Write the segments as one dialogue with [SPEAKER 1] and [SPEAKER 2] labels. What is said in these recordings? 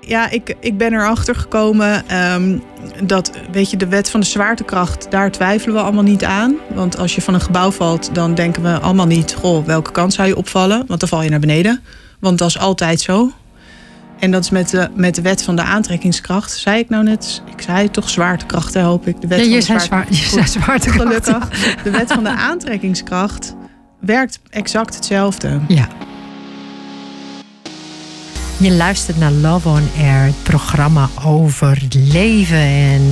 [SPEAKER 1] Ja, ik, ik ben erachter gekomen ehm, dat, weet je, de wet van de zwaartekracht, daar twijfelen we allemaal niet aan. Want als je van een gebouw valt, dan denken we allemaal niet, goh, welke kant zou je opvallen? Want dan val je naar beneden. Want dat is altijd zo. En dat is met de, met de wet van de aantrekkingskracht. Zei ik nou net? Ik zei toch zwaartekracht, hè, hoop ik. De wet
[SPEAKER 2] Ja,
[SPEAKER 1] van
[SPEAKER 2] je
[SPEAKER 1] de
[SPEAKER 2] zei,
[SPEAKER 1] zwaarte-
[SPEAKER 2] zwaar, je zei zwaartekracht.
[SPEAKER 1] Gelukkig. De wet van de aantrekkingskracht werkt exact hetzelfde.
[SPEAKER 2] Ja. Je luistert naar Love on Air, het programma over leven en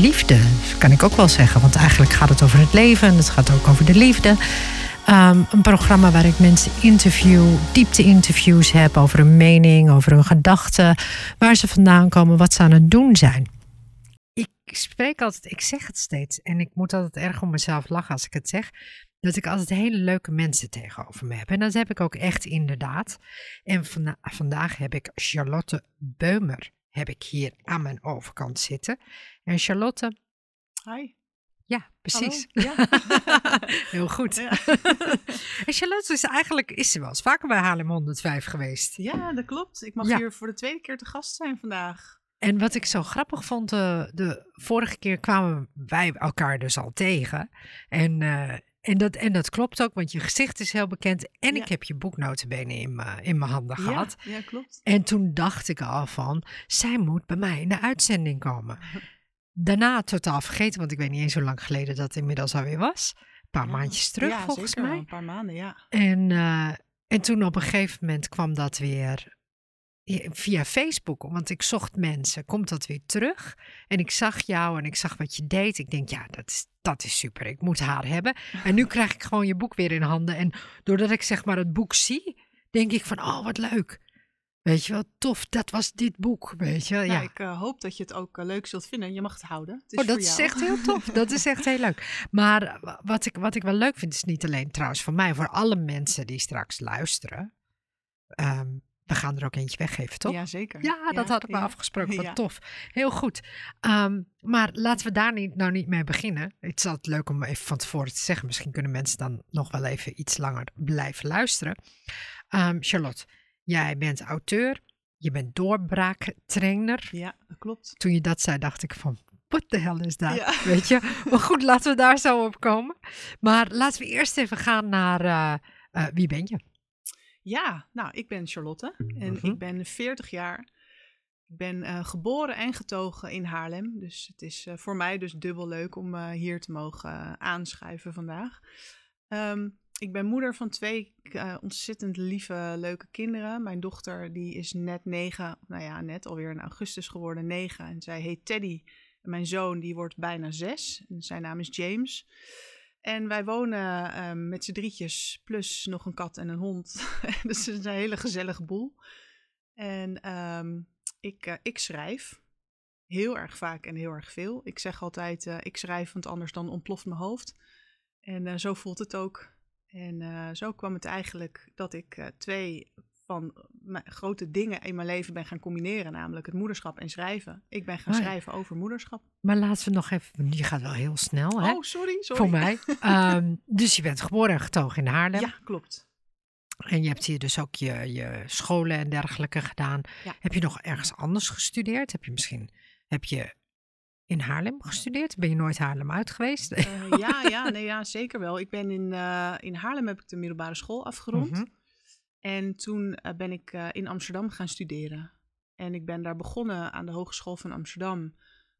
[SPEAKER 2] liefde. Kan ik ook wel zeggen, want eigenlijk gaat het over het leven en het gaat ook over de liefde. Ehm, een programma waar ik mensen interview, diepte-interviews heb over hun mening, over hun gedachten, waar ze vandaan komen, wat ze aan het doen zijn. Ik spreek altijd, ik zeg het steeds en ik moet altijd erg om mezelf lachen als ik het zeg dat ik altijd hele leuke mensen tegenover me heb. En dat heb ik ook echt inderdaad. En vanda- vandaag heb ik Charlotte Beumer heb ik hier aan mijn overkant zitten. En Charlotte,
[SPEAKER 1] Hi.
[SPEAKER 2] ja, precies.
[SPEAKER 1] Hallo. Ja.
[SPEAKER 2] Heel goed.
[SPEAKER 1] Ja.
[SPEAKER 2] En Charlotte is eigenlijk, is ze wel eens vaker bij Haarlem 105 geweest.
[SPEAKER 1] ja, dat klopt. Ik mag
[SPEAKER 2] Ja.
[SPEAKER 1] hier voor de tweede keer te gast zijn vandaag.
[SPEAKER 2] En wat ik zo grappig vond, de, de vorige keer kwamen wij elkaar dus al tegen. En, eh, en, dat, en dat klopt ook, want je gezicht is heel bekend. En
[SPEAKER 1] Ja.
[SPEAKER 2] ik heb je boek notabene in mijn in mijn handen gehad.
[SPEAKER 1] Ja, ja, klopt.
[SPEAKER 2] En toen dacht ik al van, zij moet bij mij in de uitzending komen. Daarna totaal vergeten, want ik weet niet eens hoe lang geleden dat inmiddels alweer was. Een paar
[SPEAKER 1] Ja.
[SPEAKER 2] maandjes terug volgens
[SPEAKER 1] zeker
[SPEAKER 2] mij.
[SPEAKER 1] Een paar maanden, ja.
[SPEAKER 2] En, eh, en toen op een gegeven moment kwam dat weer via Facebook, want ik zocht mensen, komt dat weer terug? En ik zag jou en ik zag wat je deed. Ik denk, ja, dat is, dat is super, ik moet haar hebben. En nu krijg ik gewoon je boek weer in handen. En doordat ik zeg maar het boek zie, denk ik van, oh, wat leuk. Weet je wel, tof, dat was dit boek, weet je wel.
[SPEAKER 1] Nou,
[SPEAKER 2] Ja.
[SPEAKER 1] ik eh, hoop dat je het ook eh, leuk zult vinden. Je mag het houden. Het is
[SPEAKER 2] Oh, dat is echt heel tof. Dat is echt heel leuk. Maar wat ik, wat ik wel leuk vind, is niet alleen trouwens voor mij, voor alle mensen die straks luisteren. Ehm, we gaan er ook eentje weggeven, toch?
[SPEAKER 1] Ja, zeker.
[SPEAKER 2] Ja, dat hadden we
[SPEAKER 1] ja.
[SPEAKER 2] afgesproken. Wat
[SPEAKER 1] Ja.
[SPEAKER 2] tof. Heel goed. Ehm, maar laten we daar niet, nou niet mee beginnen. Het is altijd leuk om even van tevoren te zeggen. Misschien kunnen mensen dan nog wel even iets langer blijven luisteren. Ehm, Charlotte, jij bent auteur. Je bent doorbraaktrainer.
[SPEAKER 1] Ja, dat klopt.
[SPEAKER 2] Toen je dat zei, dacht ik van, what the hell is dat? Weet je? Maar goed, laten we daar zo op komen. Maar laten we eerst even gaan naar, eh, eh, wie ben je?
[SPEAKER 1] Ja, nou, ik ben Charlotte en
[SPEAKER 2] Mhm.
[SPEAKER 1] ik ben 40 jaar. Ik ben eh, geboren en getogen in Haarlem. Dus het is eh, voor mij dus dubbel leuk om eh, hier te mogen aanschuiven vandaag. Ehm, ik ben moeder van twee ontzettend lieve, leuke kinderen. Mijn dochter die is net negen, nou ja, net alweer in augustus geworden negen. En zij heet Teddy. En mijn zoon die wordt bijna zes. En zijn naam is James. En wij wonen ehm, met z'n drietjes, plus nog een kat en een hond. dus het is een hele gezellige boel. En ehm, ik, eh, ik schrijf heel erg vaak en heel erg veel. Ik zeg altijd, eh, ik schrijf, want anders dan ontploft mijn hoofd. En eh, zo voelt het ook. En zo kwam het eigenlijk dat ik twee van grote dingen in mijn leven ben gaan combineren. Namelijk het moederschap en schrijven. Ik ben gaan
[SPEAKER 2] Oh ja.
[SPEAKER 1] schrijven over moederschap.
[SPEAKER 2] Maar laten we nog even, je gaat wel heel snel hè?
[SPEAKER 1] Oh, sorry, sorry.
[SPEAKER 2] voor mij. Ehm, dus je bent geboren en getogen in Haarlem.
[SPEAKER 1] Ja, klopt.
[SPEAKER 2] En je hebt hier dus ook je, je scholen en dergelijke gedaan.
[SPEAKER 1] Ja.
[SPEAKER 2] Heb je nog ergens anders gestudeerd? Heb je misschien, heb je in Haarlem gestudeerd? Ben je nooit Haarlem uit geweest?
[SPEAKER 1] Eh, ja, ja, nee, ja, zeker wel. Ik ben in, eh, in Haarlem heb ik de middelbare school afgerond.
[SPEAKER 2] Mhm.
[SPEAKER 1] En toen eh, ben ik eh, in Amsterdam gaan studeren. En ik ben daar begonnen aan de Hogeschool van Amsterdam.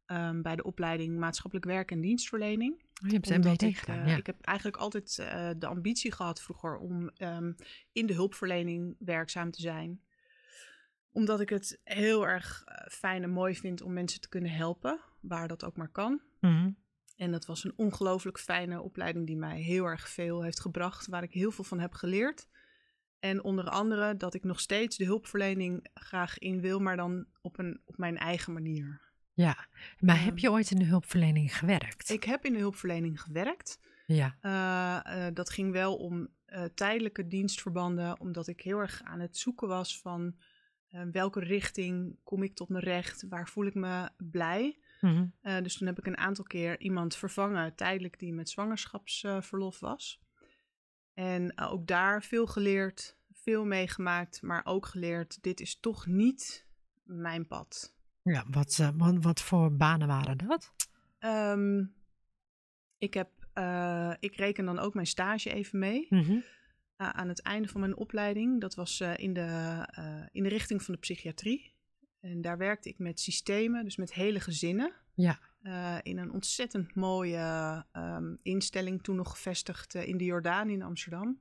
[SPEAKER 1] ehm, bij de opleiding maatschappelijk werk en dienstverlening.
[SPEAKER 2] Oh, je hebt
[SPEAKER 1] Omdat
[SPEAKER 2] MBD
[SPEAKER 1] ik,
[SPEAKER 2] gedaan,
[SPEAKER 1] eh,
[SPEAKER 2] ja.
[SPEAKER 1] ik heb eigenlijk altijd de ambitie gehad vroeger om ehm, in de hulpverlening werkzaam te zijn. Omdat ik het heel erg fijn en mooi vind om mensen te kunnen helpen, waar dat ook maar kan.
[SPEAKER 2] Mhm.
[SPEAKER 1] En dat was een ongelooflijk fijne opleiding die mij heel erg veel heeft gebracht, waar ik heel veel van heb geleerd. En onder andere dat ik nog steeds de hulpverlening graag in wil, maar dan op, een, op mijn eigen manier.
[SPEAKER 2] Ja, maar
[SPEAKER 1] Ehm,
[SPEAKER 2] heb je ooit in de hulpverlening gewerkt?
[SPEAKER 1] Ik heb in de hulpverlening gewerkt.
[SPEAKER 2] Ja,
[SPEAKER 1] Eh, eh, dat ging wel om eh, tijdelijke dienstverbanden, omdat ik heel erg aan het zoeken was van welke richting kom ik tot mijn recht, waar voel ik me blij.
[SPEAKER 2] Mhm.
[SPEAKER 1] Dus toen heb ik een aantal keer iemand vervangen, tijdelijk die met zwangerschapsverlof was. En eh, ook daar veel geleerd, veel meegemaakt, maar ook geleerd, dit is toch niet mijn pad.
[SPEAKER 2] Ja, wat, uh, wat, wat voor banen waren dat?
[SPEAKER 1] Um, ik, heb, uh, ik reken dan ook mijn stage even mee.
[SPEAKER 2] Mhm.
[SPEAKER 1] Uh, aan het einde van mijn opleiding. Dat was in, de, in de richting van de psychiatrie. En daar werkte ik met systemen, dus met hele gezinnen.
[SPEAKER 2] Ja.
[SPEAKER 1] In een ontzettend mooie um, instelling, toen nog gevestigd in de Jordaan in Amsterdam.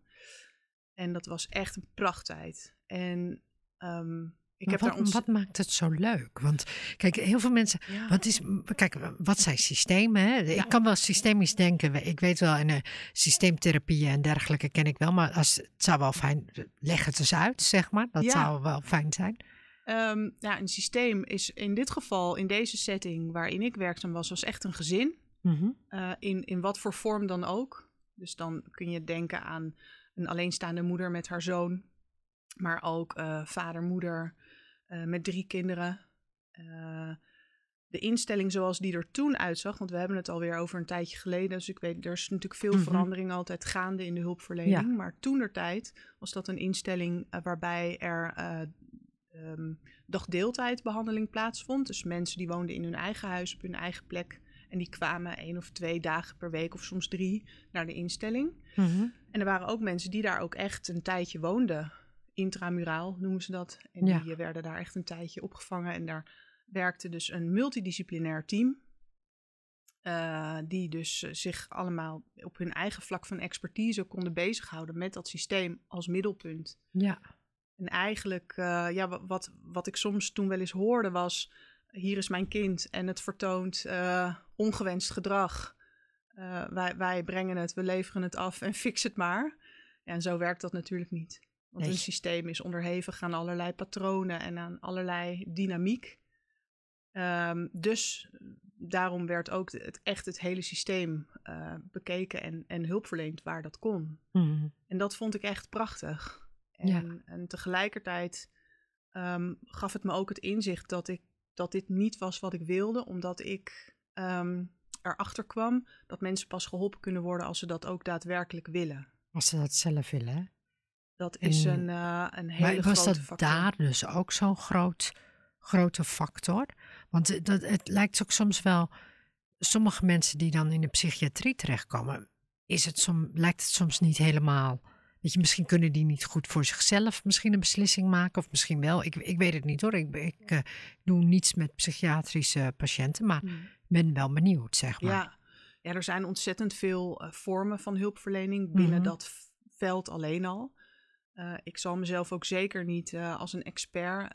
[SPEAKER 1] En dat was echt een prachttijd. En um, ik heb
[SPEAKER 2] wat,
[SPEAKER 1] daar ons...
[SPEAKER 2] wat maakt het zo leuk? Want kijk, heel veel mensen.
[SPEAKER 1] Ja.
[SPEAKER 2] Wat, is, kijk, wat zijn systemen? Hè?
[SPEAKER 1] Ja.
[SPEAKER 2] Ik kan wel systemisch denken. Ik weet wel, in uh, systeemtherapieën en dergelijke ken ik wel. Maar als, het zou wel fijn. Leg het eens uit, zeg maar. Dat
[SPEAKER 1] Ja.
[SPEAKER 2] zou wel fijn zijn.
[SPEAKER 1] Ehm, ja, een systeem is in dit geval, in deze setting waarin ik werkzaam was, was echt een gezin.
[SPEAKER 2] Mhm.
[SPEAKER 1] Uh, in, in wat voor vorm dan ook. Dus dan kun je denken aan een alleenstaande moeder met haar zoon. Maar ook uh, vader, moeder uh, met drie kinderen. De instelling zoals die er toen uitzag, want we hebben het alweer over een tijdje geleden. Dus ik weet, er is natuurlijk veel
[SPEAKER 2] Mhm.
[SPEAKER 1] verandering altijd gaande in de hulpverlening.
[SPEAKER 2] Ja.
[SPEAKER 1] Maar toen der tijd was dat een instelling waarbij er um, dagdeeltijdbehandeling plaatsvond. Dus mensen die woonden in hun eigen huis, op hun eigen plek. En die kwamen één of twee dagen per week of soms drie naar de instelling.
[SPEAKER 2] Mhm.
[SPEAKER 1] En er waren ook mensen die daar ook echt een tijdje woonden. Intramuraal noemen ze dat. En
[SPEAKER 2] Ja.
[SPEAKER 1] die eh, werden daar echt een tijdje opgevangen. En daar werkte dus een multidisciplinair team. Uh, die dus uh, zich allemaal op hun eigen vlak van expertise konden bezighouden met dat systeem als middelpunt.
[SPEAKER 2] Ja.
[SPEAKER 1] En eigenlijk, uh, ja, wat, wat ik soms toen wel eens hoorde was: hier is mijn kind en het vertoont uh, ongewenst gedrag. Uh, wij, wij brengen het, we leveren het af en fix het maar. Ja, en zo werkt dat natuurlijk niet. Want
[SPEAKER 2] Nee.
[SPEAKER 1] een systeem is onderhevig aan allerlei patronen en aan allerlei dynamiek. Um, dus daarom werd ook het, echt het hele systeem uh, bekeken en, en hulp verleend waar dat kon.
[SPEAKER 2] Mhm.
[SPEAKER 1] En dat vond ik echt prachtig. En,
[SPEAKER 2] Ja.
[SPEAKER 1] en tegelijkertijd um, gaf het me ook het inzicht dat, ik, dat dit niet was wat ik wilde, omdat ik um, erachter kwam dat mensen pas geholpen kunnen worden als ze dat ook daadwerkelijk willen.
[SPEAKER 2] Als ze dat zelf willen.
[SPEAKER 1] Dat is
[SPEAKER 2] En-
[SPEAKER 1] een, uh, een hele
[SPEAKER 2] Maar was
[SPEAKER 1] grote
[SPEAKER 2] dat
[SPEAKER 1] factor.
[SPEAKER 2] daar dus ook zo'n groot, grote factor? Want het- dat, het lijkt ook soms wel, sommige mensen die dan in de psychiatrie terechtkomen, is het som, lijkt het soms niet helemaal. Weet je, misschien kunnen die niet goed voor zichzelf misschien een beslissing maken, of misschien wel. Ik, ik weet het niet hoor. Ik, ik eh, doe niets met psychiatrische patiënten, maar
[SPEAKER 1] Mm.
[SPEAKER 2] ben wel benieuwd, zeg maar.
[SPEAKER 1] Ja. ja, er zijn ontzettend veel eh, vormen van hulpverlening binnen
[SPEAKER 2] Mhm.
[SPEAKER 1] dat veld alleen al. Eh, ik zal mezelf ook zeker niet als een expert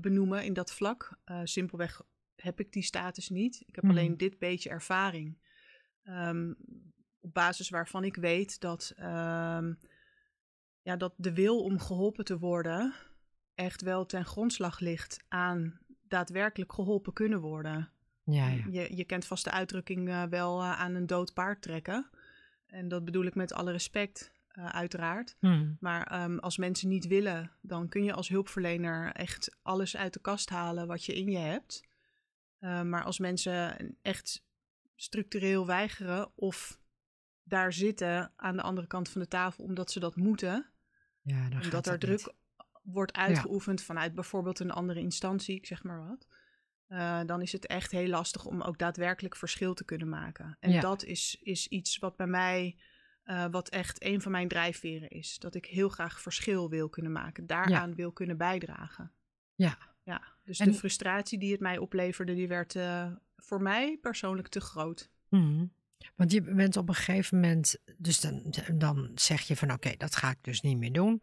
[SPEAKER 1] benoemen in dat vlak. Simpelweg heb ik die status niet. Ik heb
[SPEAKER 2] Mhm.
[SPEAKER 1] alleen dit beetje ervaring. Ehm, op basis waarvan ik weet dat, ehm, ja, dat de wil om geholpen te worden echt wel ten grondslag ligt aan daadwerkelijk geholpen kunnen worden.
[SPEAKER 2] Ja, ja.
[SPEAKER 1] Je, je kent vast de uitdrukking eh, wel eh, aan een dood paard trekken. En dat bedoel ik met alle respect, eh, uiteraard.
[SPEAKER 2] Hm.
[SPEAKER 1] Maar ehm, als mensen niet willen, dan kun je als hulpverlener echt alles uit de kast halen wat je in je hebt. Eh, maar als mensen echt structureel weigeren of daar zitten aan de andere kant van de tafel omdat ze dat moeten,
[SPEAKER 2] ja
[SPEAKER 1] omdat er druk
[SPEAKER 2] niet.
[SPEAKER 1] wordt uitgeoefend vanuit bijvoorbeeld een andere instantie, ik zeg maar wat. eh, dan is het echt heel lastig om ook daadwerkelijk verschil te kunnen maken. En
[SPEAKER 2] Ja.
[SPEAKER 1] dat is, is iets wat bij mij, eh, wat echt een van mijn drijfveren is. Dat ik heel graag verschil wil kunnen maken, daaraan wil kunnen bijdragen.
[SPEAKER 2] Ja.
[SPEAKER 1] Ja, dus
[SPEAKER 2] En-
[SPEAKER 1] de frustratie die het mij opleverde, die werd eh, voor mij persoonlijk te groot.
[SPEAKER 2] Mhm. Want je bent op een gegeven moment, dus dan, dan zeg je van oké, dat ga ik dus niet meer doen.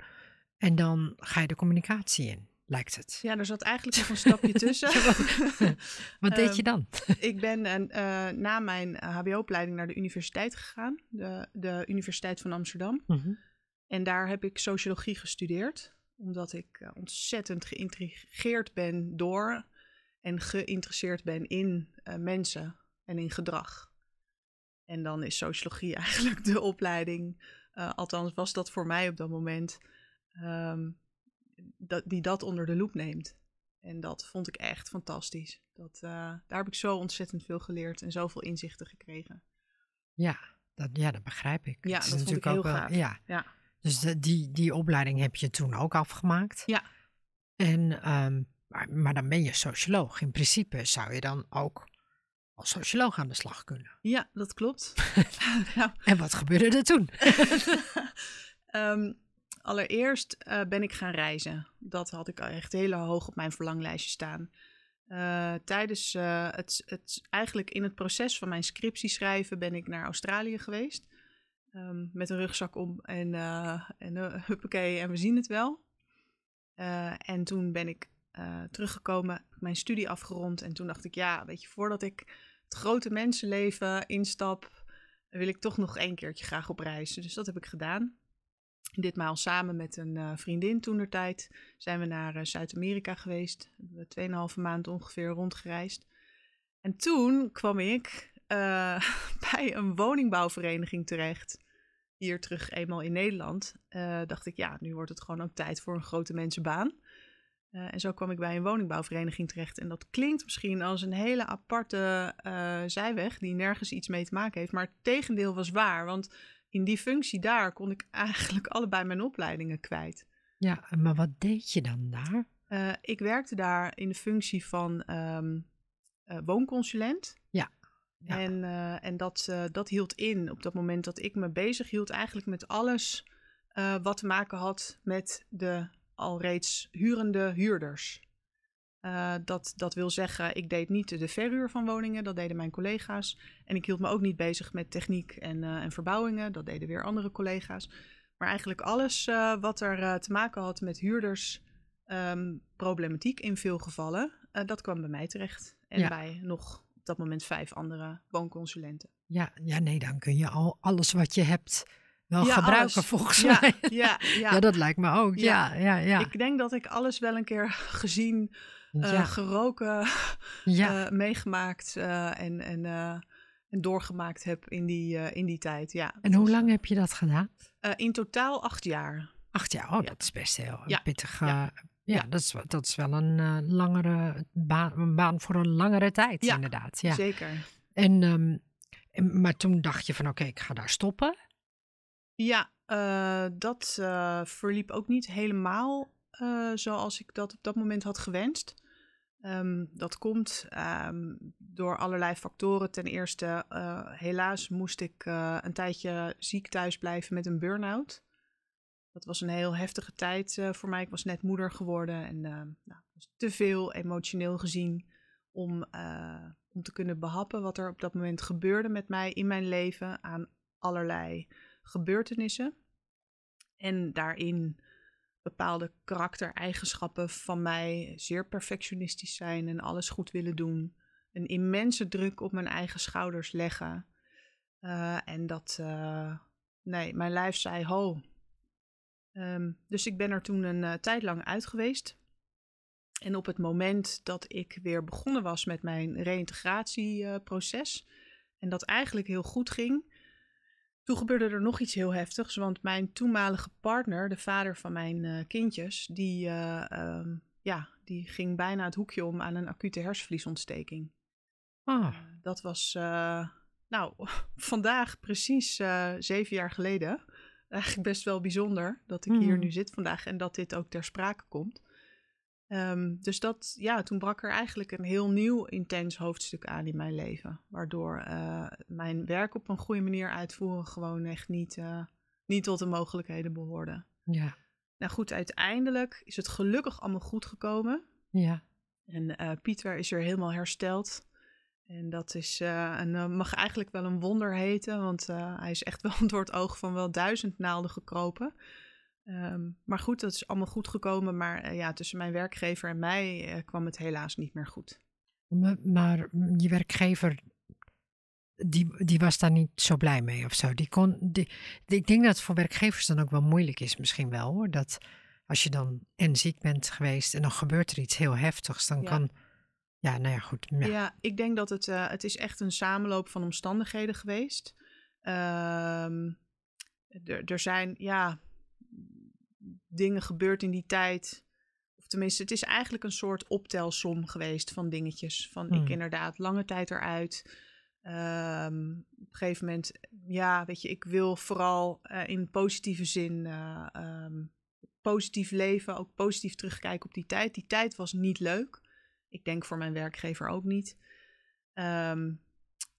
[SPEAKER 2] En dan ga je de communicatie in, lijkt het.
[SPEAKER 1] Ja, er zat eigenlijk nog een stapje tussen.
[SPEAKER 2] Wat deed
[SPEAKER 1] Ehm,
[SPEAKER 2] je dan?
[SPEAKER 1] Ik ben eh, eh, na mijn HBO-opleiding naar de universiteit gegaan, de, de Universiteit van Amsterdam.
[SPEAKER 2] Mhm.
[SPEAKER 1] En daar heb ik sociologie gestudeerd, omdat ik eh, ontzettend geïntrigeerd ben door en geïnteresseerd ben in eh, mensen en in gedrag. En dan is sociologie eigenlijk de opleiding, eh, althans was dat voor mij op dat moment, ehm, dat, die dat onder de loep neemt. En dat vond ik echt fantastisch. Dat, eh, daar heb ik zo ontzettend veel geleerd en zoveel inzichten gekregen.
[SPEAKER 2] Ja, dat, ja, dat begrijp ik.
[SPEAKER 1] Ja,
[SPEAKER 2] is
[SPEAKER 1] dat vond ik heel
[SPEAKER 2] ook wel-
[SPEAKER 1] gaaf.
[SPEAKER 2] Ja,
[SPEAKER 1] Ja.
[SPEAKER 2] dus de- die, die opleiding heb je toen ook afgemaakt.
[SPEAKER 1] Ja.
[SPEAKER 2] En, ehm, Maar, maar dan ben je socioloog. In principe zou je dan ook als socioloog aan de slag kunnen.
[SPEAKER 1] Ja, dat klopt.
[SPEAKER 2] En wat gebeurde er toen?
[SPEAKER 1] um, allereerst uh, ben ik gaan reizen. Dat had ik echt heel hoog op mijn verlanglijstje staan. Uh, tijdens uh, het, het, eigenlijk in het proces van mijn scriptie schrijven ben ik naar Australië geweest. Um, met een rugzak om en, en huppakee, en we zien het wel. en toen ben ik teruggekomen, mijn studie afgerond. En toen dacht ik, ja, weet je, voordat ik grote mensenleven instap, wil ik toch nog één keertje graag op reis. Dus dat heb ik gedaan. Ditmaal samen met een uh, vriendin toen tijd zijn we naar uh, Zuid-Amerika geweest. We hebben 2,5 maand ongeveer rondgereisd. En toen kwam ik uh, bij een woningbouwvereniging terecht. Hier terug eenmaal in Nederland. dacht ik, ja, nu wordt het gewoon ook tijd voor een grote mensenbaan. En zo kwam ik bij een woningbouwvereniging terecht. En dat klinkt misschien als een hele aparte zijweg die nergens iets mee te maken heeft. Maar het tegendeel was waar. Want in die functie daar kon ik eigenlijk allebei mijn opleidingen kwijt.
[SPEAKER 2] Ja, maar wat deed je dan daar?
[SPEAKER 1] Uh, ik werkte daar in de functie van um, uh, woonconsulent.
[SPEAKER 2] Ja. ja.
[SPEAKER 1] En, en dat, dat hield in op dat moment dat ik me bezig hield eigenlijk met alles wat te maken had met de al reeds hurende huurders. Uh, dat, dat wil zeggen, ik deed niet de verhuur van woningen, dat deden mijn collega's. En ik hield me ook niet bezig met techniek en, uh, en verbouwingen, dat deden weer andere collega's. Maar eigenlijk alles uh, wat er te maken had met huurders, um, problematiek in veel gevallen, dat kwam bij mij terecht. En ja. bij nog op dat moment vijf andere woonconsulenten.
[SPEAKER 2] Ja, ja, nee, dan kun je al alles wat je hebt wel ja, gebruiken alles. volgens
[SPEAKER 1] ja,
[SPEAKER 2] mij.
[SPEAKER 1] Ja, ja.
[SPEAKER 2] ja, dat lijkt me ook. Ja. Ja, ja,
[SPEAKER 1] Ik denk dat ik alles wel een keer gezien uh, ja. geroken. Uh, meegemaakt uh, en, en, en doorgemaakt heb in die, in die tijd. Ja,
[SPEAKER 2] en hoe lang heb je dat gedaan?
[SPEAKER 1] in totaal acht jaar.
[SPEAKER 2] Acht jaar, oh, dat is best heel pittig. Ja. ja, Dat, is, dat is wel een langere baan, een baan voor een langere tijd, inderdaad. Ja,
[SPEAKER 1] zeker.
[SPEAKER 2] En, um, en, maar toen dacht je van oké, okay, ik ga daar stoppen.
[SPEAKER 1] Ja, dat verliep ook niet helemaal uh, zoals ik dat op dat moment had gewenst. Um, dat komt um, door allerlei factoren. Ten eerste, helaas moest ik een tijdje ziek thuis blijven met een burn-out. Dat was een heel heftige tijd voor mij. Ik was net moeder geworden en nou, was te veel emotioneel gezien om, om te kunnen behappen wat er op dat moment gebeurde met mij in mijn leven aan allerlei gebeurtenissen. En daarin bepaalde karaktereigenschappen van mij zeer perfectionistisch zijn en alles goed willen doen. Een immense druk op mijn eigen schouders leggen. Uh, en dat, uh, nee, mijn lijf zei ho. Um, dus ik ben er toen een uh, tijd lang uit geweest. En op het moment dat ik weer begonnen was met mijn reïntegratieproces, en dat eigenlijk heel goed ging, toen gebeurde er nog iets heel heftigs, want mijn toenmalige partner, de vader van mijn uh, kindjes, die, uh, um, ja, die ging bijna het hoekje om aan een acute hersenvliesontsteking.
[SPEAKER 2] Ah.
[SPEAKER 1] Uh, dat was, nou, vandaag precies zeven jaar geleden. Eigenlijk best wel bijzonder dat ik mm. hier nu zit vandaag en dat dit ook ter sprake komt. Um, dus dat, ja, toen brak er eigenlijk een heel nieuw intens hoofdstuk aan in mijn leven. Waardoor uh, mijn werk op een goede manier uitvoeren gewoon echt niet, uh, niet tot de mogelijkheden behoorde.
[SPEAKER 2] Ja.
[SPEAKER 1] Nou goed, uiteindelijk is het gelukkig allemaal goed gekomen.
[SPEAKER 2] Ja.
[SPEAKER 1] En uh, Pieter is er helemaal hersteld. En dat is een, mag eigenlijk wel een wonder heten, want hij is echt wel door het oog van wel duizend naalden gekropen. Um, maar goed, dat is allemaal goed gekomen. Maar uh, ja, tussen mijn werkgever en mij uh, kwam het helaas niet meer goed.
[SPEAKER 2] Maar, maar, je werkgever, die, die was daar niet zo blij mee of zo? Die kon, die, die, ik denk dat het voor werkgevers dan ook wel moeilijk is misschien wel hoor. Dat als je dan en ziek bent geweest en dan gebeurt er iets heel heftigs, dan
[SPEAKER 1] ja.
[SPEAKER 2] kan... Ja, nou ja, goed. Ja,
[SPEAKER 1] ja ik denk dat het, uh, het is echt een samenloop van omstandigheden geweest. Um, er zijn, ja, dingen gebeurd in die tijd. Of tenminste, het is eigenlijk een soort optelsom geweest van dingetjes. Van hmm. ik inderdaad lange tijd eruit. Um, op een gegeven moment, ja, weet je, ik wil vooral uh, in positieve zin uh, um, positief leven, ook positief terugkijken op die tijd. Die tijd was niet leuk. Ik denk voor mijn werkgever ook niet. Ehm,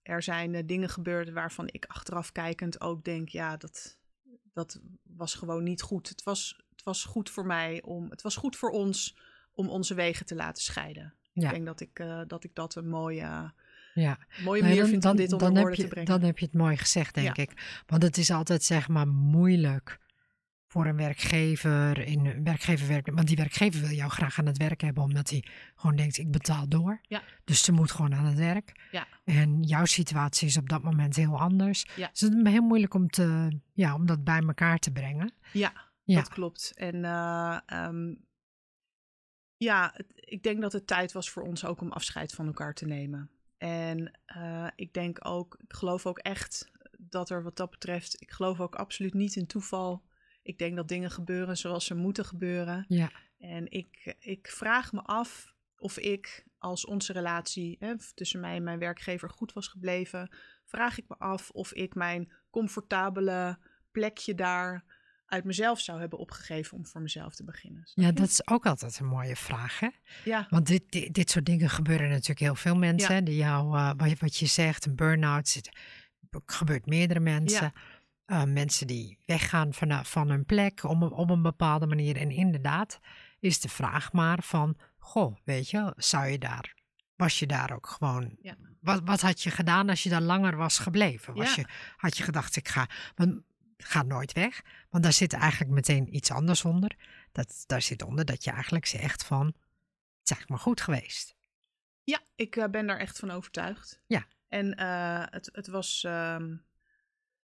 [SPEAKER 1] er zijn uh, dingen gebeurd waarvan ik achteraf kijkend ook denk, ja, dat, dat was gewoon niet goed. Het was, het was goed voor mij om, het was goed voor ons om onze wegen te laten scheiden. Ja. Ik denk dat ik, uh, dat ik dat een mooie, ja. mooie manier vind om dit onder woorden
[SPEAKER 2] te
[SPEAKER 1] brengen.
[SPEAKER 2] Dan heb je het mooi gezegd, denk ik. Want het is altijd zeg maar moeilijk voor een werkgever in werkgever werk, want die werkgever wil jou graag aan het werk hebben omdat hij gewoon denkt ik betaal door. Ja. Dus ze moet gewoon aan het werk. Ja. En jouw situatie is op dat moment heel anders. Ja. Dus het is heel moeilijk om te ja, om dat bij elkaar te brengen.
[SPEAKER 1] Ja, ja. dat klopt. En uh, um, ja, het, ik denk dat het tijd was voor ons ook om afscheid van elkaar te nemen. En uh, ik denk ook, ik geloof ook echt dat er wat dat betreft, ik geloof ook absoluut niet in toeval ik denk dat dingen gebeuren zoals ze moeten gebeuren. Ja. En ik, ik vraag me af of ik, als onze relatie hè, tussen mij en mijn werkgever goed was gebleven, vraag ik me af of ik mijn comfortabele plekje daar uit mezelf zou hebben opgegeven om voor mezelf te beginnen.
[SPEAKER 2] Ja, dat is ook altijd een mooie vraag, hè? Ja. Want dit, dit, dit soort dingen gebeuren natuurlijk heel veel mensen. Die jou, uh, wat, wat je zegt, een burn-out, gebeurt meerdere mensen. Ja. Uh, mensen die weggaan van, van hun plek om, op een bepaalde manier. En inderdaad is de vraag maar van, goh, weet je, zou je daar, was je daar ook gewoon, ja. wat, wat had je gedaan als je daar langer was gebleven? Was je, had je gedacht, ik ga, want ga nooit weg, want daar zit eigenlijk meteen iets anders onder. Dat, daar zit onder dat je eigenlijk zegt van, het is eigenlijk maar goed geweest.
[SPEAKER 1] Ja, ik uh, ben daar echt van overtuigd. Ja. En uh, het, het was... Uh,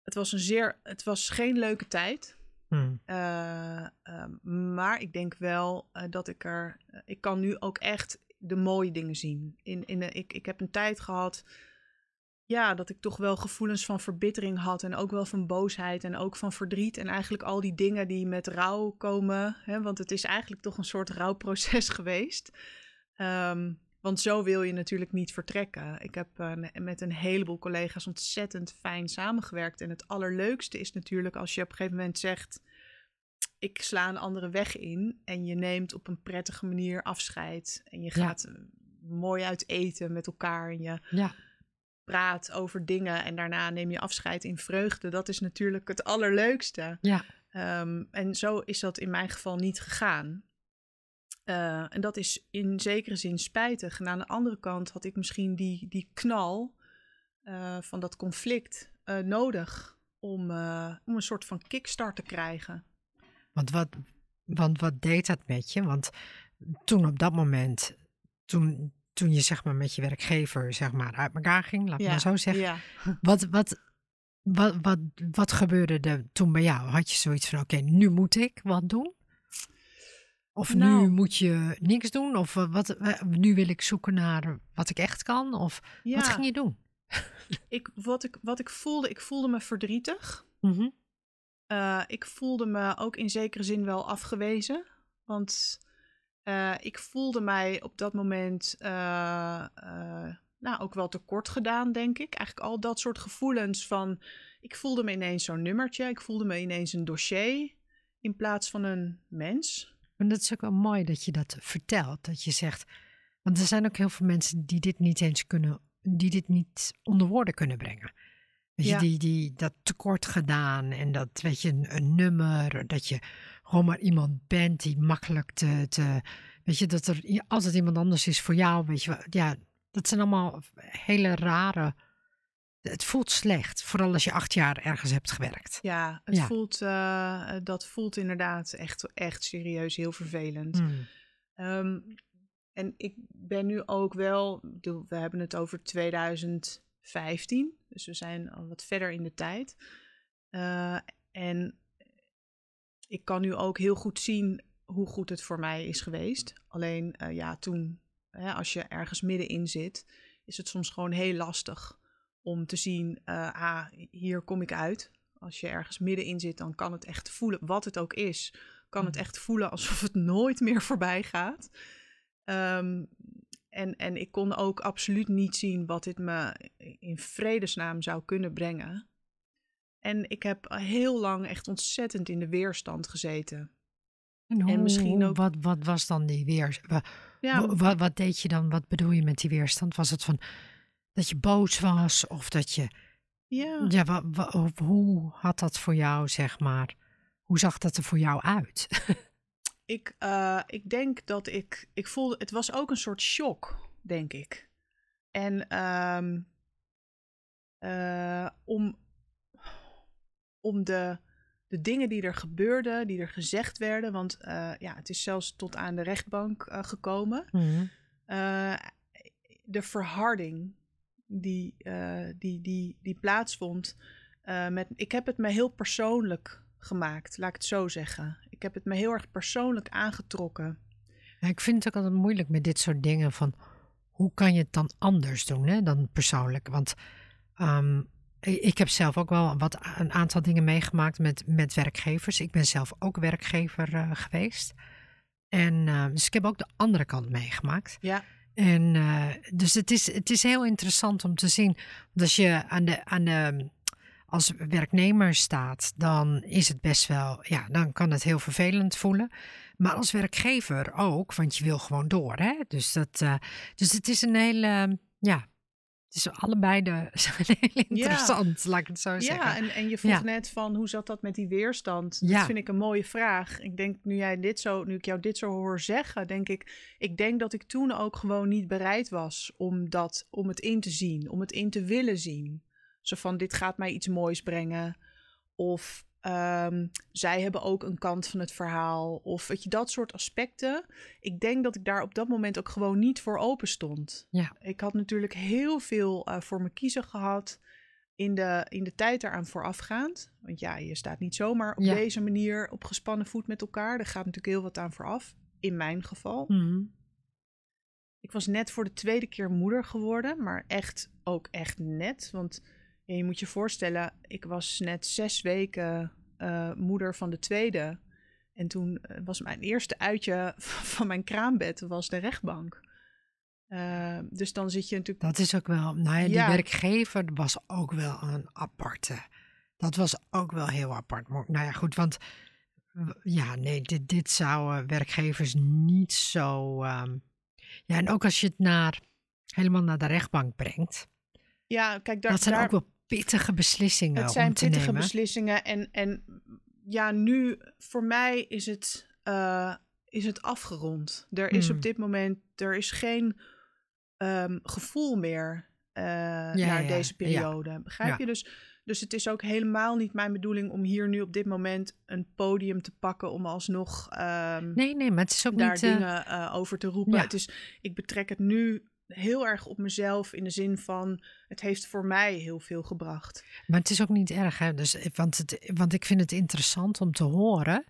[SPEAKER 1] het was een zeer, het was geen leuke tijd. Hmm. Uh, uh, maar ik denk wel dat ik er, ik kan nu ook echt de mooie dingen zien. In, in ik, ik heb een tijd gehad, ja, dat ik toch wel gevoelens van verbittering had en ook wel van boosheid en ook van verdriet en eigenlijk al die dingen die met rouw komen, hè, want het is eigenlijk toch een soort rouwproces geweest. Um, want zo wil je natuurlijk niet vertrekken. Ik heb uh, met een heleboel collega's ontzettend fijn samengewerkt. En het allerleukste is natuurlijk als je op een gegeven moment zegt: Ik sla een andere weg in. En je neemt op een prettige manier afscheid. En je gaat ja. mooi uit eten met elkaar. En je ja. Praat over dingen. En daarna neem je afscheid in vreugde. Dat is natuurlijk het allerleukste. Ja. Um, en zo is dat in mijn geval niet gegaan. Uh, en dat is in zekere zin spijtig. En aan de andere kant had ik misschien die, die knal uh, van dat conflict uh, nodig om, om een soort van kickstart te krijgen.
[SPEAKER 2] Want wat, want wat deed dat met je? Want toen op dat moment, toen, toen je zeg maar met je werkgever zeg maar uit elkaar ging, laat ja, maar zo zeggen. Ja. Wat, wat, wat, wat, wat gebeurde er toen bij jou? Had je zoiets van, oké, okay, nu moet ik wat doen? Of nou, nu moet je niks doen? Of uh, wat, uh, nu wil ik zoeken naar wat ik echt kan? Of ja, wat ging je doen?
[SPEAKER 1] ik, wat, ik, wat ik voelde, ik voelde me verdrietig. Mm -hmm. uh, ik voelde me ook in zekere zin wel afgewezen. Want ik voelde mij op dat moment nou, ook wel tekort gedaan, denk ik. Eigenlijk al dat soort gevoelens van... Ik voelde me ineens zo'n nummertje. Ik voelde me ineens een dossier in plaats van een mens.
[SPEAKER 2] En dat is ook wel mooi dat je dat vertelt. Dat je zegt. Want er zijn ook heel veel mensen die dit niet eens kunnen. die dit niet onder woorden kunnen brengen. Weet je, die, die dat tekort gedaan en dat, weet je, een, een, nummer, dat je gewoon maar iemand bent die makkelijk te, te, weet je, dat er altijd iemand anders is voor jou, weet je, ja, dat zijn allemaal hele rare het voelt slecht, vooral als je acht jaar ergens hebt gewerkt.
[SPEAKER 1] Ja, het Voelt, uh, dat voelt inderdaad echt, echt serieus heel vervelend. Hmm. Um, en ik ben nu ook wel, we hebben het over 2015, dus we zijn al wat verder in de tijd. Uh, en ik kan nu ook heel goed zien hoe goed het voor mij is geweest. Alleen uh, ja, toen, hè, als je ergens middenin zit, is het soms gewoon heel lastig om te zien, uh, ah, hier kom ik uit. Als je ergens middenin zit, dan kan het echt voelen, wat het ook is, kan het mm. echt voelen alsof het nooit meer voorbij gaat. Um, en, en ik kon ook absoluut niet zien wat dit me in vredesnaam zou kunnen brengen. En ik heb heel lang echt ontzettend in de weerstand gezeten.
[SPEAKER 2] En, hoe,
[SPEAKER 1] misschien ook-
[SPEAKER 2] Wat, wat was dan die weer? wa-
[SPEAKER 1] Ja,
[SPEAKER 2] wa- wat, wat deed je dan? Wat bedoel je met die weerstand? Was het van dat je boos was? Of dat je...
[SPEAKER 1] ja.
[SPEAKER 2] Ja, wa- wa- of hoe had dat voor jou, zeg maar... Hoe zag dat er voor jou uit?
[SPEAKER 1] Ik, eh, ik denk dat ik. Ik voelde. Het was ook een soort shock, denk ik. En ehm, eh, om, om de, de dingen die er gebeurden, die er gezegd werden. Want eh, ja, het is zelfs tot aan de rechtbank eh, gekomen.
[SPEAKER 2] Mhm.
[SPEAKER 1] Eh, de verharding die, die, die, die plaatsvond. met, ik heb het me heel persoonlijk gemaakt, laat ik het zo zeggen. Ik heb het me heel erg persoonlijk aangetrokken.
[SPEAKER 2] Ja, ik vind het ook altijd moeilijk met dit soort dingen van hoe kan je het dan anders doen hè, dan persoonlijk? Want ehm, ik heb zelf ook wel wat, een aantal dingen meegemaakt met, met werkgevers. Ik ben zelf ook werkgever eh, geweest. En eh, dus ik heb ook de andere kant meegemaakt.
[SPEAKER 1] Ja,
[SPEAKER 2] En eh, dus het is, het is heel interessant om te zien. Want als je aan de, aan de, als werknemer staat, dan is het best wel, ja, dan kan het heel vervelend voelen. Maar als werkgever ook, want je wil gewoon door. Hè? Dus, dat, dus het is een hele, ja, is allebei de, zijn heel interessant, laat ik het zo
[SPEAKER 1] ja
[SPEAKER 2] zeggen.
[SPEAKER 1] en, en je vroeg
[SPEAKER 2] Ja.
[SPEAKER 1] net van hoe zat dat met die weerstand?
[SPEAKER 2] Ja.
[SPEAKER 1] Dat vind ik een mooie vraag. Ik denk nu, jij dit zo, nu ik jou dit zo hoor zeggen, denk ik, ik denk dat ik toen ook gewoon niet bereid was om, dat, om het in te zien, om het in te willen zien. Zo van, dit gaat mij iets moois brengen. Of ehm, zij hebben ook een kant van het verhaal. Of weet je, dat soort aspecten. Ik denk dat ik daar op dat moment ook gewoon niet voor open stond.
[SPEAKER 2] Ja.
[SPEAKER 1] Ik had natuurlijk heel veel eh, voor me kiezen gehad in de, in de tijd daaraan voorafgaand. Want ja, je staat niet zomaar op
[SPEAKER 2] Ja.
[SPEAKER 1] deze manier op gespannen voet met elkaar. Er gaat natuurlijk heel wat aan vooraf. In mijn geval.
[SPEAKER 2] Mhm.
[SPEAKER 1] Ik was net voor de tweede keer moeder geworden, maar echt ook echt net. Want ja, je moet je voorstellen, ik was net zes weken eh, moeder van de tweede. En toen eh, was mijn eerste uitje van mijn kraambed was de rechtbank. Eh, dus dan zit je natuurlijk.
[SPEAKER 2] Dat is ook wel, nou ja, die
[SPEAKER 1] Ja.
[SPEAKER 2] werkgever was ook wel een aparte. Dat was ook wel heel apart. Nou ja, goed, want ja, nee, dit, dit zouden werkgevers niet zo. ehm, ja, en ook als je het naar, helemaal naar de rechtbank brengt.
[SPEAKER 1] Ja, kijk, daar,
[SPEAKER 2] dat zijn
[SPEAKER 1] daar,
[SPEAKER 2] ook wel pittige beslissingen
[SPEAKER 1] Het zijn pittige
[SPEAKER 2] nemen.
[SPEAKER 1] beslissingen. En, en ja, nu voor mij is het, eh, is het afgerond. Er is
[SPEAKER 2] Hmm.
[SPEAKER 1] op dit moment er is geen ehm, gevoel meer eh, naar
[SPEAKER 2] ja,
[SPEAKER 1] deze
[SPEAKER 2] ja.
[SPEAKER 1] periode. Begrijp je? Dus, dus het is ook helemaal niet mijn bedoeling om hier nu op dit moment een podium te pakken om alsnog ehm,
[SPEAKER 2] Nee, nee, maar het is ook
[SPEAKER 1] daar
[SPEAKER 2] niet. eh,
[SPEAKER 1] dingen over te roepen.
[SPEAKER 2] ja.
[SPEAKER 1] Het is, ik betrek het nu heel erg op mezelf in de zin van het heeft voor mij heel veel gebracht.
[SPEAKER 2] Maar het is ook niet erg, hè? Dus, eh, want, het, want ik vind het interessant om te horen.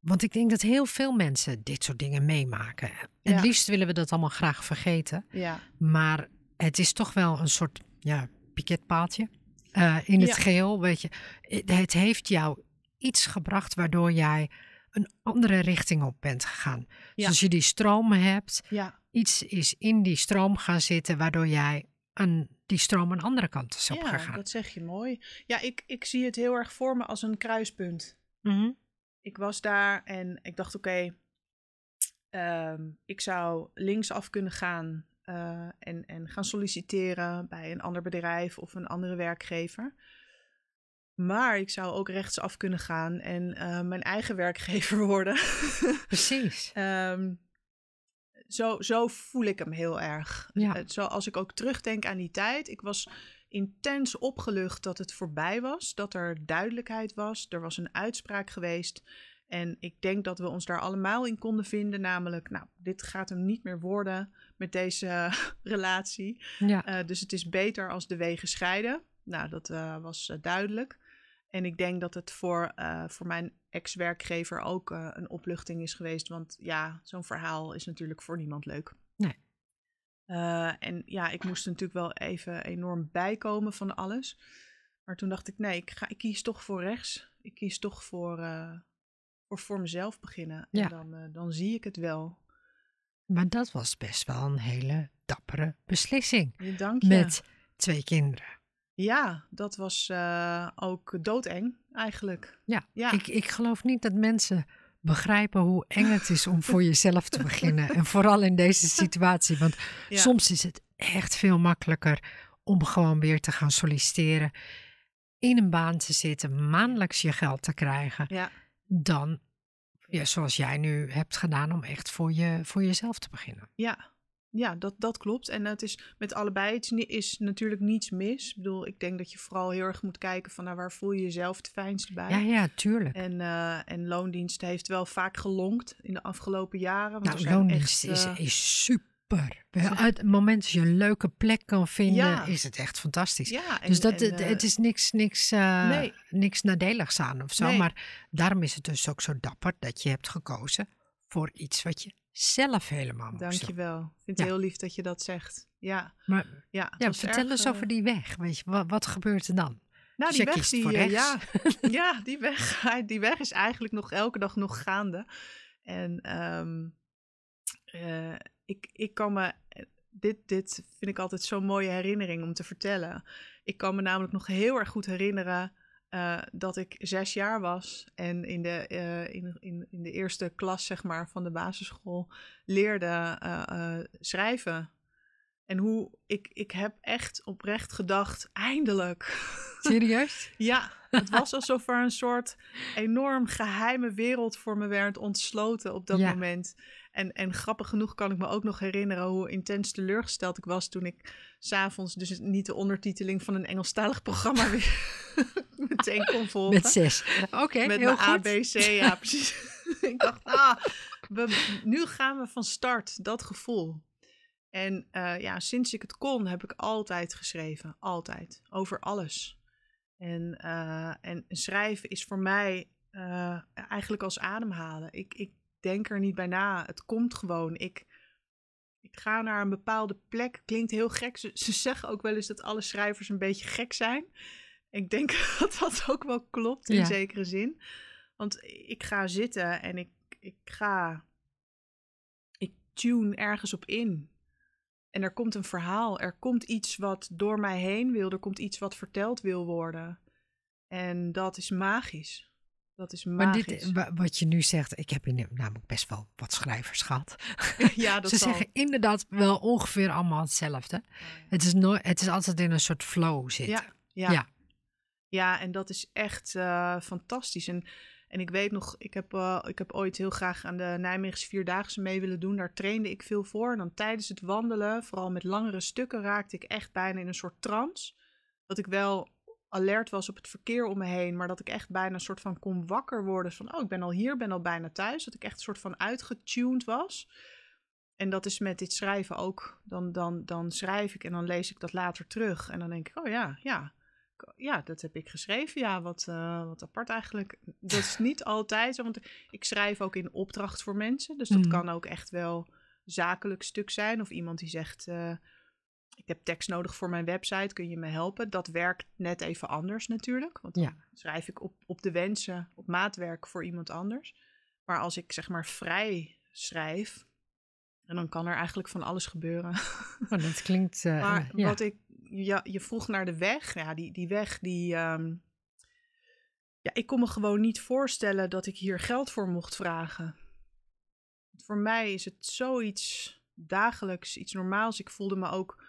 [SPEAKER 2] Want ik denk dat heel veel mensen dit soort dingen meemaken. En
[SPEAKER 1] Ja.
[SPEAKER 2] het liefst willen we dat allemaal graag vergeten.
[SPEAKER 1] Ja.
[SPEAKER 2] Maar het is toch wel een soort ja, piketpaaltje eh, in het
[SPEAKER 1] Ja.
[SPEAKER 2] geheel. Weet je. Het- Het heeft jou iets gebracht waardoor jij een andere richting op bent gegaan. Dus als je die stromen hebt,
[SPEAKER 1] Ja,
[SPEAKER 2] iets is in die stroom gaan zitten waardoor jij een, die stroom een andere kant is op
[SPEAKER 1] ja
[SPEAKER 2] gegaan.
[SPEAKER 1] dat zeg je mooi. Ja, ik, ik zie het heel erg voor me als een kruispunt.
[SPEAKER 2] Mhm.
[SPEAKER 1] Ik was daar en ik dacht, oké, ehm, ik zou linksaf kunnen gaan eh, en, en gaan solliciteren bij een ander bedrijf of een andere werkgever. Maar ik zou ook rechtsaf kunnen gaan en eh, mijn eigen werkgever worden.
[SPEAKER 2] Precies.
[SPEAKER 1] Ehm, zo, zo voel ik hem heel erg.
[SPEAKER 2] Ja.
[SPEAKER 1] Eh, Zo als ik ook terugdenk aan die tijd. Ik was intens opgelucht dat het voorbij was. Dat er duidelijkheid was. Er was een uitspraak geweest. En ik denk dat we ons daar allemaal in konden vinden. Namelijk, nou, dit gaat hem niet meer worden met deze relatie.
[SPEAKER 2] Ja.
[SPEAKER 1] Eh, dus het is beter als de wegen scheiden. Nou, dat eh, was duidelijk. En ik denk dat het voor, voor mijn ex-werkgever ook eh, een opluchting is geweest. Want ja, zo'n verhaal is natuurlijk voor niemand leuk.
[SPEAKER 2] Nee.
[SPEAKER 1] Eh, en ja, ik moest natuurlijk wel even enorm bijkomen van alles. Maar toen dacht ik, nee, ik, ga, ik kies toch voor rechts. Ik kies toch voor, eh, voor, voor mezelf beginnen.
[SPEAKER 2] Ja.
[SPEAKER 1] En dan, dan zie ik het wel.
[SPEAKER 2] Maar dat was best wel een hele dappere beslissing.
[SPEAKER 1] Ja, Dank je.
[SPEAKER 2] Met twee kinderen.
[SPEAKER 1] Ja, dat was eh, ook doodeng eigenlijk.
[SPEAKER 2] Ja,
[SPEAKER 1] Ja.
[SPEAKER 2] Ik, ik geloof niet dat mensen begrijpen hoe eng het is om voor jezelf te beginnen. En vooral in deze situatie. Want
[SPEAKER 1] Ja.
[SPEAKER 2] soms is het echt veel makkelijker om gewoon weer te gaan solliciteren. In een baan te zitten, maandelijks je geld te krijgen.
[SPEAKER 1] Ja,
[SPEAKER 2] Dan, ja, zoals jij nu hebt gedaan, om echt voor, je, voor jezelf te beginnen.
[SPEAKER 1] ja. Ja, dat, dat klopt. En het is met allebei het is, natuurlijk niets mis. Ik bedoel, ik denk dat je vooral heel erg moet kijken van nou, waar voel je jezelf het fijnst bij.
[SPEAKER 2] Ja, ja, tuurlijk.
[SPEAKER 1] En, eh, en loondienst heeft wel vaak gelonkt in de afgelopen jaren. Want
[SPEAKER 2] Nou, loondienst
[SPEAKER 1] echt,
[SPEAKER 2] is,
[SPEAKER 1] eh,
[SPEAKER 2] is super. Uit het moment dat je een leuke plek kan vinden,
[SPEAKER 1] Ja.
[SPEAKER 2] is het echt fantastisch.
[SPEAKER 1] ja, en,
[SPEAKER 2] dus dat,
[SPEAKER 1] en, eh,
[SPEAKER 2] het is niks, niks,
[SPEAKER 1] nee.
[SPEAKER 2] niks nadeligs aan of zo.
[SPEAKER 1] Nee.
[SPEAKER 2] Maar daarom is het dus ook zo dapper dat je hebt gekozen voor iets wat je zelf helemaal moest.
[SPEAKER 1] Dankjewel. Ik vind het
[SPEAKER 2] Ja.
[SPEAKER 1] heel lief dat je dat zegt. Ja,
[SPEAKER 2] Maar
[SPEAKER 1] ja,
[SPEAKER 2] vertel
[SPEAKER 1] erg,
[SPEAKER 2] eens
[SPEAKER 1] eh,
[SPEAKER 2] over die weg. Weet je, wat, wat gebeurt er dan?
[SPEAKER 1] Nou, die weg, die,
[SPEAKER 2] voor
[SPEAKER 1] eh, ja, ja, die weg, die weg is eigenlijk nog elke dag nog gaande. En ehm, eh, ik, ik kan me, dit, dit vind ik altijd zo'n mooie herinnering om te vertellen. Ik kan me namelijk nog heel erg goed herinneren eh, dat ik zes jaar was en in de, eh, in, in, in de eerste klas zeg maar, van de basisschool leerde eh, schrijven. En hoe ik, ik heb echt oprecht gedacht, eindelijk.
[SPEAKER 2] Serieus?
[SPEAKER 1] Ja, het was alsof er een soort enorm geheime wereld voor me werd ontsloten op dat
[SPEAKER 2] Ja.
[SPEAKER 1] moment. En, en grappig genoeg kan ik me ook nog herinneren hoe intens teleurgesteld ik was toen ik s'avonds dus niet de ondertiteling van een Engelstalig programma weer meteen kon volgen.
[SPEAKER 2] Met zes. Oké,
[SPEAKER 1] Met
[SPEAKER 2] heel
[SPEAKER 1] mijn
[SPEAKER 2] goed.
[SPEAKER 1] ABC, ja precies. ik dacht, ah, we, nu gaan we van start, dat gevoel. En eh, ja, sinds ik het kon, heb ik altijd geschreven. Altijd. Over alles. En, eh, en schrijven is voor mij eh, eigenlijk als ademhalen. Ik, ik denk er niet bij na. Het komt gewoon. Ik, ik ga naar een bepaalde plek. Klinkt heel gek. Ze, ze zeggen ook wel eens dat alle schrijvers een beetje gek zijn. Ik denk dat dat ook wel klopt in
[SPEAKER 2] Ja.
[SPEAKER 1] zekere zin. Want ik ga zitten en ik, ik ga. Ik tune ergens op in. En er komt een verhaal. Er komt iets wat door mij heen wil. Er komt iets wat verteld wil worden. En dat is magisch. Dat is
[SPEAKER 2] Maar dit, wa- wat je nu zegt, ik heb hier namelijk best wel wat schrijvers gehad.
[SPEAKER 1] ja, dat
[SPEAKER 2] Ze
[SPEAKER 1] zal.
[SPEAKER 2] zeggen inderdaad wel ongeveer allemaal hetzelfde. Het is, nooit, het is altijd in een soort flow zitten.
[SPEAKER 1] Ja, ja.
[SPEAKER 2] Ja.
[SPEAKER 1] ja. en dat is echt eh, fantastisch. En, en ik weet nog, ik heb, eh, ik heb ooit heel graag aan de Nijmeegse Vierdaagse mee willen doen. Daar trainde ik veel voor. En dan tijdens het wandelen, vooral met langere stukken, raakte ik echt bijna in een soort trance. Dat ik wel alert was op het verkeer om me heen, maar dat ik echt bijna een soort van kon wakker worden van, oh, ik ben al hier, ben al bijna thuis. Dat ik echt een soort van uitgetuned was. En dat is met dit schrijven ook. Dan, dan, dan schrijf ik en dan lees ik dat later terug. En dan denk ik, oh ja, ja. Ja, dat heb ik geschreven. Ja, wat, eh, wat apart eigenlijk. Dat is niet altijd zo, want ik schrijf ook in opdracht voor mensen. Dus dat
[SPEAKER 2] Mhm.
[SPEAKER 1] kan ook echt wel zakelijk stuk zijn. Of iemand die zegt, eh, ik heb tekst nodig voor mijn website, kun je me helpen? Dat werkt net even anders natuurlijk. Want dan
[SPEAKER 2] Ja.
[SPEAKER 1] schrijf ik op, op de wensen, op maatwerk voor iemand anders. Maar als ik zeg maar vrij schrijf, en dan kan er eigenlijk van alles gebeuren.
[SPEAKER 2] Oh, dat klinkt. eh,
[SPEAKER 1] Maar
[SPEAKER 2] ja.
[SPEAKER 1] wat ik, ja, je vroeg naar de weg. Ja, die, die weg, die. ehm, ja, ik kon me gewoon niet voorstellen dat ik hier geld voor mocht vragen. Voor mij is het zoiets dagelijks, iets normaals. Ik voelde me ook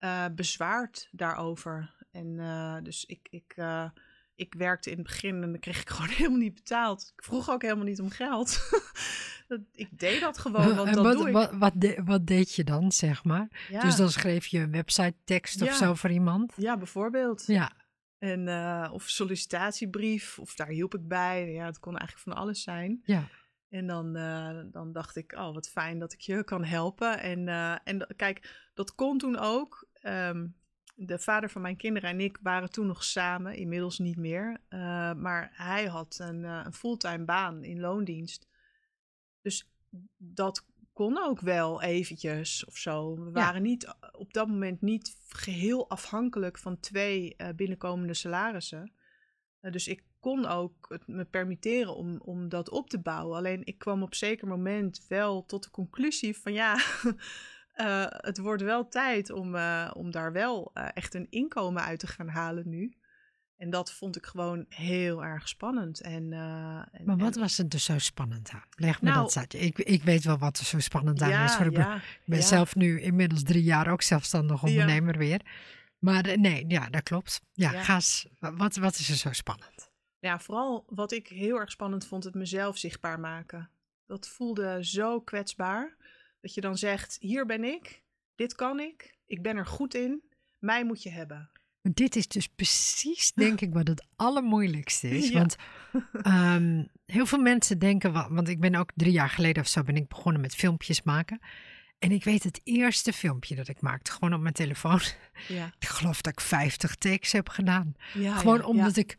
[SPEAKER 1] eh, bezwaard daarover. En eh, dus ik, ik, eh, ik werkte in het begin en dan kreeg ik gewoon helemaal niet betaald. Ik vroeg ook helemaal niet om geld. Dat- ik deed dat gewoon, want dat
[SPEAKER 2] wat,
[SPEAKER 1] doe ik.
[SPEAKER 2] Wat, wat, de- wat deed je dan, zeg maar?
[SPEAKER 1] Ja,
[SPEAKER 2] Dus dan schreef je een website tekst of zo voor iemand?
[SPEAKER 1] ja bijvoorbeeld.
[SPEAKER 2] Ja.
[SPEAKER 1] En, of sollicitatiebrief, of daar hielp ik bij. Ja, het kon eigenlijk van alles zijn.
[SPEAKER 2] Ja.
[SPEAKER 1] En dan, dan dacht ik, oh, wat fijn dat ik je kan helpen. En, en kijk, dat kon toen ook. Ehm, de vader van mijn kinderen en ik waren toen nog samen, inmiddels niet meer. Eh, maar hij had een, eh, een fulltime baan in loondienst. Dus dat kon ook wel eventjes of zo. We waren niet op dat moment niet geheel afhankelijk van twee eh, binnenkomende salarissen. Eh, dus ik kon ook het me permitteren om, om dat op te bouwen. Alleen ik kwam op zeker moment wel tot de conclusie van ja, eh, het wordt wel tijd om, eh, om daar wel eh, echt een inkomen uit te gaan halen nu. En dat vond ik gewoon heel erg spannend. En, en-
[SPEAKER 2] Maar wat
[SPEAKER 1] en-
[SPEAKER 2] was er dus zo spannend aan? Leg me
[SPEAKER 1] Nou-
[SPEAKER 2] dat uit. Ik, ik weet wel wat er zo spannend aan is. Voor
[SPEAKER 1] ja,
[SPEAKER 2] Ik ben
[SPEAKER 1] ja.
[SPEAKER 2] zelf nu inmiddels drie jaar ook zelfstandig ondernemer weer. Maar nee, ja, dat klopt. Ja,
[SPEAKER 1] Ja.
[SPEAKER 2] Wat, wat is er zo spannend?
[SPEAKER 1] Ja, vooral wat ik heel erg spannend vond, het mezelf zichtbaar maken. Dat voelde zo kwetsbaar. Dat je dan zegt, hier ben ik, dit kan ik, ik ben er goed in, mij moet je hebben.
[SPEAKER 2] Maar dit is dus precies, denk ik, wat het allermoeilijkste is.
[SPEAKER 1] Ja.
[SPEAKER 2] Want ehm, heel veel mensen denken, wa- want ik ben ook drie jaar geleden of zo ben ik begonnen met filmpjes maken. En ik weet het eerste filmpje dat ik maakte, gewoon op mijn telefoon.
[SPEAKER 1] Ja,
[SPEAKER 2] Ik geloof dat ik 50 takes heb gedaan.
[SPEAKER 1] ja
[SPEAKER 2] gewoon omdat ik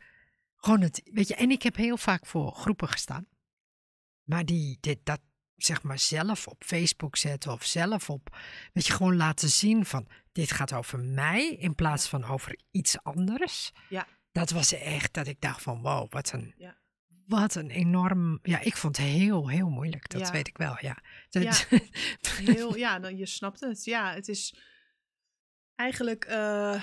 [SPEAKER 2] gewoon het, weet je, en ik heb heel vaak voor groepen gestaan. Maar die, dit, dat zeg maar zelf op Facebook zetten of zelf op, weet je, gewoon laten zien van dit gaat over mij in plaats van over iets anders.
[SPEAKER 1] Ja.
[SPEAKER 2] Dat was echt dat ik dacht van wow, wat een,
[SPEAKER 1] Ja.
[SPEAKER 2] wat een enorm, ja, ik vond het heel, heel moeilijk. Dat
[SPEAKER 1] Ja.
[SPEAKER 2] weet ik wel, ja. Dat-
[SPEAKER 1] heel, ja, dan, je snapt het. Ja, het is eigenlijk eh,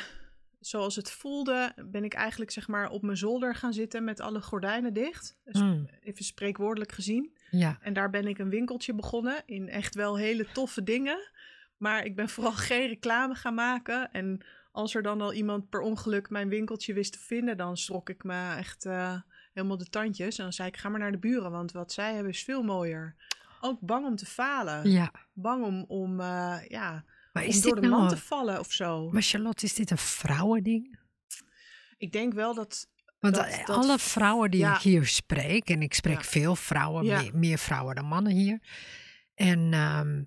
[SPEAKER 1] zoals het voelde, ben ik eigenlijk zeg maar op mijn zolder gaan zitten met alle gordijnen dicht. Dus
[SPEAKER 2] Mm,
[SPEAKER 1] Even spreekwoordelijk gezien.
[SPEAKER 2] Ja.
[SPEAKER 1] En daar ben ik een winkeltje begonnen in echt wel hele toffe dingen. Maar ik ben vooral geen reclame gaan maken. En als er dan al iemand per ongeluk mijn winkeltje wist te vinden, dan schrok ik me echt eh, helemaal de tandjes. En dan zei ik, ga maar naar de buren, want wat zij hebben is veel mooier. Ook bang om te falen.
[SPEAKER 2] ja.
[SPEAKER 1] Bang om, om, eh, ja,
[SPEAKER 2] Maar
[SPEAKER 1] om
[SPEAKER 2] is
[SPEAKER 1] door de
[SPEAKER 2] nou,
[SPEAKER 1] man te vallen of zo.
[SPEAKER 2] maar Charlotte, is dit een vrouwending?
[SPEAKER 1] Ik denk wel dat...
[SPEAKER 2] Want
[SPEAKER 1] Dat-
[SPEAKER 2] eh,
[SPEAKER 1] dat-
[SPEAKER 2] alle vrouwen die
[SPEAKER 1] ja.
[SPEAKER 2] ik hier spreek, en ik spreek
[SPEAKER 1] Ja.
[SPEAKER 2] veel vrouwen,
[SPEAKER 1] Ja.
[SPEAKER 2] meer, meer vrouwen dan mannen hier. En ehm,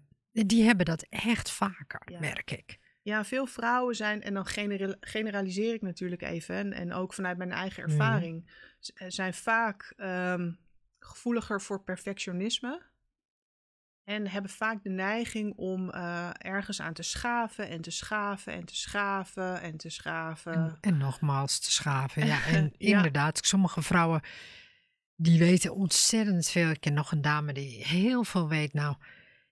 [SPEAKER 2] die hebben dat echt vaker, merk ik.
[SPEAKER 1] Ja, veel vrouwen zijn, en dan genera- generaliseer ik natuurlijk even, en, en ook vanuit mijn eigen
[SPEAKER 2] Mhm.
[SPEAKER 1] ervaring, eh, zijn vaak ehm, gevoeliger voor perfectionisme. En hebben vaak de neiging om eh, ergens aan te schaven en te schaven en te schaven en te schaven.
[SPEAKER 2] En, en nogmaals te schaven. Ja, en
[SPEAKER 1] Ja.
[SPEAKER 2] inderdaad, sommige vrouwen die weten ontzettend veel. Ik ken nog een dame die heel veel weet. Nou,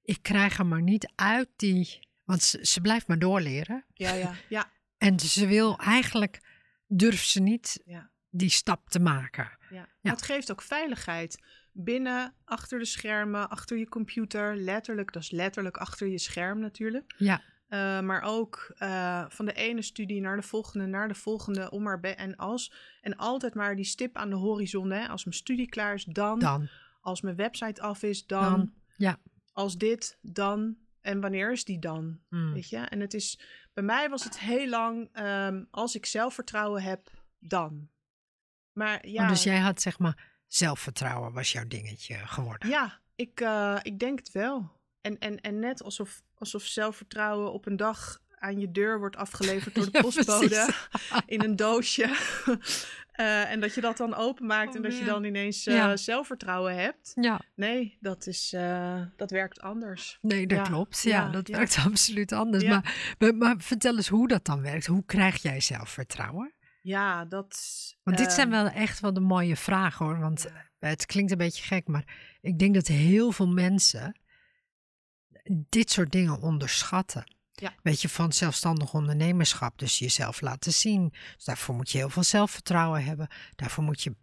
[SPEAKER 2] ik krijg haar maar niet uit die. Want ze, ze blijft maar doorleren.
[SPEAKER 1] Ja, ja, ja,
[SPEAKER 2] En ze wil eigenlijk, durft ze niet
[SPEAKER 1] ja.
[SPEAKER 2] die stap te maken.
[SPEAKER 1] ja.
[SPEAKER 2] Ja.
[SPEAKER 1] Het geeft ook veiligheid. Binnen, achter de schermen, achter je computer, letterlijk, dat is letterlijk achter je scherm natuurlijk.
[SPEAKER 2] Ja,
[SPEAKER 1] Uh, maar ook uh, van de ene studie naar de volgende, naar de volgende. Om maar en als. En altijd maar die stip aan de horizon. Hè? Als mijn studie klaar is, dan.
[SPEAKER 2] dan.
[SPEAKER 1] Als mijn website af is, dan.
[SPEAKER 2] Dan, ja.
[SPEAKER 1] Als dit, dan. En wanneer is die dan?
[SPEAKER 2] Mm.
[SPEAKER 1] Weet je? En het is. Bij mij was het heel lang. Um, als ik zelfvertrouwen heb, dan. Maar ja.
[SPEAKER 2] Oh, dus jij had zeg maar. Zelfvertrouwen was jouw dingetje geworden.
[SPEAKER 1] Ja, ik, uh, ik denk het wel. En, en, en net alsof, alsof zelfvertrouwen op een dag aan je deur wordt afgeleverd door de
[SPEAKER 2] Ja,
[SPEAKER 1] postbode in een doosje. uh, en dat je dat dan openmaakt
[SPEAKER 2] Oh,
[SPEAKER 1] en dat je dan ineens uh,
[SPEAKER 2] Ja.
[SPEAKER 1] zelfvertrouwen hebt.
[SPEAKER 2] Ja,
[SPEAKER 1] Nee, dat, is, uh, dat werkt anders.
[SPEAKER 2] nee, dat
[SPEAKER 1] Ja,
[SPEAKER 2] klopt. Ja, dat werkt absoluut anders. Maar, maar vertel eens hoe dat dan werkt. Hoe krijg jij zelfvertrouwen?
[SPEAKER 1] Ja, dat.
[SPEAKER 2] Want dit zijn
[SPEAKER 1] ehm,
[SPEAKER 2] wel echt wel de mooie vragen hoor. Want
[SPEAKER 1] ja.
[SPEAKER 2] het klinkt een beetje gek, maar ik denk dat heel veel mensen dit soort dingen onderschatten.
[SPEAKER 1] Ja.
[SPEAKER 2] Weet je, van zelfstandig ondernemerschap. Dus jezelf laten zien. Dus daarvoor moet je heel veel zelfvertrouwen hebben. Daarvoor moet je,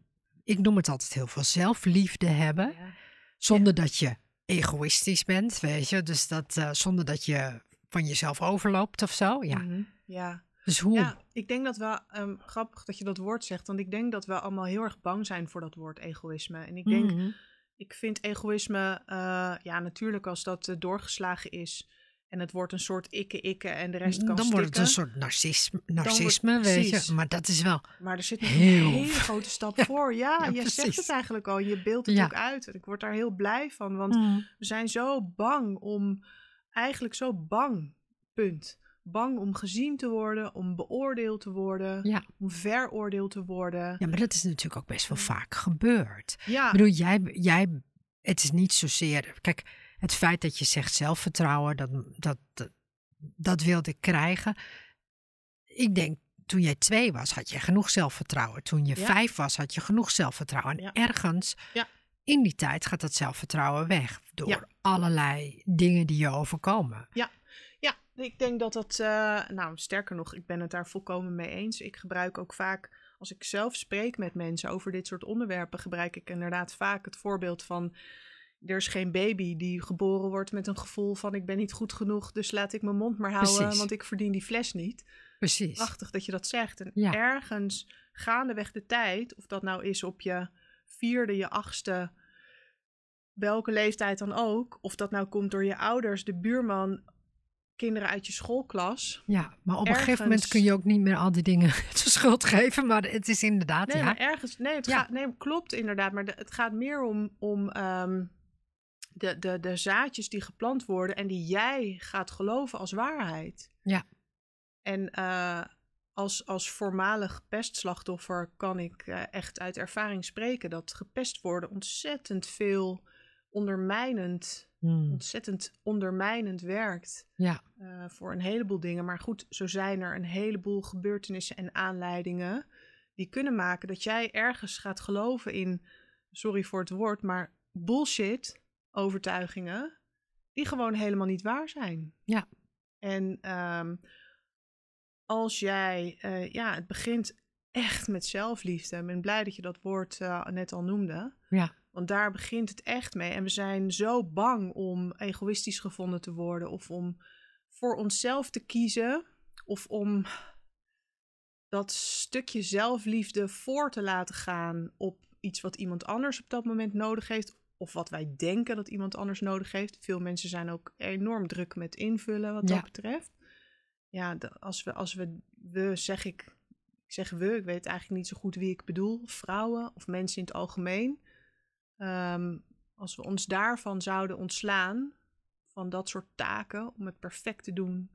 [SPEAKER 2] ik noem het altijd heel veel zelfliefde hebben.
[SPEAKER 1] Ja.
[SPEAKER 2] Zonder dat je egoïstisch bent, weet je. Dus dat, eh, zonder dat je van jezelf overloopt of zo. Ja.
[SPEAKER 1] Mhm, ja.
[SPEAKER 2] Dus hoe?
[SPEAKER 1] Ja, ik denk dat we, ehm, grappig dat je dat woord zegt, want ik denk dat we allemaal heel erg bang zijn voor dat woord egoïsme. En ik denk,
[SPEAKER 2] Mhm.
[SPEAKER 1] ik vind egoïsme, eh, ja, natuurlijk als dat eh, doorgeslagen is en het wordt een soort ikke-ikke en de rest kan
[SPEAKER 2] dan wordt het een soort narcisme, narcisme weet je. Maar dat is wel
[SPEAKER 1] Maar er zit nog
[SPEAKER 2] Heel
[SPEAKER 1] een hele grote stap
[SPEAKER 2] Ja,
[SPEAKER 1] voor. Ja,
[SPEAKER 2] ja,
[SPEAKER 1] je zegt het eigenlijk al. Je beeldt het
[SPEAKER 2] Ja.
[SPEAKER 1] ook uit. En ik word daar heel blij van, want we zijn zo bang om, eigenlijk zo bang, punt. Bang om gezien te worden, om beoordeeld te worden,
[SPEAKER 2] Ja.
[SPEAKER 1] om veroordeeld te worden.
[SPEAKER 2] Ja, maar dat is natuurlijk ook best wel vaak gebeurd.
[SPEAKER 1] Ja,
[SPEAKER 2] Ik bedoel, jij, jij, het is niet zozeer. Kijk, het feit dat je zegt zelfvertrouwen, dat, dat, dat, dat wilde ik krijgen. Ik denk, toen jij twee was, had je genoeg zelfvertrouwen. Toen je
[SPEAKER 1] Ja.
[SPEAKER 2] vijf was, had je genoeg zelfvertrouwen. En
[SPEAKER 1] Ja.
[SPEAKER 2] ergens
[SPEAKER 1] Ja.
[SPEAKER 2] in die tijd gaat dat zelfvertrouwen weg. Door allerlei dingen die je overkomen.
[SPEAKER 1] ja, ik denk dat dat, eh, nou sterker nog, ik ben het daar volkomen mee eens. Ik gebruik ook vaak als ik zelf spreek met mensen over dit soort onderwerpen, gebruik ik inderdaad vaak het voorbeeld van er is geen baby die geboren wordt met een gevoel van ik ben niet goed genoeg, dus laat ik mijn mond maar houden,
[SPEAKER 2] Precies.
[SPEAKER 1] want ik verdien die fles niet.
[SPEAKER 2] Precies.
[SPEAKER 1] Prachtig dat je dat zegt. En
[SPEAKER 2] Ja.
[SPEAKER 1] ergens gaandeweg de tijd, of dat nou is op je vierde, je achtste, welke leeftijd dan ook, of dat nou komt door je ouders, de buurman, kinderen uit je schoolklas.
[SPEAKER 2] Ja, maar op een gegeven moment kun je ook niet meer al die dingen de schuld geven. Maar het is inderdaad,
[SPEAKER 1] Nee,
[SPEAKER 2] ja.
[SPEAKER 1] maar ergens, nee, het
[SPEAKER 2] Ja.
[SPEAKER 1] gaat, nee, klopt inderdaad, maar de- het gaat meer om, om ehm, de, de, de zaadjes die geplant worden en die jij gaat geloven als waarheid.
[SPEAKER 2] Ja.
[SPEAKER 1] En eh, als, als voormalig pestslachtoffer kan ik eh, echt uit ervaring spreken dat gepest worden ontzettend veel ondermijnend,
[SPEAKER 2] Hmm,
[SPEAKER 1] ontzettend ondermijnend werkt
[SPEAKER 2] Ja,
[SPEAKER 1] eh, voor een heleboel dingen. Maar goed, zo zijn er een heleboel gebeurtenissen en aanleidingen die kunnen maken dat jij ergens gaat geloven in, sorry voor het woord, maar bullshit overtuigingen die gewoon helemaal niet waar zijn.
[SPEAKER 2] Ja.
[SPEAKER 1] En ehm, als jij, eh, ja, het begint echt met zelfliefde. Ik ben blij dat je dat woord eh, net al noemde.
[SPEAKER 2] ja,
[SPEAKER 1] Want daar begint het echt mee. En we zijn zo bang om egoïstisch gevonden te worden. Of om voor onszelf te kiezen. Of om dat stukje zelfliefde voor te laten gaan op iets wat iemand anders op dat moment nodig heeft. Of wat wij denken dat iemand anders nodig heeft. Veel mensen zijn ook enorm druk met invullen wat
[SPEAKER 2] Ja.
[SPEAKER 1] dat betreft. Ja, als we, als we, we zeg ik, ik zeg we, ik weet eigenlijk niet zo goed wie ik bedoel. Vrouwen of mensen in het algemeen. Ehm, als we ons daarvan zouden ontslaan, van dat soort taken, om het perfect te doen,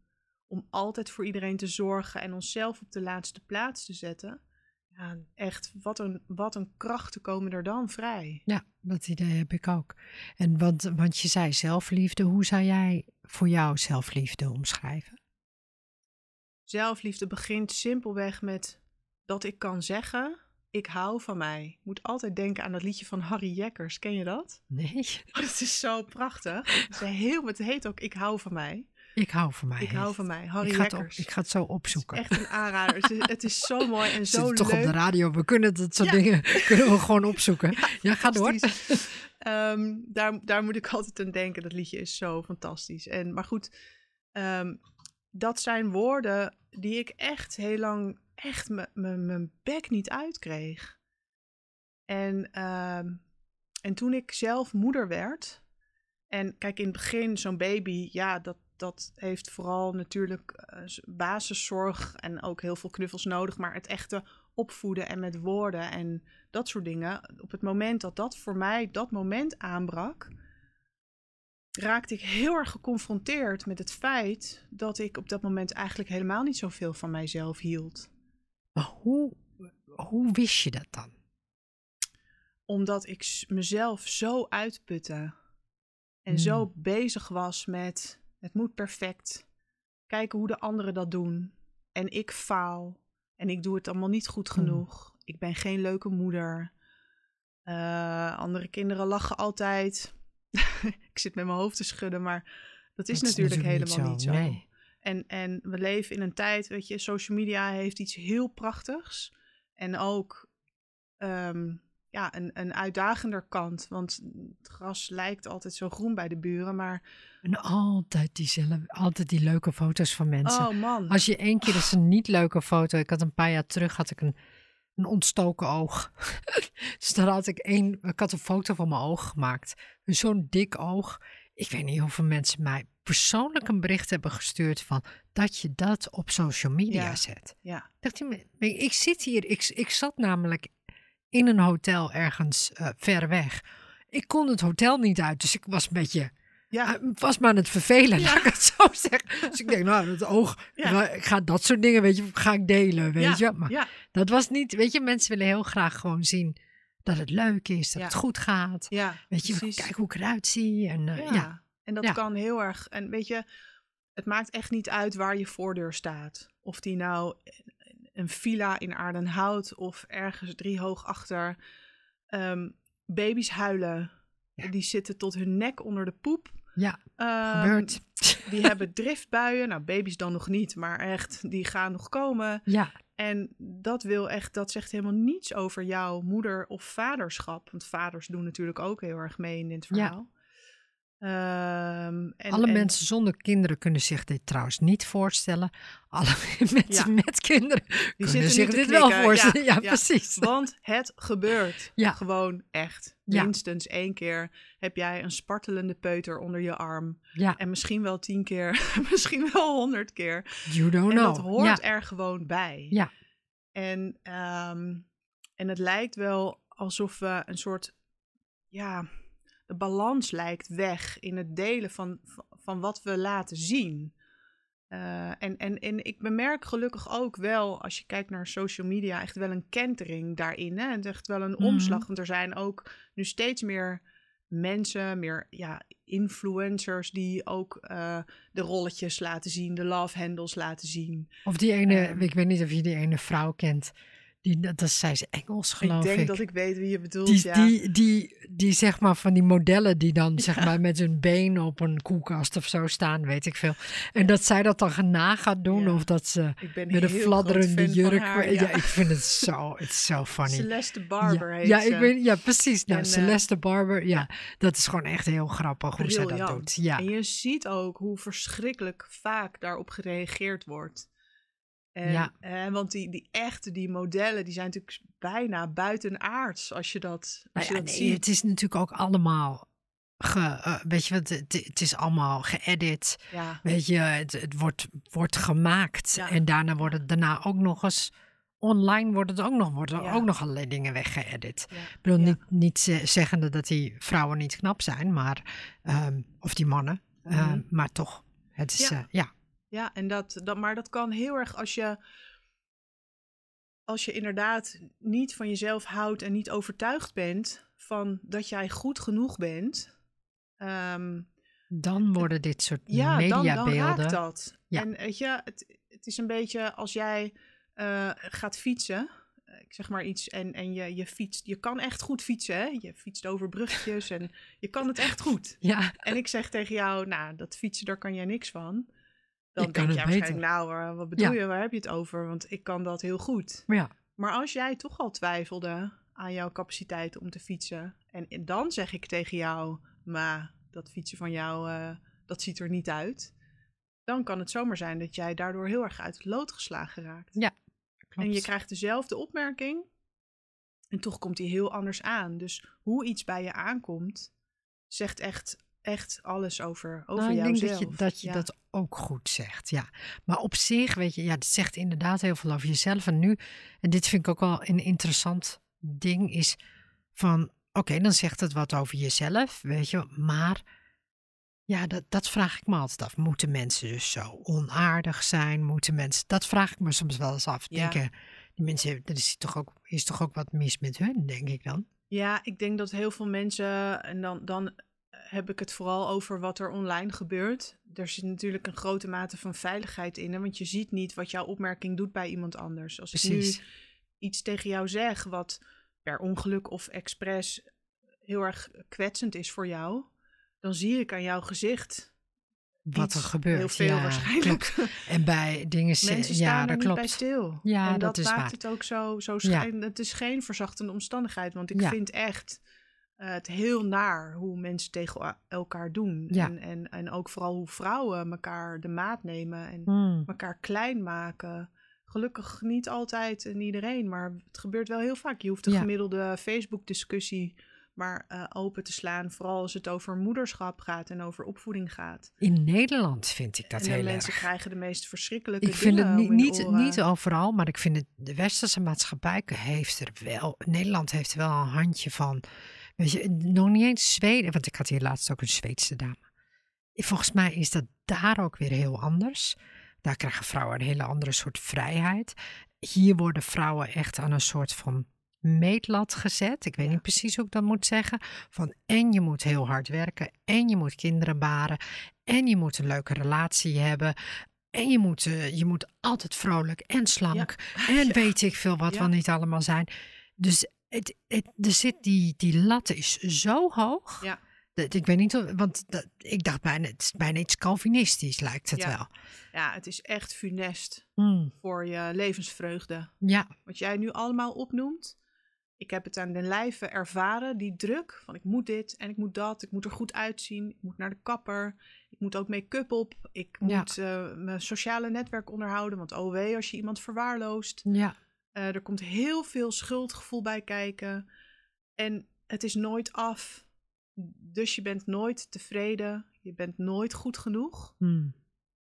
[SPEAKER 1] om altijd voor iedereen te zorgen en onszelf op de laatste plaats te zetten. Ja, echt, wat een, wat een krachten komen er dan vrij.
[SPEAKER 2] ja, dat idee heb ik ook. En want, want je zei zelfliefde. Hoe zou jij voor jou zelfliefde omschrijven?
[SPEAKER 1] Zelfliefde begint simpelweg met dat ik kan zeggen, ik hou van mij. Ik moet altijd denken aan dat liedje van Harry Jekkers. Ken je dat?
[SPEAKER 2] Nee,
[SPEAKER 1] Oh, dat is zo prachtig. Het, heel, het heet ook Ik hou van mij.
[SPEAKER 2] ik hou van mij.
[SPEAKER 1] Ik hou van mij. Harry
[SPEAKER 2] ik ga, op, ik ga het zo
[SPEAKER 1] Het is
[SPEAKER 2] opzoeken.
[SPEAKER 1] echt een aanrader. Het is, het is zo mooi en zo
[SPEAKER 2] zitten toch
[SPEAKER 1] leuk.
[SPEAKER 2] op de radio. We kunnen dat soort
[SPEAKER 1] Ja.
[SPEAKER 2] dingen kunnen we gewoon opzoeken. Ja, ga door.
[SPEAKER 1] Ehm, daar, daar moet ik altijd aan denken. Dat liedje is zo fantastisch. En, maar goed, ehm, dat zijn woorden die ik echt heel lang echt mijn bek niet uitkreeg. En, ehm, en toen ik zelf moeder werd. En kijk, in het begin, zo'n baby, ja, dat, dat heeft vooral natuurlijk eh, basiszorg en ook heel veel knuffels nodig. Maar het echte opvoeden en met woorden en dat soort dingen. Op het moment dat dat voor mij dat moment aanbrak, raakte ik heel erg geconfronteerd met het feit dat ik op dat moment eigenlijk helemaal niet zoveel van mijzelf hield.
[SPEAKER 2] Maar hoe, hoe wist je dat dan?
[SPEAKER 1] Omdat ik mezelf zo uitputte en
[SPEAKER 2] Hmm.
[SPEAKER 1] zo bezig was met het moet perfect. Kijken hoe de anderen dat doen. En ik faal. En ik doe het allemaal niet goed
[SPEAKER 2] Hmm.
[SPEAKER 1] genoeg. Ik ben geen leuke moeder. Eh, andere kinderen lachen altijd. ik zit met mijn hoofd te schudden, maar dat is
[SPEAKER 2] Dat
[SPEAKER 1] natuurlijk helemaal niet zo.
[SPEAKER 2] Nee.
[SPEAKER 1] En, en we leven in een tijd, weet je, social media heeft iets heel prachtigs. En ook ehm, ja, een, een uitdagender kant. Want het gras lijkt altijd zo groen bij de buren. Maar
[SPEAKER 2] En altijd diezelfde, altijd die leuke foto's van mensen.
[SPEAKER 1] oh man.
[SPEAKER 2] Als je één keer eens een niet leuke foto. Ik had een paar jaar terug had ik een, een ontstoken oog. dus dan had ik één. Ik had een foto van mijn oog gemaakt. Zo'n dik oog. Ik weet niet hoeveel mensen mij persoonlijk een bericht hebben gestuurd van dat je dat op social media
[SPEAKER 1] Ja.
[SPEAKER 2] zet.
[SPEAKER 1] Ja,
[SPEAKER 2] Dacht je, ik, ik zit hier. Ik, ik zat namelijk in een hotel ergens eh, ver weg. Ik kon het hotel niet uit, dus ik was een beetje
[SPEAKER 1] ja,
[SPEAKER 2] uh, was maar aan het vervelen,
[SPEAKER 1] Ja.
[SPEAKER 2] laat ik het zo zeggen. Dus ik denk, nou, het oog,
[SPEAKER 1] Ja.
[SPEAKER 2] ik ga- ik ga dat soort dingen, weet je, ga ik delen, weet je. Maar
[SPEAKER 1] ja,
[SPEAKER 2] dat was niet, weet je, mensen willen heel graag gewoon zien dat het leuk is, dat
[SPEAKER 1] Ja.
[SPEAKER 2] het goed gaat.
[SPEAKER 1] ja,
[SPEAKER 2] Weet je, kijk hoe ik eruit zie. En eh, ja.
[SPEAKER 1] Ja, en dat kan heel erg. En weet je, het maakt echt niet uit waar je voordeur staat. Of die nou een villa in Aardenhout of ergens driehoog achter. Ehm, baby's huilen. Die zitten tot hun nek onder de poep.
[SPEAKER 2] ja,
[SPEAKER 1] Ehm,
[SPEAKER 2] gebeurt.
[SPEAKER 1] Die hebben driftbuien. Nou, baby's dan nog niet, maar echt, die gaan nog komen.
[SPEAKER 2] Ja,
[SPEAKER 1] En dat wil echt, dat zegt helemaal niets over jouw moeder of vaderschap. Want vaders doen natuurlijk ook heel erg mee in dit
[SPEAKER 2] Ja.
[SPEAKER 1] Ehm, en,
[SPEAKER 2] Alle
[SPEAKER 1] en-
[SPEAKER 2] mensen zonder kinderen kunnen zich dit trouwens niet voorstellen. Alle mensen
[SPEAKER 1] Ja.
[SPEAKER 2] met kinderen
[SPEAKER 1] die
[SPEAKER 2] kunnen zich dit wel voorstellen. Ja,
[SPEAKER 1] ja.
[SPEAKER 2] precies.
[SPEAKER 1] Want het gebeurt. Gewoon echt. Minstens één keer heb jij een spartelende peuter onder je arm.
[SPEAKER 2] Ja,
[SPEAKER 1] En misschien wel tien keer, misschien wel honderd keer.
[SPEAKER 2] you don't
[SPEAKER 1] En
[SPEAKER 2] know.
[SPEAKER 1] dat hoort er gewoon bij.
[SPEAKER 2] Ja.
[SPEAKER 1] En, ehm, en het lijkt wel alsof we een soort, ja, de balans lijkt weg in het delen van, van, wat we laten zien. Eh, en, en, en ik bemerk gelukkig ook wel, als je kijkt naar social media, echt wel een kentering daarin. Hè? Het echt wel een
[SPEAKER 2] Mhm.
[SPEAKER 1] omslag. Want er zijn ook nu steeds meer mensen, meer ja, influencers, die ook eh, de rolletjes laten zien, de love handles laten zien.
[SPEAKER 2] Of die ene,
[SPEAKER 1] Ehm.
[SPEAKER 2] ik weet niet of je die ene vrouw kent. Die, dat, zei ze Engels, geloof
[SPEAKER 1] ik
[SPEAKER 2] ik.
[SPEAKER 1] denk dat ik weet wie je bedoelt.
[SPEAKER 2] die,
[SPEAKER 1] ja.
[SPEAKER 2] die, die, die zeg maar van die modellen die dan zeg maar met hun been op een koelkast of zo staan, weet ik veel. En dat zij dat dan na gaat doen of dat ze met een fladderende jurk.
[SPEAKER 1] haar,
[SPEAKER 2] ja. ik vind het zo, het is zo funny.
[SPEAKER 1] Celeste Barber heet
[SPEAKER 2] ja,
[SPEAKER 1] ze.
[SPEAKER 2] ik weet, ja, precies. Nou,
[SPEAKER 1] En, eh,
[SPEAKER 2] Celeste Barber, ja, dat is gewoon echt heel grappig hoe zij dat doet. Ja,
[SPEAKER 1] En je ziet ook hoe verschrikkelijk vaak daarop gereageerd wordt. En,
[SPEAKER 2] Ja.
[SPEAKER 1] eh, want die, die echte, die modellen, die zijn natuurlijk bijna buitenaards als je dat, als
[SPEAKER 2] Nou
[SPEAKER 1] je
[SPEAKER 2] ja,
[SPEAKER 1] dat
[SPEAKER 2] nee,
[SPEAKER 1] ziet.
[SPEAKER 2] het is natuurlijk ook allemaal, ge, eh, weet je het, het is allemaal geëdit.
[SPEAKER 1] Ja,
[SPEAKER 2] Weet je, het, het wordt, wordt gemaakt
[SPEAKER 1] Ja.
[SPEAKER 2] en daarna wordt het daarna ook nog eens online wordt het ook nog, worden
[SPEAKER 1] Ja.
[SPEAKER 2] ook nog allerlei dingen weggeëdit. Ik bedoel, niet, niet ze- zeggende dat die vrouwen niet knap zijn, maar, ehm, of die mannen, ehm,
[SPEAKER 1] Mhm.
[SPEAKER 2] maar toch, het is,
[SPEAKER 1] Ja.
[SPEAKER 2] ja. Ja,
[SPEAKER 1] en dat, dat, maar dat kan heel erg als je, als je inderdaad niet van jezelf houdt en niet overtuigd bent van dat jij goed genoeg bent. ehm,
[SPEAKER 2] dan worden dit soort
[SPEAKER 1] ja, dan, dan
[SPEAKER 2] mediabeelden.
[SPEAKER 1] raakt dat.
[SPEAKER 2] Ja.
[SPEAKER 1] En weet je, het, het is een beetje als jij eh, gaat fietsen, eh, ik zeg maar iets, en, en je, je fietst, je kan echt goed fietsen, hè? Je fietst over bruggetjes en je kan het echt goed.
[SPEAKER 2] Ja,
[SPEAKER 1] En ik zeg tegen jou, nou, dat fietsen, daar kan jij niks van. Dan
[SPEAKER 2] Ik kan
[SPEAKER 1] denk
[SPEAKER 2] het
[SPEAKER 1] jij
[SPEAKER 2] beter.
[SPEAKER 1] waarschijnlijk, nou, wat bedoel
[SPEAKER 2] Ja.
[SPEAKER 1] je, waar heb je het over? Want ik kan dat heel goed.
[SPEAKER 2] maar ja,
[SPEAKER 1] Maar als jij toch al twijfelde aan jouw capaciteit om te fietsen, en, en dan zeg ik tegen jou, maar dat fietsen van jou, eh, dat ziet er niet uit. Dan kan het zomaar zijn dat jij daardoor heel erg uit het lood geslagen raakt.
[SPEAKER 2] klopt.
[SPEAKER 1] En je krijgt dezelfde opmerking en toch komt die heel anders aan. Dus hoe iets bij je aankomt, zegt echt, echt alles over, over
[SPEAKER 2] Nou, ik denk
[SPEAKER 1] jouzelf.
[SPEAKER 2] dat je, dat, je
[SPEAKER 1] Ja.
[SPEAKER 2] dat ook goed zegt, ja. Maar op zich, weet je, ja, het zegt inderdaad heel veel over jezelf. En nu, en dit vind ik ook wel een interessant ding, is van, oké, dan zegt het wat over jezelf, weet je, maar ja, dat, dat vraag ik me altijd af. Moeten mensen dus zo onaardig zijn? Moeten mensen, dat vraag ik me soms wel eens af.
[SPEAKER 1] Ja.
[SPEAKER 2] Denken, die mensen, er is toch, ook, is toch ook wat mis met hun, denk ik dan.
[SPEAKER 1] Ja, ik denk dat heel veel mensen, en dan, dan heb ik het vooral over wat er online gebeurt. Er zit natuurlijk een grote mate van veiligheid in, hè, want je ziet niet wat jouw opmerking doet bij iemand anders. Als ik
[SPEAKER 2] Precies.
[SPEAKER 1] nu iets tegen jou zeg wat per ongeluk of expres heel erg kwetsend is voor jou, dan zie ik aan jouw gezicht
[SPEAKER 2] Wat er gebeurt.
[SPEAKER 1] Heel veel
[SPEAKER 2] ja,
[SPEAKER 1] waarschijnlijk.
[SPEAKER 2] klopt. En bij dingen,
[SPEAKER 1] Mensen
[SPEAKER 2] ja,
[SPEAKER 1] er niet
[SPEAKER 2] klopt.
[SPEAKER 1] bij stil.
[SPEAKER 2] Ja,
[SPEAKER 1] en
[SPEAKER 2] dat
[SPEAKER 1] dat,
[SPEAKER 2] is
[SPEAKER 1] maakt
[SPEAKER 2] waar.
[SPEAKER 1] het ook zo, zo
[SPEAKER 2] Ja.
[SPEAKER 1] schijn. Het is geen verzachtende omstandigheid, want ik vind echt eh, het heel naar hoe mensen tegen el- elkaar doen.
[SPEAKER 2] Ja.
[SPEAKER 1] En, en, en ook vooral hoe vrouwen elkaar de maat nemen en
[SPEAKER 2] Hmm.
[SPEAKER 1] elkaar klein maken. Gelukkig niet altijd en iedereen, maar het gebeurt wel heel vaak. Je hoeft de
[SPEAKER 2] Ja.
[SPEAKER 1] gemiddelde Facebook-discussie maar eh, open te slaan. Vooral als het over moederschap gaat en over opvoeding gaat.
[SPEAKER 2] In Nederland vind ik dat
[SPEAKER 1] en
[SPEAKER 2] heel
[SPEAKER 1] mensen
[SPEAKER 2] erg.
[SPEAKER 1] krijgen de meest verschrikkelijke
[SPEAKER 2] Ik vind het niet, niet, niet overal, maar ik vind het, de westerse maatschappij heeft er wel, Nederland heeft er wel een handje van. Weet je, nog niet eens Zweden, want ik had hier laatst ook een Zweedse dame. Volgens mij is dat daar ook weer heel anders. Daar krijgen vrouwen een hele andere soort vrijheid. Hier worden vrouwen echt aan een soort van meetlat gezet. Ik weet niet precies hoe ik dat moet zeggen. Van en je moet heel hard werken, en je moet kinderen baren, en je moet een leuke relatie hebben. En je moet, eh, je moet altijd vrolijk en slank. En
[SPEAKER 1] Ja.
[SPEAKER 2] weet ik veel wat
[SPEAKER 1] Ja.
[SPEAKER 2] wel niet allemaal zijn. Dus het, het, er zit die, die lat is zo hoog.
[SPEAKER 1] Ja.
[SPEAKER 2] Dat- Ik weet niet, of- want dat, ik dacht bijna, het is bijna iets Calvinistisch lijkt het
[SPEAKER 1] Ja.
[SPEAKER 2] wel.
[SPEAKER 1] Ja, het is echt funest
[SPEAKER 2] Hmm,
[SPEAKER 1] voor je levensvreugde.
[SPEAKER 2] Ja,
[SPEAKER 1] Wat jij nu allemaal opnoemt. Ik heb het aan den lijve ervaren, die druk van ik moet dit en ik moet dat. Ik moet er goed uitzien. Ik moet naar de kapper. Ik moet ook make-up op. Ik
[SPEAKER 2] Ja.
[SPEAKER 1] moet eh, mijn sociale netwerk onderhouden. Want oh wee, als je iemand verwaarloost.
[SPEAKER 2] ja,
[SPEAKER 1] Eh, er komt heel veel schuldgevoel bij kijken. En het is nooit af. Dus je bent nooit tevreden. Je bent nooit goed genoeg.
[SPEAKER 2] hmm,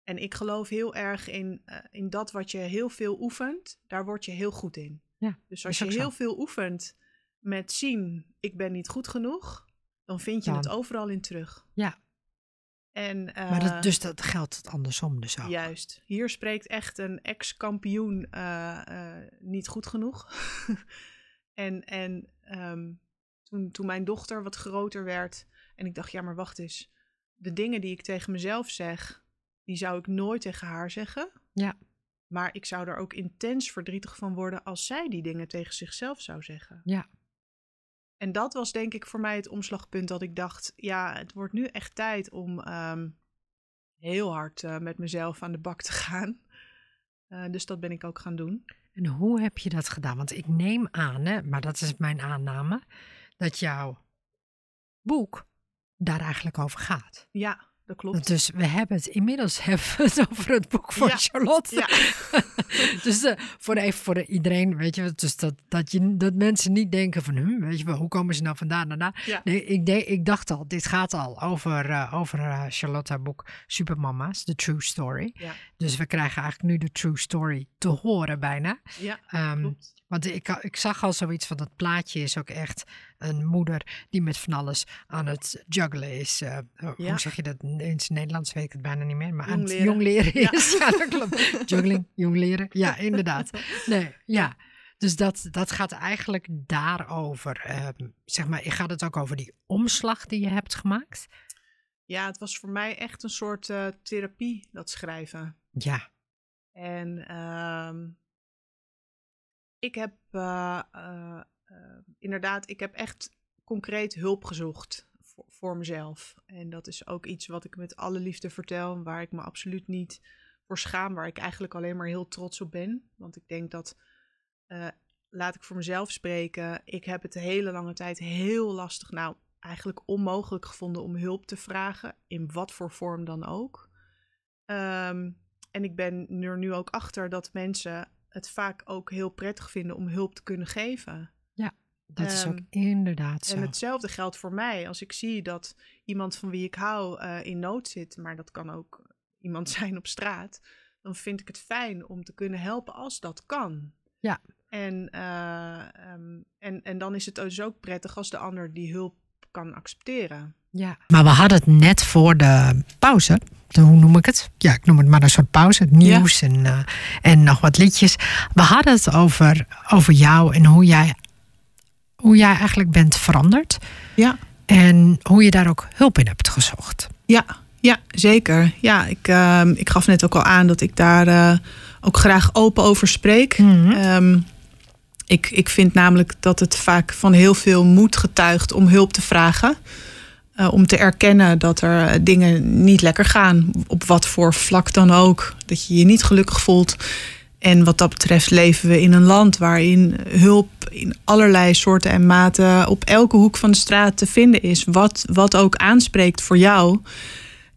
[SPEAKER 1] En ik geloof heel erg in, eh, in dat wat je heel veel oefent, daar word je heel goed in.
[SPEAKER 2] Ja,
[SPEAKER 1] dus als je
[SPEAKER 2] zo.
[SPEAKER 1] heel veel oefent met zien, ik ben niet goed genoeg, dan vind je het overal in terug.
[SPEAKER 2] Ja.
[SPEAKER 1] En,
[SPEAKER 2] maar
[SPEAKER 1] eh,
[SPEAKER 2] dat, dus dat geldt het andersom dus ook.
[SPEAKER 1] Juist. Hier spreekt echt een ex-kampioen eh, eh, niet goed genoeg. en en ehm, toen, toen mijn dochter wat groter werd en ik dacht, ja, maar wacht eens. De dingen die ik tegen mezelf zeg, die zou ik nooit tegen haar zeggen.
[SPEAKER 2] Ja.
[SPEAKER 1] Maar ik zou er ook intens verdrietig van worden als zij die dingen tegen zichzelf zou zeggen.
[SPEAKER 2] Ja.
[SPEAKER 1] En dat was denk ik voor mij het omslagpunt dat ik dacht, ja, het wordt nu echt tijd om ehm, heel hard eh, met mezelf aan de bak te gaan. Eh, dus dat ben ik ook gaan doen.
[SPEAKER 2] En hoe heb je dat gedaan? Want ik neem aan, hè, maar dat is mijn aanname, dat jouw boek daar eigenlijk over gaat.
[SPEAKER 1] Ja, dat klopt.
[SPEAKER 2] Dus we hebben het inmiddels hebben we het over het boek van
[SPEAKER 1] Ja.
[SPEAKER 2] Charlotte.
[SPEAKER 1] Ja.
[SPEAKER 2] dus eh, voor, even voor de- iedereen, weet je, dus dat, dat, je, dat mensen niet denken van, hm, weet je wel, hoe komen ze nou vandaan daarna?
[SPEAKER 1] Ja.
[SPEAKER 2] Nee, ik, de, ik dacht al, dit gaat al over, eh, over eh, Charlotte haar boek Supermama's, The True Story. Dus we krijgen eigenlijk nu de True Story te horen bijna.
[SPEAKER 1] Ja,
[SPEAKER 2] Ehm,
[SPEAKER 1] klopt.
[SPEAKER 2] want ik, ik zag al zoiets van dat plaatje is ook echt een moeder die met van alles aan het juggelen is. Eh,
[SPEAKER 1] Ja.
[SPEAKER 2] Hoe zeg je dat in het Nederlands? Weet ik het bijna niet meer. Maar aan het
[SPEAKER 1] jongleren Ja.
[SPEAKER 2] is. Ja, dat klopt. Juggling, jongleren. Ja, inderdaad. Nee, ja. Dus dat, dat gaat eigenlijk daarover. ehm, zeg maar, gaat het ook over die omslag die je hebt gemaakt?
[SPEAKER 1] Ja, het was voor mij echt een soort eh, therapie, dat schrijven.
[SPEAKER 2] Ja,
[SPEAKER 1] En ehm, ik heb eh, inderdaad, ik heb echt concreet hulp gezocht voor, voor mezelf. En dat is ook iets wat ik met alle liefde vertel, waar ik me absoluut niet voor schaam, waar ik eigenlijk alleen maar heel trots op ben. Want ik denk dat, eh, laat ik voor mezelf spreken, ik heb het de hele lange tijd heel lastig, nou eigenlijk onmogelijk gevonden om hulp te vragen, in wat voor vorm dan ook. Ehm, en ik ben er nu ook achter dat mensen het vaak ook heel prettig vinden om hulp te kunnen geven.
[SPEAKER 2] Dat is ook
[SPEAKER 1] Ehm,
[SPEAKER 2] inderdaad zo.
[SPEAKER 1] En hetzelfde geldt voor mij. Als ik zie dat iemand van wie ik hou eh, in nood zit, maar dat kan ook iemand zijn op straat, dan vind ik het fijn om te kunnen helpen als dat kan.
[SPEAKER 2] Ja.
[SPEAKER 1] En, eh, ehm, en, en dan is het dus ook prettig als de ander die hulp kan accepteren.
[SPEAKER 2] Ja. Maar we hadden het net voor de pauze. de- Hoe noem ik het? Ja, ik noem het maar een soort pauze. Het nieuws en, eh, en nog wat liedjes. We hadden het over, over jou en hoe jij, hoe jij eigenlijk bent veranderd.
[SPEAKER 1] Ja.
[SPEAKER 2] En hoe je daar ook hulp in hebt gezocht.
[SPEAKER 1] Ja, ja zeker. Ja, ik, ehm, ik gaf net ook al aan dat ik daar eh, ook graag open over spreek.
[SPEAKER 2] Mhm.
[SPEAKER 1] Ehm, ik, ik vind namelijk dat het vaak van heel veel moed getuigt om hulp te vragen. Eh, om te erkennen dat er eh, dingen niet lekker gaan. Op wat voor vlak dan ook. Dat je je niet gelukkig voelt. En wat dat betreft leven we in een land waarin hulp in allerlei soorten en maten op elke hoek van de straat te vinden is. Wat, wat ook aanspreekt voor jou.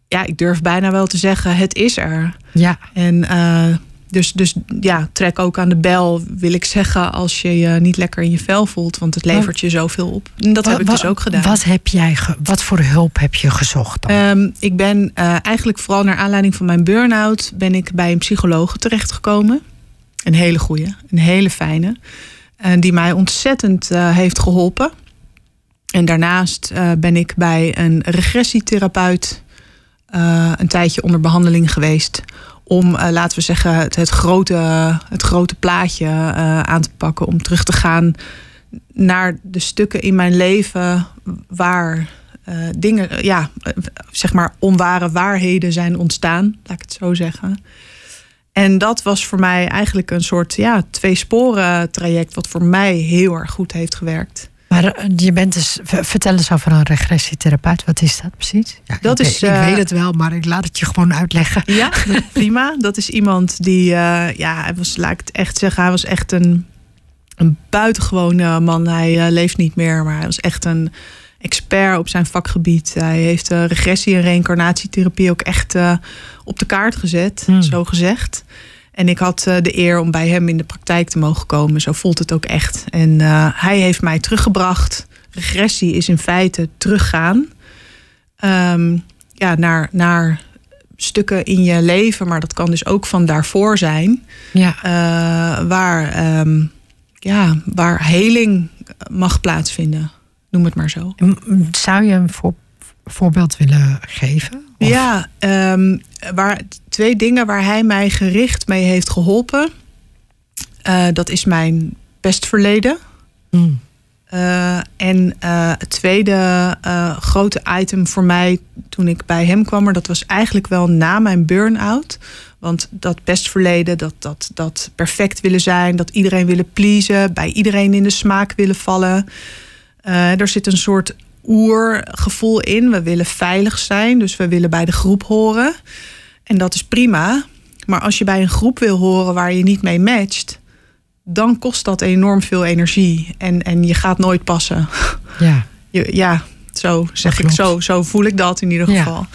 [SPEAKER 1] Ja, ik durf bijna wel te zeggen, het is er.
[SPEAKER 2] Ja,
[SPEAKER 1] En eh, dus, dus ja, trek ook aan de bel, wil ik zeggen, als je je niet lekker in je vel voelt. Want het levert je zoveel op. En dat heb ik dus ook gedaan.
[SPEAKER 2] Wat, heb jij ge- wat voor hulp heb je gezocht dan?
[SPEAKER 1] Ehm, ik ben eh, eigenlijk vooral naar aanleiding van mijn burn-out... ben ik bij een psycholoog terechtgekomen. Een hele goeie, een hele fijne. En die mij ontzettend eh, heeft geholpen. En daarnaast eh, ben ik bij een regressietherapeut... eh, een tijdje onder behandeling geweest... om, laten we zeggen, het, het, grote, het grote plaatje aan te pakken... om terug te gaan naar de stukken in mijn leven... waar dingen, ja, zeg maar onware waarheden zijn ontstaan, laat ik het zo zeggen. En dat was voor mij eigenlijk een soort ja, twee sporen traject, wat voor mij heel erg goed heeft gewerkt.
[SPEAKER 2] Maar eh, je bent dus, vertel eens over een regressietherapeut. Wat is dat precies?
[SPEAKER 1] Ja, dat
[SPEAKER 2] ik,
[SPEAKER 1] is,
[SPEAKER 2] ik
[SPEAKER 1] uh,
[SPEAKER 2] weet het wel, maar ik laat het je gewoon uitleggen.
[SPEAKER 1] Ja, prima. Dat is iemand die, uh, ja, hij was, laat ik het echt zeggen, hij was echt een, een buitengewone man. Hij uh, leeft niet meer, maar hij was echt een expert op zijn vakgebied. Hij heeft regressie- en reïncarnatietherapie ook echt op de kaart gezet, hmm. zo gezegd. En ik had uh, de eer om bij hem in de praktijk te mogen komen. Zo voelt het ook echt. En hij heeft mij teruggebracht. Regressie is in feite teruggaan um, ja, naar, naar stukken in je leven, maar dat kan dus ook van daarvoor zijn.
[SPEAKER 2] Ja.
[SPEAKER 1] Waar, um, ja, waar heling mag plaatsvinden. Noem het maar zo.
[SPEAKER 2] Zou je een voor, voorbeeld willen geven?
[SPEAKER 1] Of? Ja, um, waar, twee dingen waar hij mij gericht mee heeft geholpen. Uh, dat is mijn pestverleden.
[SPEAKER 2] Mm.
[SPEAKER 1] Uh, en uh, het tweede grote item voor mij toen ik bij hem kwam, maar dat was eigenlijk wel na mijn burn-out. Want dat pestverleden, dat, dat, dat perfect willen zijn, dat iedereen willen pleasen, bij iedereen in de smaak willen vallen. Er zit een soort oergevoel in. We willen veilig zijn, dus we willen bij de groep horen. En dat is prima. Maar als je bij een groep wil horen waar je niet mee matcht, dan kost dat enorm veel energie. En, en je gaat nooit passen.
[SPEAKER 2] Ja,
[SPEAKER 1] je, ja zo zeg ik, zo, zo voel ik dat in ieder geval.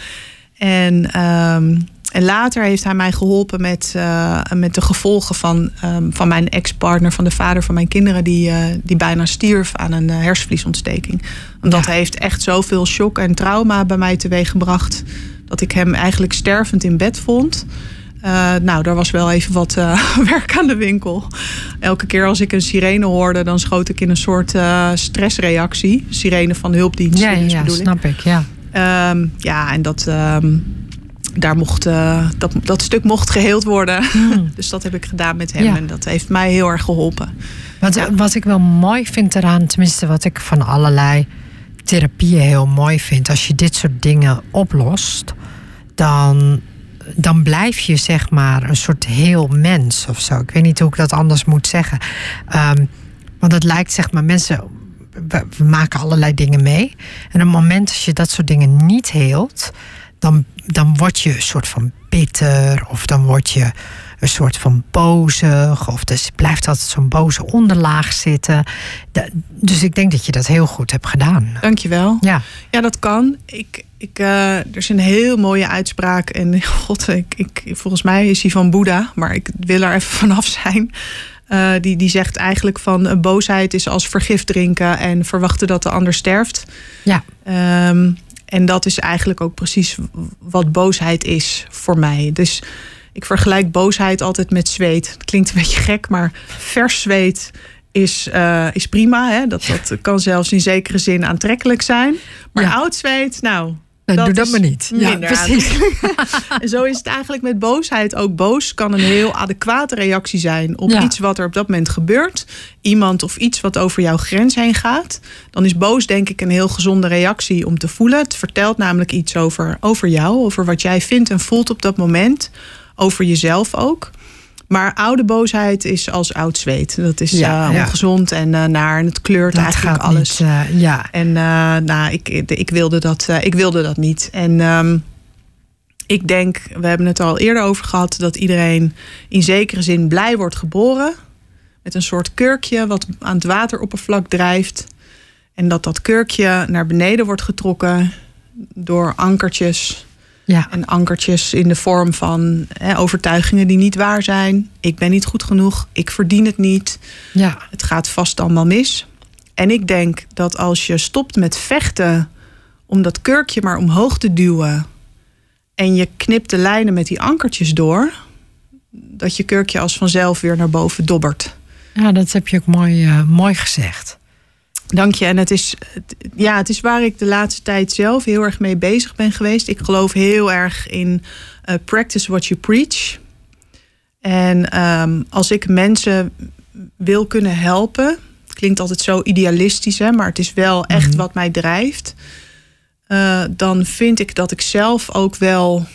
[SPEAKER 1] Ja. En, um, en later heeft hij mij geholpen met, uh, met de gevolgen van, um, van mijn ex-partner, van de vader van mijn kinderen, die, uh, die bijna stierf aan een uh, hersenvliesontsteking. Want dat ja. heeft echt zoveel shock en trauma bij mij teweeggebracht dat ik hem eigenlijk stervend in bed vond. Uh, nou, daar was wel even wat uh, werk aan de winkel. Elke keer als ik een sirene hoorde, dan schoot ik in een soort uh, stressreactie. Sirene van de hulpdienst.
[SPEAKER 2] Ja,
[SPEAKER 1] dus
[SPEAKER 2] ja,
[SPEAKER 1] bedoel
[SPEAKER 2] snap ik. Ja,
[SPEAKER 1] um, ja en dat, um, daar mocht, dat, dat stuk mocht geheeld worden.
[SPEAKER 2] Hmm.
[SPEAKER 1] dus dat heb ik gedaan met hem. Ja. En dat heeft mij heel erg geholpen.
[SPEAKER 2] Wat, ja. wat ik wel mooi vind eraan, tenminste wat ik van allerlei therapieën heel mooi vind. Als je dit soort dingen oplost, dan dan blijf je zeg maar een soort heel mens of zo. Ik weet niet hoe ik dat anders moet zeggen. Um, want het lijkt zeg maar mensen. We, we, maken allerlei dingen mee. En op het moment dat je dat soort dingen niet heelt, dan, dan word je een soort van bitter of dan word je een soort van bozig of dus blijft altijd zo'n boze onderlaag zitten. Dus ik denk dat je dat heel goed hebt gedaan.
[SPEAKER 1] Dankjewel.
[SPEAKER 2] Ja,
[SPEAKER 1] ja dat kan. Ik, ik, uh, er is een heel mooie uitspraak. En god, ik, ik, volgens mij is die van Boeddha, maar ik wil er even vanaf zijn. Uh, die, die zegt eigenlijk van uh, boosheid is als vergif drinken en verwachten dat de ander sterft.
[SPEAKER 2] Ja.
[SPEAKER 1] Um, en dat is eigenlijk ook precies wat boosheid is voor mij. Dus ik vergelijk boosheid altijd met zweet. Het klinkt een beetje gek, maar vers zweet is, uh, is prima. Hè? Dat, dat kan zelfs in zekere zin aantrekkelijk zijn. Maar ja. oud zweet, nou.
[SPEAKER 2] Dat doe dat maar niet.
[SPEAKER 1] Ja,
[SPEAKER 2] precies.
[SPEAKER 1] en zo is het eigenlijk met boosheid ook. Boos kan een heel adequate reactie zijn op ja. iets wat er op dat moment gebeurt. Iemand of iets wat over jouw grens heen gaat. Dan is boos denk ik een heel gezonde reactie om te voelen. Het vertelt namelijk iets over, over jou, over wat jij vindt en voelt op dat moment. Over jezelf ook. Maar oude boosheid is als oud zweet. Dat is
[SPEAKER 2] Ja,
[SPEAKER 1] uh,
[SPEAKER 2] ja.
[SPEAKER 1] ongezond en uh, naar en het kleurt
[SPEAKER 2] Dat
[SPEAKER 1] eigenlijk alles.
[SPEAKER 2] niet, eh, ja,
[SPEAKER 1] En nou, ik, ik, wilde dat, ik wilde dat niet. En um, ik denk, we hebben het al eerder over gehad, dat iedereen in zekere zin blij wordt geboren. Met een soort kurkje wat aan het wateroppervlak drijft. En dat dat kurkje naar beneden wordt getrokken door ankertjes.
[SPEAKER 2] Ja.
[SPEAKER 1] En ankertjes in de vorm van hè, overtuigingen die niet waar zijn. Ik ben niet goed genoeg, ik verdien het niet.
[SPEAKER 2] ja.
[SPEAKER 1] Het gaat vast allemaal mis. En ik denk dat als je stopt met vechten om dat kurkje maar omhoog te duwen. en je knipt de lijnen met die ankertjes door. dat je kurkje als vanzelf weer naar boven dobbert.
[SPEAKER 2] Ja, dat heb je ook mooi, eh, mooi gezegd.
[SPEAKER 1] Dank je. En het is, ja, het is waar ik de laatste tijd zelf heel erg mee bezig ben geweest. Ik geloof heel erg in eh, practice what you preach. En ehm, als ik mensen wil kunnen helpen, klinkt altijd zo idealistisch, hè, maar het is wel echt
[SPEAKER 2] Mhm.
[SPEAKER 1] wat mij drijft. eh, dan vind ik dat ik zelf ook wel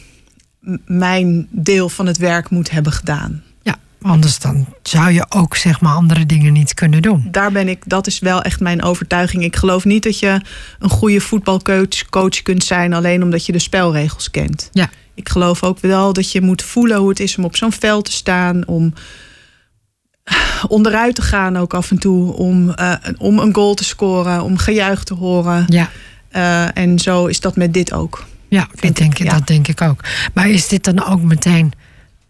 [SPEAKER 1] mijn deel van het werk moet hebben gedaan.
[SPEAKER 2] Anders dan zou je ook zeg maar andere dingen niet kunnen doen.
[SPEAKER 1] Daar ben ik, dat is wel echt mijn overtuiging. Ik geloof niet dat je een goede voetbalcoach coach kunt zijn alleen omdat je de spelregels kent.
[SPEAKER 2] Ja.
[SPEAKER 1] Ik geloof ook wel dat je moet voelen hoe het is om op zo'n veld te staan, om onderuit te gaan ook af en toe, om, uh, om een goal te scoren, om gejuich te horen.
[SPEAKER 2] Ja.
[SPEAKER 1] Uh, en zo is dat met dit ook.
[SPEAKER 2] Ja, ik denk, ja. dat denk ik ook. Maar is dit dan ook meteen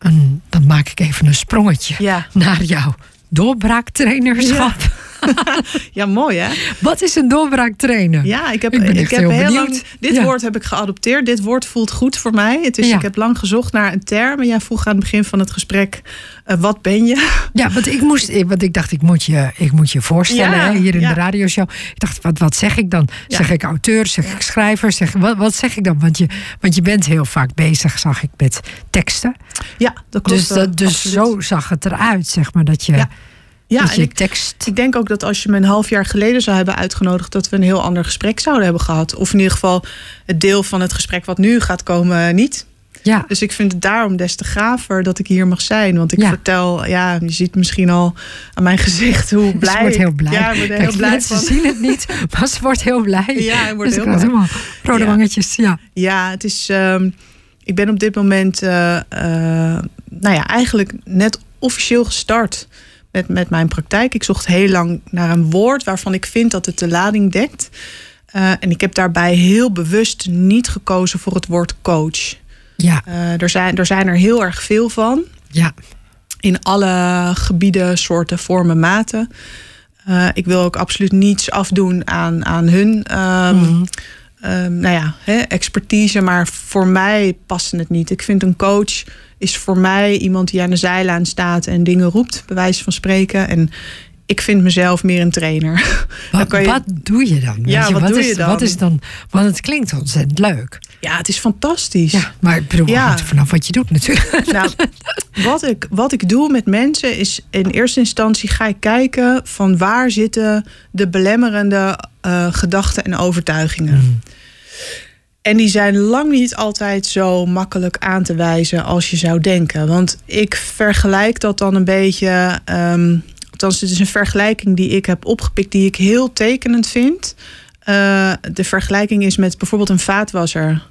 [SPEAKER 2] een, dan maak ik even een sprongetje
[SPEAKER 1] ja.
[SPEAKER 2] naar jouw doorbraaktrainerschap.
[SPEAKER 1] Ja. ja, mooi hè?
[SPEAKER 2] Wat is een doorbraaktrainer?
[SPEAKER 1] Ja, ik heb, ik, heb
[SPEAKER 2] heel
[SPEAKER 1] lang. Dit
[SPEAKER 2] Ja.
[SPEAKER 1] woord heb ik geadopteerd. Dit woord voelt goed voor mij. Het is,
[SPEAKER 2] Ja.
[SPEAKER 1] Ik heb lang gezocht naar een term. En jij vroeg aan het begin van het gesprek: eh, wat ben je?
[SPEAKER 2] Ja, want ik, moest, want ik dacht, ik moet je, ik moet je voorstellen
[SPEAKER 1] Ja,
[SPEAKER 2] hè, hier in de radioshow. Ik dacht, wat, wat zeg ik dan? Zeg ik auteur, zeg ik schrijver? Zeg, wat, wat zeg ik dan? Want je, want je bent heel vaak bezig, zag ik, met teksten.
[SPEAKER 1] Ja, dat klopt.
[SPEAKER 2] dus dat, dus
[SPEAKER 1] absoluut.
[SPEAKER 2] zo zag het eruit, zeg maar, dat je,
[SPEAKER 1] Ja. En ik,
[SPEAKER 2] tekst...
[SPEAKER 1] ik denk ook dat als je me een half jaar geleden zou hebben uitgenodigd, dat we een heel ander gesprek zouden hebben gehad. Of in ieder geval het deel van het gesprek wat nu gaat komen, niet.
[SPEAKER 2] Ja,
[SPEAKER 1] Dus ik vind het daarom des te gaver dat ik hier mag zijn. Want ik
[SPEAKER 2] Ja.
[SPEAKER 1] vertel, ja, je ziet misschien al aan mijn gezicht hoe blij.
[SPEAKER 2] ze wordt heel blij.
[SPEAKER 1] Ja, ik word er
[SPEAKER 2] Kijk,
[SPEAKER 1] heel blij
[SPEAKER 2] mensen
[SPEAKER 1] van.
[SPEAKER 2] zien het niet, maar ze wordt heel blij.
[SPEAKER 1] Ja, ik word
[SPEAKER 2] dus
[SPEAKER 1] heel blij.
[SPEAKER 2] rode
[SPEAKER 1] Ja.
[SPEAKER 2] wangetjes, ja.
[SPEAKER 1] Ja, het is. ehm, ik ben op dit moment, eh, eh, nou ja, eigenlijk net officieel gestart met, met mijn praktijk. Ik zocht heel lang naar een woord waarvan ik vind dat het de lading dekt. Eh, en ik heb daarbij heel bewust niet gekozen voor het woord coach.
[SPEAKER 2] Ja,
[SPEAKER 1] Eh, er, zijn, er zijn er heel erg veel van.
[SPEAKER 2] ja,
[SPEAKER 1] in alle gebieden, soorten, vormen, maten. Eh, ik wil ook absoluut niets afdoen aan, aan hun ehm,
[SPEAKER 2] Mhm.
[SPEAKER 1] Ehm, nou ja, hè, expertise. Maar voor mij past het niet. Ik vind een coach is voor mij iemand die aan de zijlijn staat en dingen roept, bij wijze van spreken. En ik vind mezelf meer een trainer.
[SPEAKER 2] Wat,
[SPEAKER 1] kan je-
[SPEAKER 2] wat doe je dan?
[SPEAKER 1] Ja,
[SPEAKER 2] Weet je,
[SPEAKER 1] wat doe
[SPEAKER 2] is,
[SPEAKER 1] je dan?
[SPEAKER 2] Wat is dan? Want het klinkt ontzettend leuk.
[SPEAKER 1] Ja, het is fantastisch.
[SPEAKER 2] Ja, maar ik bedoel,
[SPEAKER 1] Ja.
[SPEAKER 2] vanaf wat je doet natuurlijk.
[SPEAKER 1] Nou, wat ik, wat ik doe met mensen is in eerste instantie ga ik kijken van waar zitten de belemmerende eh, gedachten en overtuigingen. En die zijn lang niet altijd zo makkelijk aan te wijzen als je zou denken. Want ik vergelijk dat dan een beetje. ehm althans, het is een vergelijking die ik heb opgepikt, die ik heel tekenend vind. Eh, de vergelijking is met bijvoorbeeld een vaatwasser.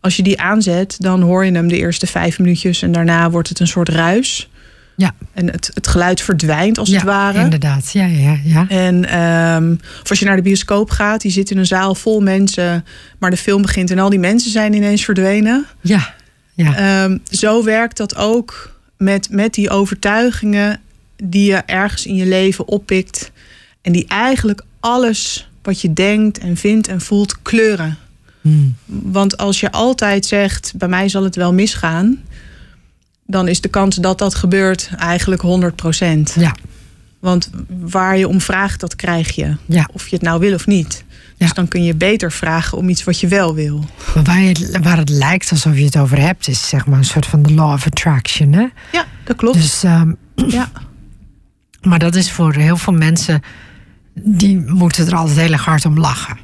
[SPEAKER 1] Als je die aanzet, dan hoor je hem de eerste vijf minuutjes en daarna wordt het een soort ruis.
[SPEAKER 2] Ja.
[SPEAKER 1] En het, het geluid verdwijnt als
[SPEAKER 2] ja,
[SPEAKER 1] het ware.
[SPEAKER 2] inderdaad. Ja, ja, ja.
[SPEAKER 1] En ehm, of als je naar de bioscoop gaat, je zit in een zaal vol mensen, maar de film begint en al die mensen zijn ineens verdwenen.
[SPEAKER 2] Ja, ja.
[SPEAKER 1] Ehm, zo werkt dat ook met, met die overtuigingen die je ergens in je leven oppikt. En die eigenlijk alles wat je denkt en vindt en voelt kleuren.
[SPEAKER 2] Hmm.
[SPEAKER 1] Want als je altijd zegt, bij mij zal het wel misgaan, dan is de kans dat dat gebeurt eigenlijk 100%.
[SPEAKER 2] Ja,
[SPEAKER 1] Want waar je om vraagt, dat krijg je.
[SPEAKER 2] ja.
[SPEAKER 1] Of je het nou wil of niet.
[SPEAKER 2] Ja.
[SPEAKER 1] Dus dan kun je beter vragen om iets wat je wel wil.
[SPEAKER 2] Maar waar, je, waar het lijkt alsof je het over hebt, is zeg maar een soort van de law of attraction. Hè?
[SPEAKER 1] Ja, dat klopt.
[SPEAKER 2] Dus, ehm,
[SPEAKER 1] ja.
[SPEAKER 2] maar dat is voor heel veel mensen, die moeten er altijd heel erg hard om lachen.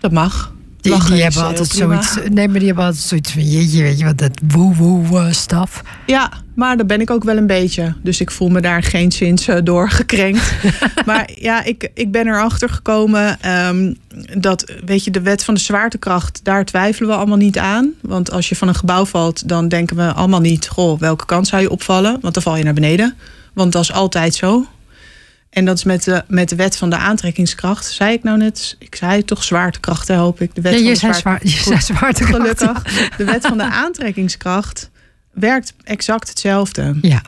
[SPEAKER 1] Dat mag.
[SPEAKER 2] Die, hebben
[SPEAKER 1] heel
[SPEAKER 2] altijd
[SPEAKER 1] prima.
[SPEAKER 2] zoiets. Nee, maar die hebben altijd zoiets van jeetje, weet je wat, dat woe-woe eh, stuff.
[SPEAKER 1] Ja, maar dat ben ik ook wel een beetje. Dus ik voel me daar geen sinds eh, door gekrenkt. maar ja, ik, ik ben erachter gekomen ehm, dat, weet je, de wet van de zwaartekracht, daar twijfelen we allemaal niet aan. Want als je van een gebouw valt, dan denken we allemaal niet, goh, welke kant zou je opvallen? Want dan val je naar beneden. Want dat is altijd zo. En dat is met de, met de wet van de aantrekkingskracht. Zei ik nou net? Ik zei toch zwaartekracht, hè, hoop ik. De wet
[SPEAKER 2] Ja,
[SPEAKER 1] van
[SPEAKER 2] je
[SPEAKER 1] de
[SPEAKER 2] zwaar, je zei zwaartekracht.
[SPEAKER 1] Gelukkig. De wet van de aantrekkingskracht werkt exact hetzelfde.
[SPEAKER 2] Ja,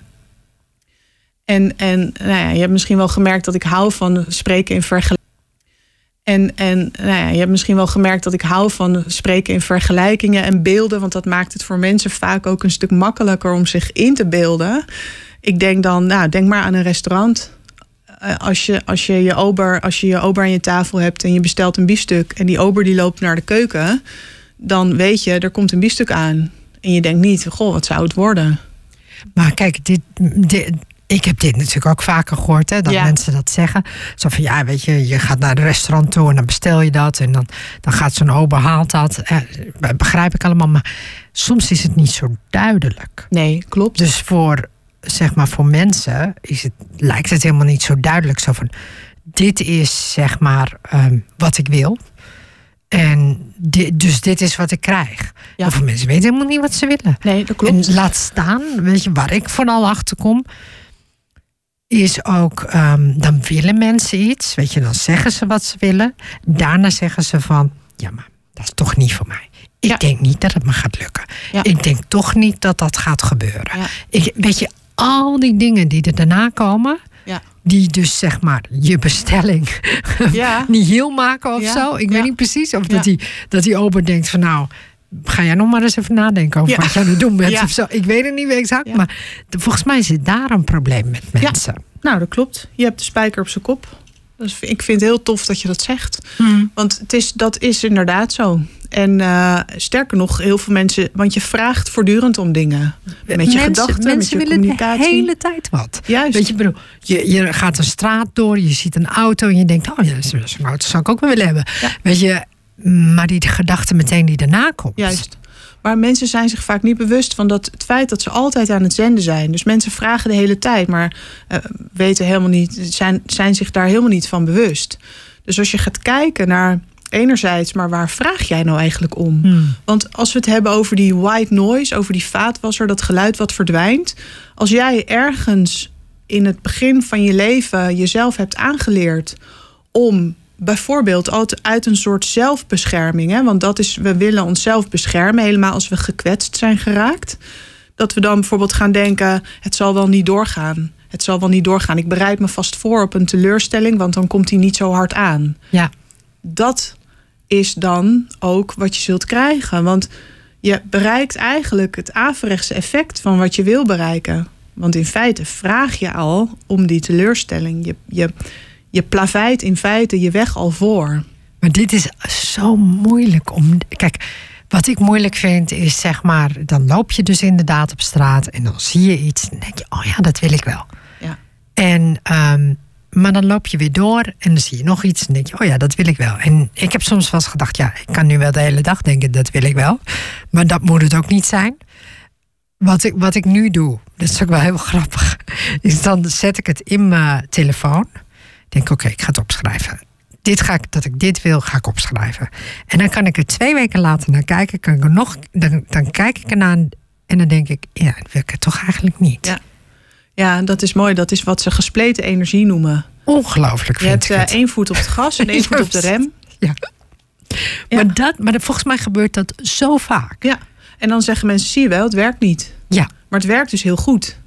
[SPEAKER 1] En, en nou ja, je hebt misschien wel gemerkt dat ik hou van spreken in vergelijking. En, en nou ja, je hebt misschien wel gemerkt dat ik hou van spreken in vergelijkingen en beelden. Want dat maakt het voor mensen vaak ook een stuk makkelijker om zich in te beelden. Ik denk dan, nou, denk maar aan een restaurant. Eh, Als je, als, je je ober, als je je ober aan je tafel hebt en je bestelt een biefstuk... en die ober die loopt naar de keuken... dan weet je, er komt een biefstuk aan. En je denkt niet, goh, wat zou het worden?
[SPEAKER 2] maar kijk, dit, dit- ik heb dit natuurlijk ook vaker gehoord, hè, dat
[SPEAKER 1] Ja.
[SPEAKER 2] mensen dat zeggen. Zo van, ja, weet je, je gaat naar een restaurant toe en dan bestel je dat. En dan, dan gaat zo'n ober haalt dat. Eh, begrijp ik allemaal, maar soms is het niet zo duidelijk.
[SPEAKER 1] Nee, klopt.
[SPEAKER 2] Dus voor zeg maar, voor mensen is het, lijkt het helemaal niet zo duidelijk. Zo van, dit is zeg maar ehm, wat ik wil. En dus dit is wat ik krijg.
[SPEAKER 1] Ja.
[SPEAKER 2] Veel mensen weten helemaal niet wat ze willen.
[SPEAKER 1] Nee, dat klopt.
[SPEAKER 2] En laat staan, weet je, waar ik vooral achter kom, is ook, ehm, dan willen mensen iets, weet je, dan zeggen ze wat ze willen. Daarna zeggen ze van, ja, maar dat is toch niet voor mij. Ik
[SPEAKER 1] Ja.
[SPEAKER 2] denk niet dat het me gaat lukken.
[SPEAKER 1] Ja.
[SPEAKER 2] Ik denk toch niet dat dat gaat gebeuren.
[SPEAKER 1] Ja.
[SPEAKER 2] Ik, weet je, al die dingen die er daarna komen,
[SPEAKER 1] Ja.
[SPEAKER 2] die dus zeg maar je bestelling
[SPEAKER 1] Ja.
[SPEAKER 2] niet heel maken of
[SPEAKER 1] Ja,
[SPEAKER 2] zo. Ik weet niet precies of dat, die, dat die ober denkt van nou, ga jij nog maar eens even nadenken over wat jij het doen bent of zo. Ik weet het niet exact, maar volgens mij zit daar een probleem met mensen.
[SPEAKER 1] Nou, dat klopt. Je hebt de spijker op zijn kop. Dus ik vind het heel tof dat je dat zegt.
[SPEAKER 2] Hmm.
[SPEAKER 1] Want het is, dat is inderdaad zo. En eh, sterker nog, heel veel mensen... Want je vraagt voortdurend om dingen. Met je
[SPEAKER 2] mensen,
[SPEAKER 1] gedachten, met
[SPEAKER 2] mensen
[SPEAKER 1] je
[SPEAKER 2] willen
[SPEAKER 1] communicatie.
[SPEAKER 2] de hele tijd wat.
[SPEAKER 1] Juist.
[SPEAKER 2] Weet je, bedoel, je, je gaat een straat door, je ziet een auto en je denkt, oh ja, zo'n auto zou ik ook wel willen hebben.
[SPEAKER 1] Ja.
[SPEAKER 2] Weet je, maar die gedachte meteen die daarna komt.
[SPEAKER 1] Juist. Maar mensen zijn zich vaak niet bewust van dat, het feit dat ze altijd aan het zenden zijn. Dus mensen vragen de hele tijd, maar eh, weten helemaal niet, zijn, zijn zich daar helemaal niet van bewust. Dus als je gaat kijken naar enerzijds, maar waar vraag jij nou eigenlijk om?
[SPEAKER 2] Hmm.
[SPEAKER 1] Want als we het hebben over die white noise, over die vaatwasser, dat geluid wat verdwijnt. Als jij ergens in het begin van je leven jezelf hebt aangeleerd om bijvoorbeeld altijd uit een soort zelfbescherming, hè, want dat is, we willen onszelf beschermen, helemaal als we gekwetst zijn geraakt. Dat we dan bijvoorbeeld gaan denken: het zal wel niet doorgaan. Het zal wel niet doorgaan. Ik bereid me vast voor op een teleurstelling, want dan komt hij niet zo hard aan
[SPEAKER 2] Ja,
[SPEAKER 1] dat is dan ook wat je zult krijgen. Want je bereikt eigenlijk het averechtse effect van wat je wil bereiken. Want in feite vraag je al om die teleurstelling. Je, je, je plaveit in feite je weg al voor.
[SPEAKER 2] Maar dit is zo moeilijk om. Kijk, wat ik moeilijk vind is zeg maar, dan loop je dus inderdaad op straat en dan zie je iets en denk je, oh ja, dat wil ik wel.
[SPEAKER 1] Ja.
[SPEAKER 2] En, ehm, maar dan loop je weer door en dan zie je nog iets en denk je, oh ja, dat wil ik wel. En ik heb soms wel eens gedacht, ja, ik kan nu wel de hele dag denken, dat wil ik wel. Maar dat moet het ook niet zijn. Wat ik, wat ik nu doe, dat is ook wel heel grappig, is dan zet ik het in mijn telefoon. Denk, oké, ik ga het opschrijven dit ga ik, dat ik dit wil, ga ik opschrijven. En dan kan ik er twee weken later naar kijken. Kan ik nog, dan, dan kijk ik ernaar en dan denk ik, ja, dat wil ik het toch eigenlijk niet.
[SPEAKER 1] Ja. Ja, dat is mooi. Dat is wat ze gespleten energie noemen.
[SPEAKER 2] Ongelooflijk
[SPEAKER 1] Je
[SPEAKER 2] vind
[SPEAKER 1] hebt
[SPEAKER 2] ik
[SPEAKER 1] eh,
[SPEAKER 2] het.
[SPEAKER 1] één voet op het gas en één voet op de rem.
[SPEAKER 2] Ja.
[SPEAKER 1] Ja.
[SPEAKER 2] Maar, dat, maar dat- volgens mij gebeurt dat zo vaak.
[SPEAKER 1] Ja. En dan zeggen mensen, zie je wel, het werkt niet.
[SPEAKER 2] Ja.
[SPEAKER 1] Maar het werkt dus heel goed.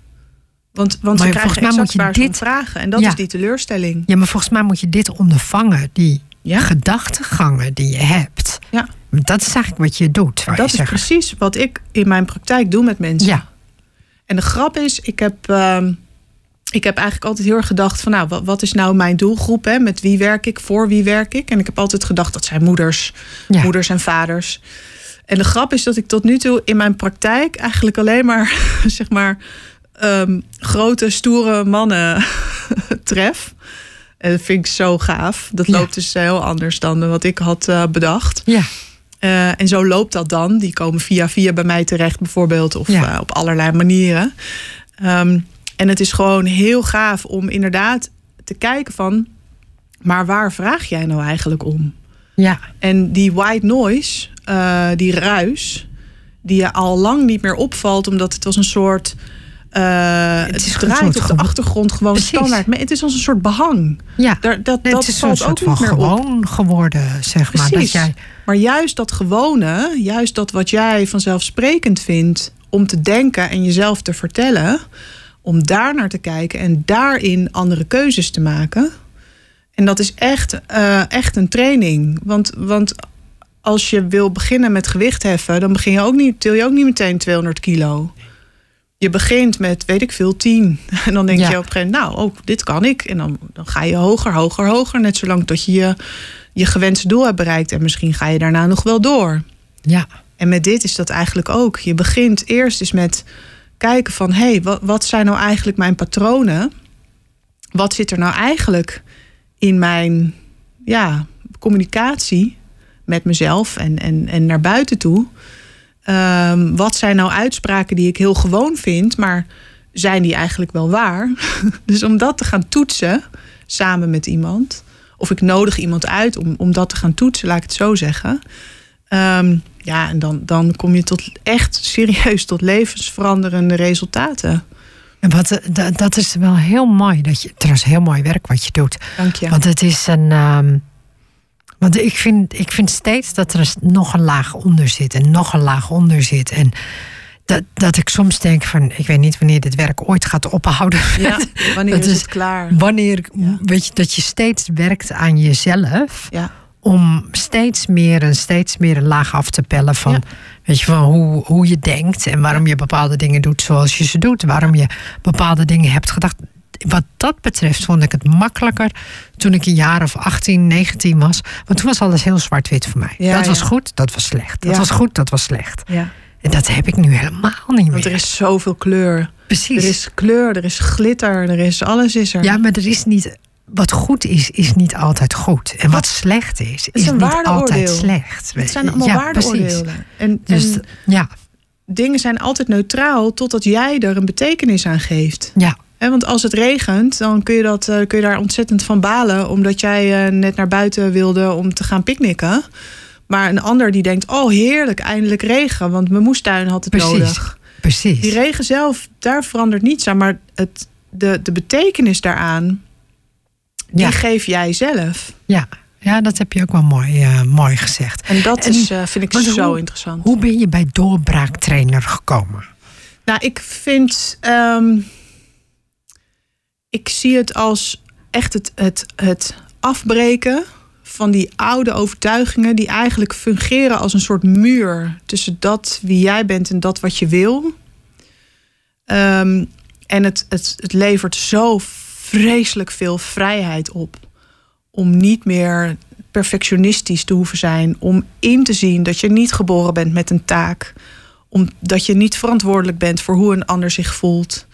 [SPEAKER 1] Want, want
[SPEAKER 2] Maar
[SPEAKER 1] ze krijgen
[SPEAKER 2] volgens mij moet je
[SPEAKER 1] waar ze om
[SPEAKER 2] dit-
[SPEAKER 1] vragen. En dat
[SPEAKER 2] Ja.
[SPEAKER 1] is die teleurstelling.
[SPEAKER 2] Ja, maar volgens mij moet je dit ondervangen, die
[SPEAKER 1] Ja.
[SPEAKER 2] gedachtegangen die je hebt.
[SPEAKER 1] Ja.
[SPEAKER 2] Want Dat is eigenlijk wat je doet.
[SPEAKER 1] Dat
[SPEAKER 2] je
[SPEAKER 1] is
[SPEAKER 2] zeggen.
[SPEAKER 1] precies wat ik in mijn praktijk doe met mensen.
[SPEAKER 2] Ja,
[SPEAKER 1] En de grap is, ik heb, ehm, ik heb eigenlijk altijd heel erg gedacht van... nou, wat, wat is nou mijn doelgroep? Hè? Met wie werk ik? Voor wie werk ik? En ik heb altijd gedacht, dat zijn moeders.
[SPEAKER 2] ja.
[SPEAKER 1] Moeders en vaders. En de grap is dat ik tot nu toe in mijn praktijk... eigenlijk alleen maar, zeg maar... ehm, grote, stoere mannen tref. En dat vind ik zo gaaf. Dat
[SPEAKER 2] Ja.
[SPEAKER 1] loopt dus heel anders dan wat ik had eh, bedacht.
[SPEAKER 2] ja.
[SPEAKER 1] Eh, en zo loopt dat dan. Die komen via via bij mij terecht bijvoorbeeld. Of
[SPEAKER 2] Ja.
[SPEAKER 1] eh, op allerlei manieren. Ehm, en het is gewoon heel gaaf om inderdaad te kijken van... maar waar vraag jij nou eigenlijk om?
[SPEAKER 2] ja.
[SPEAKER 1] En die white noise, eh, die ruis... die je al lang niet meer opvalt... omdat het was een soort... eh, het,
[SPEAKER 2] is een
[SPEAKER 1] draait op de achtergrond gewoon
[SPEAKER 2] Precies.
[SPEAKER 1] standaard. Maar het is als een soort behang.
[SPEAKER 2] ja.
[SPEAKER 1] Daar, dat
[SPEAKER 2] Nee,
[SPEAKER 1] dat
[SPEAKER 2] het is
[SPEAKER 1] valt ook
[SPEAKER 2] van
[SPEAKER 1] niet meer op.
[SPEAKER 2] gewoon geworden, zeg maar. Dat jij,
[SPEAKER 1] Maar juist dat gewone, juist dat wat jij vanzelfsprekend vindt om te denken en jezelf te vertellen, om daar naar te kijken en daarin andere keuzes te maken. En dat is echt, eh, echt een training. Want, want als je wil beginnen met gewicht heffen, dan begin je ook niet, til je ook niet meteen 200 kilo. Je begint met, weet ik veel, 10. En dan denk
[SPEAKER 2] Ja.
[SPEAKER 1] je op een gegeven moment, nou, ook dit kan ik. En dan, dan ga je hoger, hoger, hoger. Net zolang tot je je je gewenste doel hebt bereikt. En misschien ga je daarna nog wel door.
[SPEAKER 2] ja.
[SPEAKER 1] En met dit is dat eigenlijk ook. Je begint eerst eens met kijken van... hé, hey, wat, wat zijn nou eigenlijk mijn patronen? Wat zit er nou eigenlijk in mijn ja, communicatie met mezelf en, en, en naar buiten toe? Ehm, wat zijn nou uitspraken die ik heel gewoon vind... maar zijn die eigenlijk wel waar? dus om dat te gaan toetsen samen met iemand, of ik nodig iemand uit om, om dat te gaan toetsen, laat ik het zo zeggen. Ehm, ja, en dan, dan kom je tot echt serieus tot levensveranderende resultaten.
[SPEAKER 2] En wat, eh, dat is wel heel mooi. Dat je, trouwens, heel mooi werk wat je doet.
[SPEAKER 1] Dank je.
[SPEAKER 2] Want het is een. Um, want ik vind, ik vind steeds dat er nog een laag onder zit en nog een laag onder zit. En dat, dat ik soms denk van, ik weet niet wanneer dit werk ooit gaat ophouden.
[SPEAKER 1] Ja, wanneer is, het klaar?
[SPEAKER 2] Wanneer, weet je, dat je steeds werkt aan jezelf.
[SPEAKER 1] Ja.
[SPEAKER 2] Om steeds meer en steeds meer een laag af te pellen van, weet je, van hoe, hoe je denkt en waarom je bepaalde dingen doet zoals je ze doet. Waarom je bepaalde dingen hebt gedacht. Wat dat betreft vond ik het makkelijker toen ik een jaar of 18, 19 was. Want toen was alles heel zwart-wit voor mij. dat was goed, dat was slecht. Dat was goed, dat was slecht.
[SPEAKER 1] Ja.
[SPEAKER 2] En dat heb ik nu helemaal niet meer.
[SPEAKER 1] Want er is zoveel kleur.
[SPEAKER 2] Precies.
[SPEAKER 1] Er is kleur, er is glitter, er is alles is er.
[SPEAKER 2] Ja, maar er is niet. Wat goed is, is niet altijd goed. En wat, slecht is, is, niet altijd slecht.
[SPEAKER 1] Het zijn allemaal ja, waardeoordelen. En,
[SPEAKER 2] dus,
[SPEAKER 1] en
[SPEAKER 2] ja.
[SPEAKER 1] dingen zijn altijd neutraal totdat jij er een betekenis aan geeft.
[SPEAKER 2] Ja.
[SPEAKER 1] Want als het regent, dan kun je, dat, uh, kun je daar ontzettend van balen. Omdat jij uh, net naar buiten wilde om te gaan picknicken. Maar een ander die denkt, oh heerlijk, eindelijk regen. Want mijn moestuin had het
[SPEAKER 2] Precies.
[SPEAKER 1] nodig.
[SPEAKER 2] Precies.
[SPEAKER 1] Die regen zelf, daar verandert niets aan. Maar het, de, de betekenis daaraan, die
[SPEAKER 2] Ja.
[SPEAKER 1] geef jij zelf.
[SPEAKER 2] Ja. ja, dat heb je ook wel mooi, eh, mooi gezegd.
[SPEAKER 1] En dat
[SPEAKER 2] En-
[SPEAKER 1] is, eh, vind ik zo
[SPEAKER 2] hoe-
[SPEAKER 1] interessant.
[SPEAKER 2] Hoe ben je bij doorbraaktrainer gekomen?
[SPEAKER 1] Nou, ik vind. ehm, ik zie het als echt het, het, het afbreken van die oude overtuigingen. die eigenlijk fungeren als een soort muur tussen dat wie jij bent en dat wat je wil. Ehm, en het, het, het levert zo vreselijk veel vrijheid op. Om niet meer perfectionistisch te hoeven zijn. Om in te zien dat je niet geboren bent met een taak omdat je niet verantwoordelijk bent voor hoe een ander zich voelt.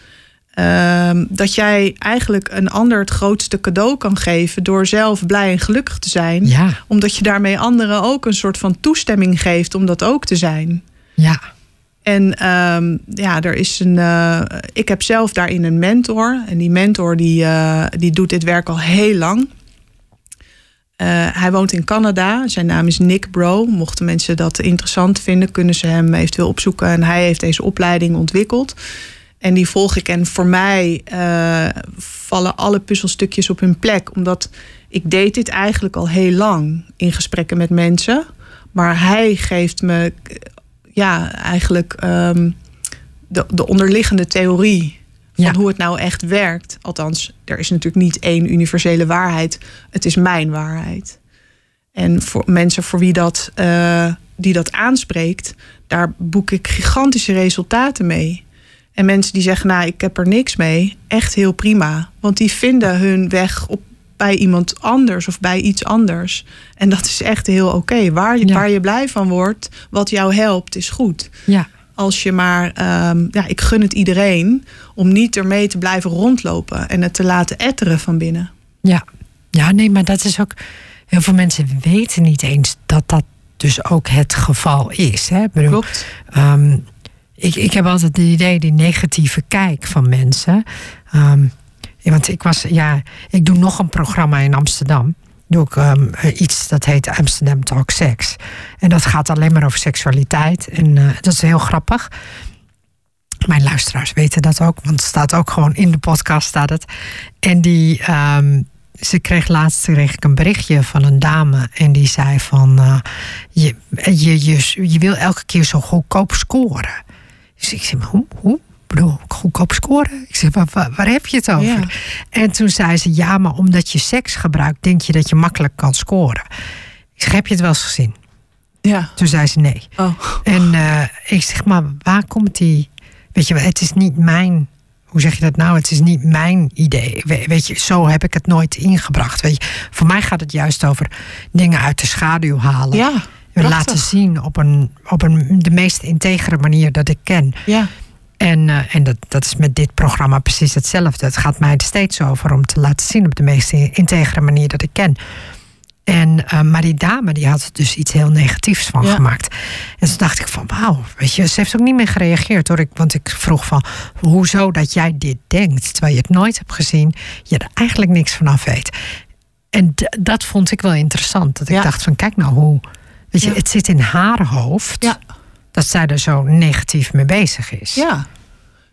[SPEAKER 1] Ehm, dat jij eigenlijk een ander het grootste cadeau kan geven door zelf blij en gelukkig te zijn.
[SPEAKER 2] Ja,
[SPEAKER 1] Omdat je daarmee anderen ook een soort van toestemming geeft om dat ook te zijn.
[SPEAKER 2] ja,
[SPEAKER 1] En ehm, ja, er is een. eh, ik heb zelf daarin een mentor. En die mentor die, eh, die doet dit werk al heel lang. Eh, hij woont in Canada. Zijn naam is Nick Bro. Mochten mensen dat interessant vinden, kunnen ze hem eventueel opzoeken. En hij heeft deze opleiding ontwikkeld. En die volg ik. En voor mij eh, vallen alle puzzelstukjes op hun plek. Omdat ik deed dit eigenlijk al heel lang in gesprekken met mensen. Maar hij geeft me ja, eigenlijk ehm, de, de onderliggende theorie van
[SPEAKER 2] Ja.
[SPEAKER 1] hoe het nou echt werkt. Althans, er is natuurlijk niet één universele waarheid. Het is mijn waarheid. En voor mensen voor wie dat, eh, die dat aanspreekt, daar boek ik gigantische resultaten mee. En mensen die zeggen, nou, ik heb er niks mee, echt heel prima. Want die vinden hun weg op, bij iemand anders of bij iets anders. En dat is echt heel oké. Waar,
[SPEAKER 2] Ja.
[SPEAKER 1] waar je blij van wordt, wat jou helpt, is goed.
[SPEAKER 2] ja.
[SPEAKER 1] Als je maar, ehm, ja, ik gun het iedereen om niet ermee te blijven rondlopen en het te laten etteren van binnen.
[SPEAKER 2] Ja. ja, nee, maar dat is ook. Heel veel mensen weten niet eens dat dat dus ook het geval is. Hè? Bedoel,
[SPEAKER 1] Klopt.
[SPEAKER 2] Ehm, ik, ik heb altijd het idee, die negatieve kijk van mensen. Ehm, want ik was, ja, ik doe nog een programma in Amsterdam. Doe ik ehm, iets dat heet Amsterdam Talk Sex. En dat gaat alleen maar over seksualiteit. En eh, dat is heel grappig. Mijn luisteraars weten dat ook, want het staat ook gewoon in de podcast. Staat het. En die, ehm, ze kreeg laatst kreeg ik een berichtje van een dame. En die zei van, eh, je, je, je, je wil elke keer zo goedkoop scoren. Dus ik zei, maar hoe? hoe? Ik bedoel, goedkoop scoren? Ik zeg, maar waar, waar heb je het over?
[SPEAKER 1] Ja.
[SPEAKER 2] En toen zei ze, ja, maar omdat je seks gebruikt... denk je dat je makkelijk kan scoren. Ik zeg, heb je het wel eens gezien?
[SPEAKER 1] Ja.
[SPEAKER 2] Toen zei ze nee.
[SPEAKER 1] Oh.
[SPEAKER 2] En eh, ik zeg, maar waar komt die... Weet je, het is niet mijn... Hoe zeg je dat nou? Het is niet mijn idee. We- Weet je, zo heb ik het nooit ingebracht. Weet je, voor mij gaat het juist over dingen uit de schaduw halen.
[SPEAKER 1] Ja. Prachtig.
[SPEAKER 2] laten zien op, een, op een, de meest integere manier dat ik ken.
[SPEAKER 1] Ja.
[SPEAKER 2] En, eh, en dat, dat is met dit programma precies hetzelfde. Het gaat mij er steeds over om te laten zien op de meest integere manier dat ik ken. En, uh, maar die dame die had er dus iets heel negatiefs van gemaakt. En toen dacht ik van wauw, weet je, ze heeft ook niet meer gereageerd hoor. Ik, want ik vroeg van hoezo dat jij dit denkt, terwijl je het nooit hebt gezien, je er eigenlijk niks vanaf weet. En dat vond ik wel interessant. Dat ik dacht van kijk nou hoe, weet je, het zit in haar hoofd dat zij er zo negatief mee bezig is.
[SPEAKER 1] Ja.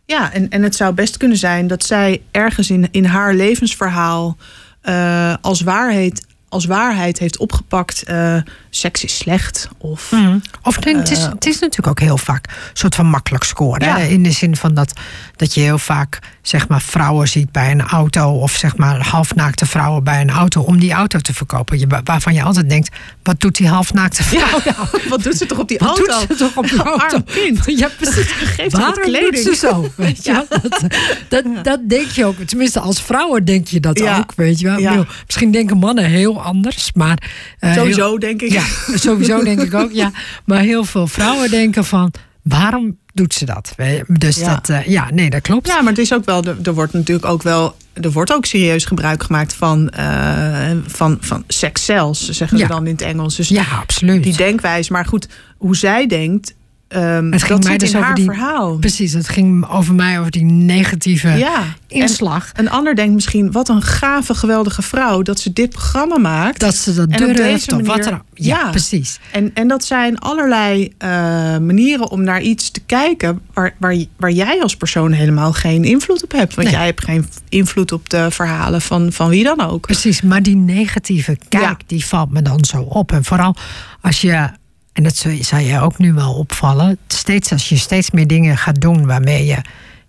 [SPEAKER 1] Ja, en, en het zou best kunnen zijn dat zij ergens in, in haar levensverhaal uh, als waarheid als waarheid heeft opgepakt: uh, seks is slecht. Of,
[SPEAKER 2] mm. of het, is, het is natuurlijk ook heel vaak een soort van makkelijk scoren. In de zin van dat, dat je heel vaak zeg maar, vrouwen ziet bij een auto. of zeg maar halfnaakte vrouwen bij een auto. om die auto te verkopen. Je, waarvan je altijd denkt: wat doet die halfnaakte vrouw? Ja,
[SPEAKER 1] nou? wat doet ze toch op die auto?
[SPEAKER 2] Wat doet ze toch op die auto?
[SPEAKER 1] kind.
[SPEAKER 2] Ja, precies.
[SPEAKER 1] Geeft Waarom kleding? doet
[SPEAKER 2] ze zo? Weet je? Dat, dat, dat, denk je ook. Tenminste, als vrouwen denk je dat ook. Weet je wel. Misschien denken mannen heel anders. Maar,
[SPEAKER 1] uh, sowieso denk ik.
[SPEAKER 2] Ja, sowieso denk ik ook, ja. Maar heel veel vrouwen denken van... waarom doet ze dat? Dus ja. dat, uh, ja, nee, dat klopt.
[SPEAKER 1] Ja, maar het is ook wel... Er wordt natuurlijk ook wel... Er wordt ook serieus gebruik gemaakt van, uh, van, van sex cells, zeggen ze dan in het Engels. Dus
[SPEAKER 2] ja, absoluut.
[SPEAKER 1] Die denkwijze. Maar goed, hoe zij denkt, Um, het ging mij dus over die, verhaal.
[SPEAKER 2] Precies, het ging over mij over die negatieve ja, inslag.
[SPEAKER 1] een ander denkt misschien, wat een gave, geweldige vrouw dat ze dit programma maakt.
[SPEAKER 2] Dat ze dat durft of wat er ja, precies.
[SPEAKER 1] En, en dat zijn allerlei uh, manieren om naar iets te kijken waar, waar, waar jij als persoon helemaal geen invloed op hebt. Want jij hebt geen invloed op de verhalen van, van wie dan ook.
[SPEAKER 2] Precies, maar die negatieve kijk, die valt me dan zo op. En vooral als je en dat zou je ook nu wel opvallen, steeds als je steeds meer dingen gaat doen waarmee je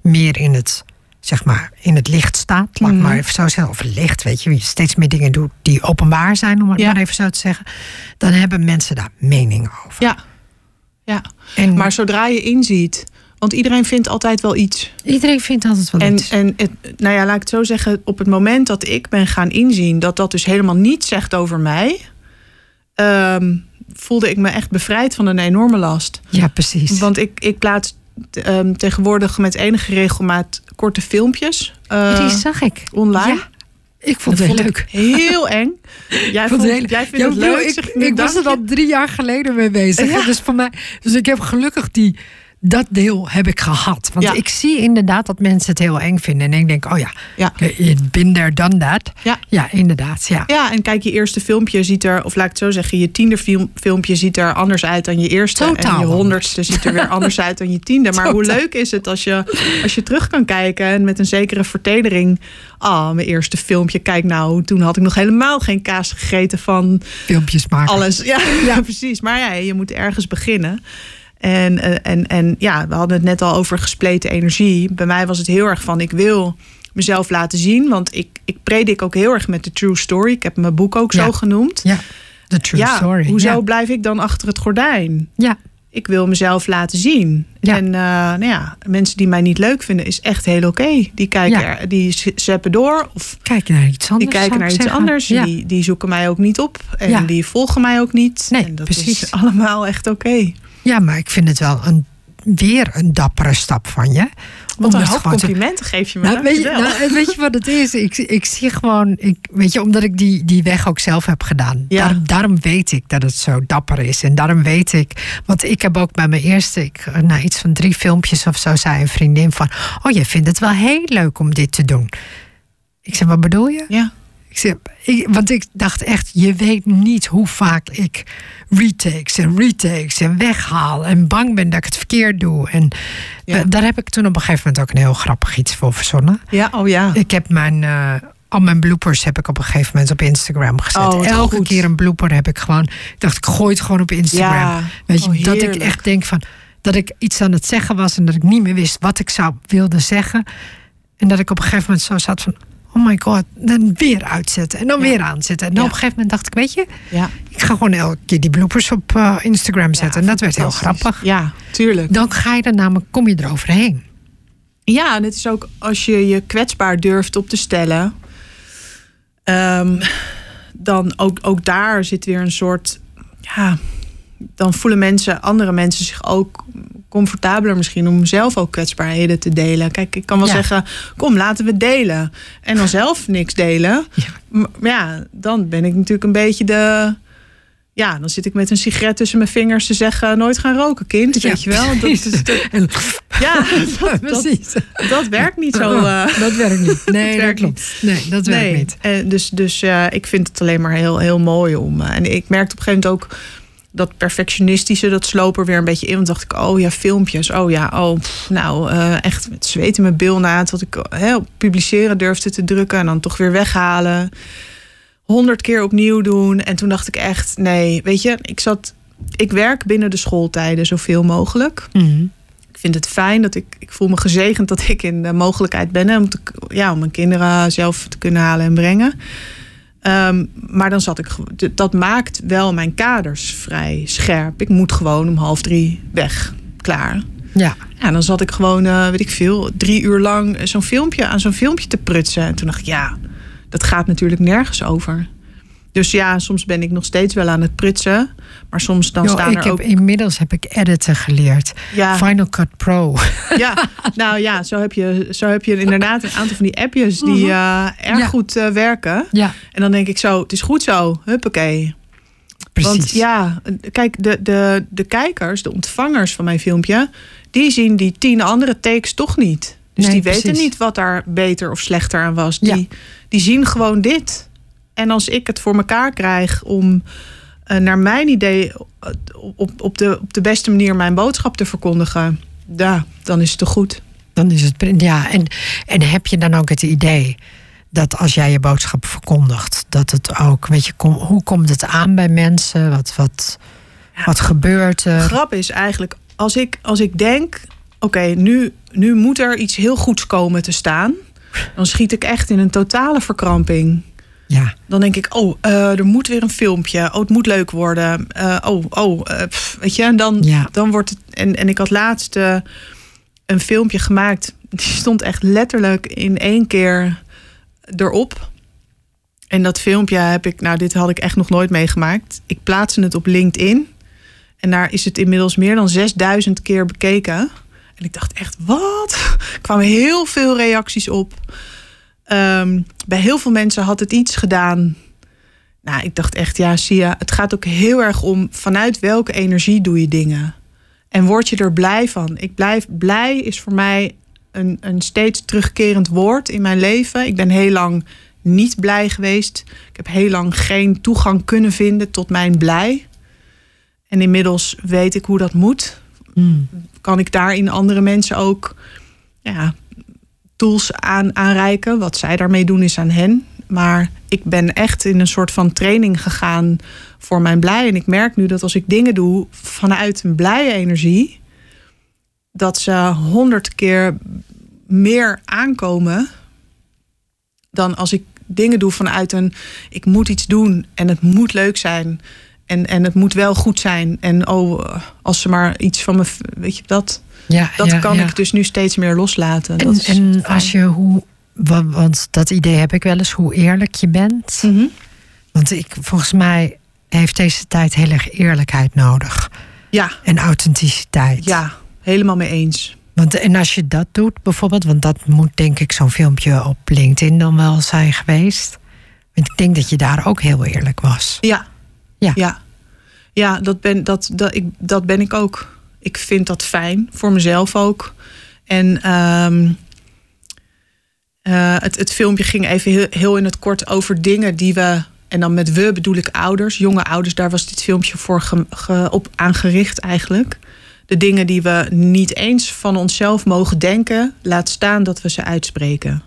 [SPEAKER 2] meer in het, zeg maar, in het licht staat, laat mm. maar even zo zeggen, of licht, weet je, je steeds meer dingen doet die openbaar zijn, om het maar even zo te zeggen, dan hebben mensen daar mening over.
[SPEAKER 1] Ja, ja. En, maar zodra je inziet, want iedereen vindt altijd wel iets.
[SPEAKER 2] Iedereen vindt altijd wel iets.
[SPEAKER 1] En het, nou ja, laat ik het zo zeggen, op het moment dat ik ben gaan inzien dat dat dus helemaal niets zegt over mij. Ehm, voelde ik me echt bevrijd van een enorme last.
[SPEAKER 2] Ja, precies.
[SPEAKER 1] Want ik, ik plaats um, tegenwoordig met enige regelmaat korte filmpjes.
[SPEAKER 2] Uh, die zag ik.
[SPEAKER 1] Online. Ja.
[SPEAKER 2] Ik vond het heel leuk.
[SPEAKER 1] Heel eng. Jij, vond, heel, jij vindt het leuk.
[SPEAKER 2] Ik, ik was er al drie jaar geleden mee bezig. Dus, voor mij, dus ik heb gelukkig die dat deel heb ik gehad. Want ik zie inderdaad dat mensen het heel eng vinden. En ik denk, oh ja, ja. je bent there, done that. Ja. ja, inderdaad. Ja.
[SPEAKER 1] ja, en kijk, je eerste filmpje ziet er, of laat ik het zo zeggen, je tiende filmpje ziet er anders uit dan je eerste.
[SPEAKER 2] Totaal
[SPEAKER 1] en je honderdste ziet er weer anders uit dan je tiende. Maar hoe leuk is het als je, als je terug kan kijken en met een zekere vertedering. Ah, oh, mijn eerste filmpje. Kijk nou, toen had ik nog helemaal geen kaas gegeten van.
[SPEAKER 2] Filmpjes maken.
[SPEAKER 1] Alles. Ja, ja precies. Maar ja, je moet ergens beginnen. En, eh, en, en ja, we hadden het net al over gespleten energie. Bij mij was het heel erg van ik wil mezelf laten zien. Want ik, ik predik ook heel erg met de true story. Ik heb mijn boek ook zo genoemd.
[SPEAKER 2] Ja, de true ja, story.
[SPEAKER 1] Hoezo blijf ik dan achter het gordijn?
[SPEAKER 2] Ja.
[SPEAKER 1] Ik wil mezelf laten zien. Ja. En uh, nou ja, mensen die mij niet leuk vinden, is echt heel oké. Die kijken, er, die zeppen door. Of
[SPEAKER 2] kijken naar iets anders.
[SPEAKER 1] Die kijken naar iets anders. Die, die zoeken mij ook niet op. En die volgen mij ook niet.
[SPEAKER 2] Nee,
[SPEAKER 1] en dat
[SPEAKER 2] precies.
[SPEAKER 1] is allemaal echt oké.
[SPEAKER 2] Ja, maar ik vind het wel een, weer een dappere stap van je.
[SPEAKER 1] Wat een hoop complimenten geef je me.
[SPEAKER 2] Nou, weet, je, nou, weet je wat het is? Ik, ik zie gewoon, ik, weet je, omdat ik die, die weg ook zelf heb gedaan. Ja. Daarom, daarom weet ik dat het zo dapper is. En daarom weet ik, want ik heb ook bij mijn eerste, ik, na iets van drie filmpjes of zo, zei een vriendin van: Oh, je vindt het wel heel leuk om dit te doen. Ik zei: Wat bedoel je?
[SPEAKER 1] Ja.
[SPEAKER 2] Ik want ik dacht echt, je weet niet hoe vaak ik retakes en retakes en weghaal. En bang ben dat ik het verkeerd doe. En eh, daar heb ik toen op een gegeven moment ook een heel grappig iets voor verzonnen.
[SPEAKER 1] Ja, oh ja.
[SPEAKER 2] Ik heb mijn. Uh, al mijn bloopers heb ik op een gegeven moment op Instagram gezet. Oh, Elke keer een blooper heb ik gewoon. Ik dacht, ik gooi het gewoon op Instagram. Ja. Weet je, oh, dat ik echt denk van. Dat ik iets aan het zeggen was en dat ik niet meer wist wat ik zou wilde zeggen. En dat ik op een gegeven moment zo zat van oh my god, dan weer uitzetten en dan weer aanzetten. En dan op een gegeven moment dacht ik, weet je, ja. ik ga gewoon elke keer die bloopers op uh, Instagram zetten. en dat werd heel grappig.
[SPEAKER 1] Ja, tuurlijk.
[SPEAKER 2] Dan ga je er namelijk, kom je eroverheen.
[SPEAKER 1] Ja, en het is ook als je je kwetsbaar durft op te stellen, um, dan ook, ook daar zit weer een soort, ja, dan voelen mensen, andere mensen zich ook comfortabeler misschien om zelf ook kwetsbaarheden te delen. Kijk, ik kan wel
[SPEAKER 2] Ja.
[SPEAKER 1] zeggen, kom, laten we delen. En dan zelf niks delen.
[SPEAKER 2] Ja.
[SPEAKER 1] Maar ja, dan ben ik natuurlijk een beetje de... Ja, dan zit ik met een sigaret tussen mijn vingers te zeggen... nooit gaan roken, kind, weet je wel. Dat, is, ja, dat,
[SPEAKER 2] Precies.
[SPEAKER 1] dat werkt niet zo... eh,
[SPEAKER 2] dat werkt niet. Nee, dat,
[SPEAKER 1] werkt
[SPEAKER 2] klopt. Nee, dat werkt niet.
[SPEAKER 1] Eh, dus dus eh, ik vind het alleen maar heel, heel mooi om. en ik merkte op een gegeven moment ook dat perfectionistische, dat sloop er weer een beetje in. Want dacht ik, oh ja, filmpjes. Oh ja, oh, pff, nou, eh, echt met zweet in mijn bil na. Tot ik publiceren durfde te drukken en dan toch weer weghalen. Honderd keer opnieuw doen. En toen dacht ik echt, nee, weet je, ik zat. Ik werk binnen de schooltijden zoveel mogelijk
[SPEAKER 2] Mhm.
[SPEAKER 1] ik vind het fijn dat ik, ik voel me gezegend dat ik in de mogelijkheid ben hè, om, te, ja, om mijn kinderen zelf te kunnen halen en brengen. Ehm, maar dan zat ik, dat maakt wel mijn kaders vrij scherp. Ik moet gewoon om half drie weg, klaar.
[SPEAKER 2] Ja.
[SPEAKER 1] Ja, dan zat ik gewoon, eh, weet ik veel, drie uur lang zo'n filmpje aan zo'n filmpje te prutsen. En toen dacht ik, ja, dat gaat natuurlijk nergens over. Dus ja, soms ben ik nog steeds wel aan het prutsen. Maar soms dan
[SPEAKER 2] Joh,
[SPEAKER 1] staan
[SPEAKER 2] ik
[SPEAKER 1] er
[SPEAKER 2] heb,
[SPEAKER 1] ook...
[SPEAKER 2] Inmiddels heb ik editen geleerd.
[SPEAKER 1] Ja,
[SPEAKER 2] Final Cut Pro.
[SPEAKER 1] Ja, nou ja, zo heb je, zo heb je inderdaad een aantal van die appjes die eh, erg
[SPEAKER 2] Mhm. Ja.
[SPEAKER 1] goed eh, werken.
[SPEAKER 2] Ja,
[SPEAKER 1] En dan denk ik zo, het is goed zo, huppakee.
[SPEAKER 2] precies.
[SPEAKER 1] Want ja, kijk, de, de, de kijkers, de ontvangers van mijn filmpje... die zien die tien andere takes toch niet. Dus
[SPEAKER 2] Nee,
[SPEAKER 1] die weten niet wat daar beter of slechter aan was. Die, die zien gewoon dit. En als ik het voor mekaar krijg om eh, naar mijn idee... op, op, de, op de beste manier mijn boodschap te verkondigen... Ja, dan is het toch goed.
[SPEAKER 2] Dan is het. Ja, en, en heb je dan ook het idee dat als jij je boodschap verkondigt, dat het ook, weet je, kom, hoe komt het aan bij mensen? Wat, wat,
[SPEAKER 1] Ja.
[SPEAKER 2] wat gebeurt er?
[SPEAKER 1] grap is eigenlijk, als ik, als ik denk, oké, nu, nu moet er iets heel goeds komen te staan, dan schiet ik echt in een totale verkramping.
[SPEAKER 2] Ja,
[SPEAKER 1] Dan denk ik, oh, eh, er moet weer een filmpje. Oh, het moet leuk worden. Eh, oh, oh, eh, pff, weet je, en dan,
[SPEAKER 2] ja,
[SPEAKER 1] dan wordt het. En, en ik had laatst een filmpje gemaakt. Die stond echt letterlijk in één keer erop. En dat filmpje heb ik, nou, dit had ik echt nog nooit meegemaakt. Ik plaatste het op LinkedIn. En daar is het inmiddels meer dan 6000 keer bekeken. En ik dacht echt, wat? Er kwamen heel veel reacties op. Ehm, bij heel veel mensen had het iets gedaan. Nou, ik dacht echt, ja, Sia, het gaat ook heel erg om vanuit welke energie doe je dingen. En word je er blij van? Ik blijf blij is voor mij een, een steeds terugkerend woord in mijn leven. Ik ben heel lang niet blij geweest. Ik heb heel lang geen toegang kunnen vinden tot mijn blij. En inmiddels weet ik hoe dat moet.
[SPEAKER 2] Mm.
[SPEAKER 1] Kan ik daarin andere mensen ook ja, tools aan, aanreiken? Wat zij daarmee doen is aan hen. Maar ik ben echt in een soort van training gegaan voor mijn blij. En ik merk nu dat als ik dingen doe vanuit een blije energie, dat ze honderd keer meer aankomen dan als ik dingen doe vanuit een ik moet iets doen en het moet leuk zijn en, en het moet wel goed zijn. En oh, als ze maar iets van me, weet je dat,
[SPEAKER 2] ja,
[SPEAKER 1] dat
[SPEAKER 2] ja,
[SPEAKER 1] kan
[SPEAKER 2] ja.
[SPEAKER 1] ik dus nu steeds meer loslaten.
[SPEAKER 2] En,
[SPEAKER 1] dat is
[SPEAKER 2] en als je hoe, wa- want dat idee heb ik wel eens, hoe eerlijk je bent.
[SPEAKER 1] Mhm.
[SPEAKER 2] Want ik, volgens mij heeft deze tijd heel erg eerlijkheid nodig.
[SPEAKER 1] Ja,
[SPEAKER 2] En authenticiteit.
[SPEAKER 1] ja, helemaal mee eens.
[SPEAKER 2] Want, en als je dat doet bijvoorbeeld, want dat moet denk ik zo'n filmpje op LinkedIn dan wel zijn geweest. Want ik denk dat je daar ook heel eerlijk was.
[SPEAKER 1] Ja.
[SPEAKER 2] Ja.
[SPEAKER 1] Ja, ja dat, ben, dat, dat, ik, dat ben ik ook. Ik vind dat fijn, voor mezelf ook. En ehm, eh, het, het filmpje ging even heel, heel in het kort over dingen die we... En dan met we bedoel ik ouders, jonge ouders. Daar was dit filmpje voor op aangericht eigenlijk. De dingen die we niet eens van onszelf mogen denken... laat staan dat we ze uitspreken.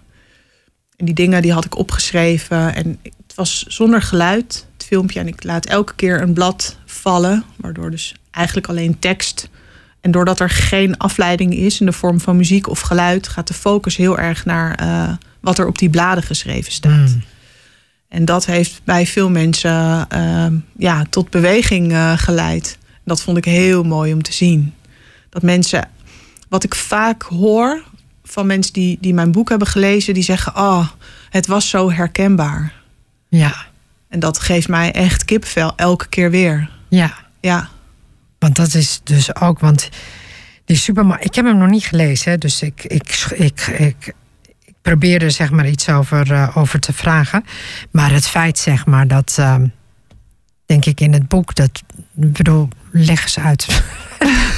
[SPEAKER 1] En die dingen die had ik opgeschreven. En het was zonder geluid, filmpje. En ik laat elke keer een blad vallen. Waardoor dus eigenlijk alleen tekst. En doordat er geen afleiding is in de vorm van muziek of geluid... gaat de focus heel erg naar eh, wat er op die bladen geschreven staat.
[SPEAKER 2] Mm.
[SPEAKER 1] En dat heeft bij veel mensen eh, ja, tot beweging eh, geleid. Dat vond ik heel mooi om te zien. Dat mensen, wat ik vaak hoor van mensen die, die mijn boek hebben gelezen, die zeggen: Oh, het was zo herkenbaar.
[SPEAKER 2] Ja,
[SPEAKER 1] En dat geeft mij echt kipvel elke keer weer.
[SPEAKER 2] ja.
[SPEAKER 1] Ja,
[SPEAKER 2] Want dat is dus ook, want die Superman, ik heb hem nog niet gelezen, hè, dus ik, ik, ik, ik, ik probeerde zeg maar iets over, uh, over te vragen. Maar het feit zeg maar dat, uh, denk ik in het boek, dat, ik bedoel, leg eens uit.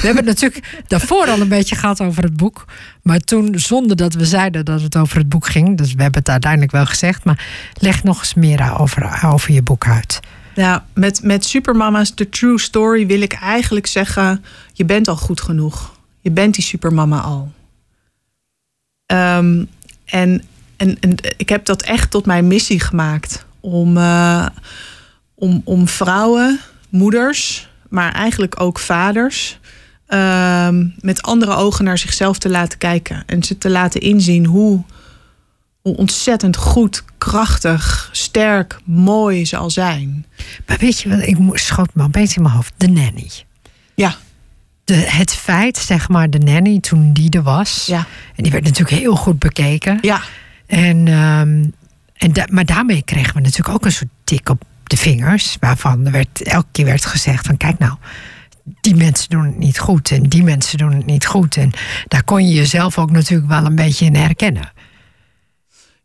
[SPEAKER 2] we hebben het natuurlijk daarvoor al een beetje gehad over het boek. Maar toen, zonder dat we zeiden dat het over het boek ging, dus we hebben het uiteindelijk wel gezegd, maar leg nog eens meer over, over je boek uit.
[SPEAKER 1] Ja, met, met Supermama's The True Story wil ik eigenlijk zeggen: je bent al goed genoeg. Je bent die supermama al. Um, en, en, en, ik heb dat echt tot mijn missie gemaakt. Om, uh, om, om vrouwen, moeders, maar eigenlijk ook vaders. Uh, met andere ogen naar zichzelf te laten kijken. En ze te laten inzien hoe, hoe ontzettend goed, krachtig, sterk, mooi ze al zijn.
[SPEAKER 2] Maar weet je wat, ik schoot me opeens in mijn hoofd. De nanny.
[SPEAKER 1] Ja.
[SPEAKER 2] De, het feit, zeg maar, de nanny toen die er was.
[SPEAKER 1] Ja.
[SPEAKER 2] En die werd natuurlijk heel goed bekeken.
[SPEAKER 1] Ja.
[SPEAKER 2] En, um, en da maar daarmee kregen we natuurlijk ook een soort op de vingers. Waarvan er werd, elke keer werd gezegd van kijk nou, die mensen doen het niet goed. En die mensen doen het niet goed. En daar kon je jezelf ook natuurlijk wel een beetje in herkennen.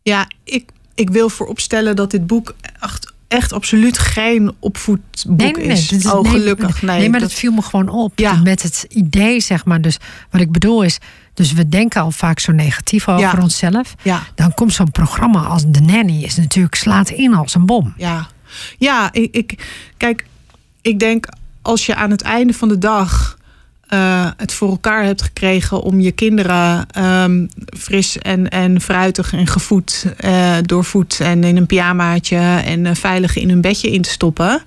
[SPEAKER 1] Ja, ik, ik wil vooropstellen dat dit boek echt, echt absoluut geen opvoedboek
[SPEAKER 2] nee, nee,
[SPEAKER 1] is.
[SPEAKER 2] is.
[SPEAKER 1] Oh, gelukkig.
[SPEAKER 2] Nee, maar
[SPEAKER 1] dat-
[SPEAKER 2] dat viel me gewoon op.
[SPEAKER 1] Ja.
[SPEAKER 2] Met het idee, zeg maar. Dus wat ik bedoel is, dus we denken al vaak zo negatief over
[SPEAKER 1] Ja.
[SPEAKER 2] onszelf.
[SPEAKER 1] Ja,
[SPEAKER 2] Dan komt zo'n programma als The Nanny, is natuurlijk slaat in als een bom.
[SPEAKER 1] ja. Ja, ik, ik, kijk, ik denk als je aan het einde van de dag eh, het voor elkaar hebt gekregen om je kinderen ehm, fris en, en fruitig en gevoed, eh, doorvoed en in een pyjamaatje en eh, veilig in hun bedje in te stoppen.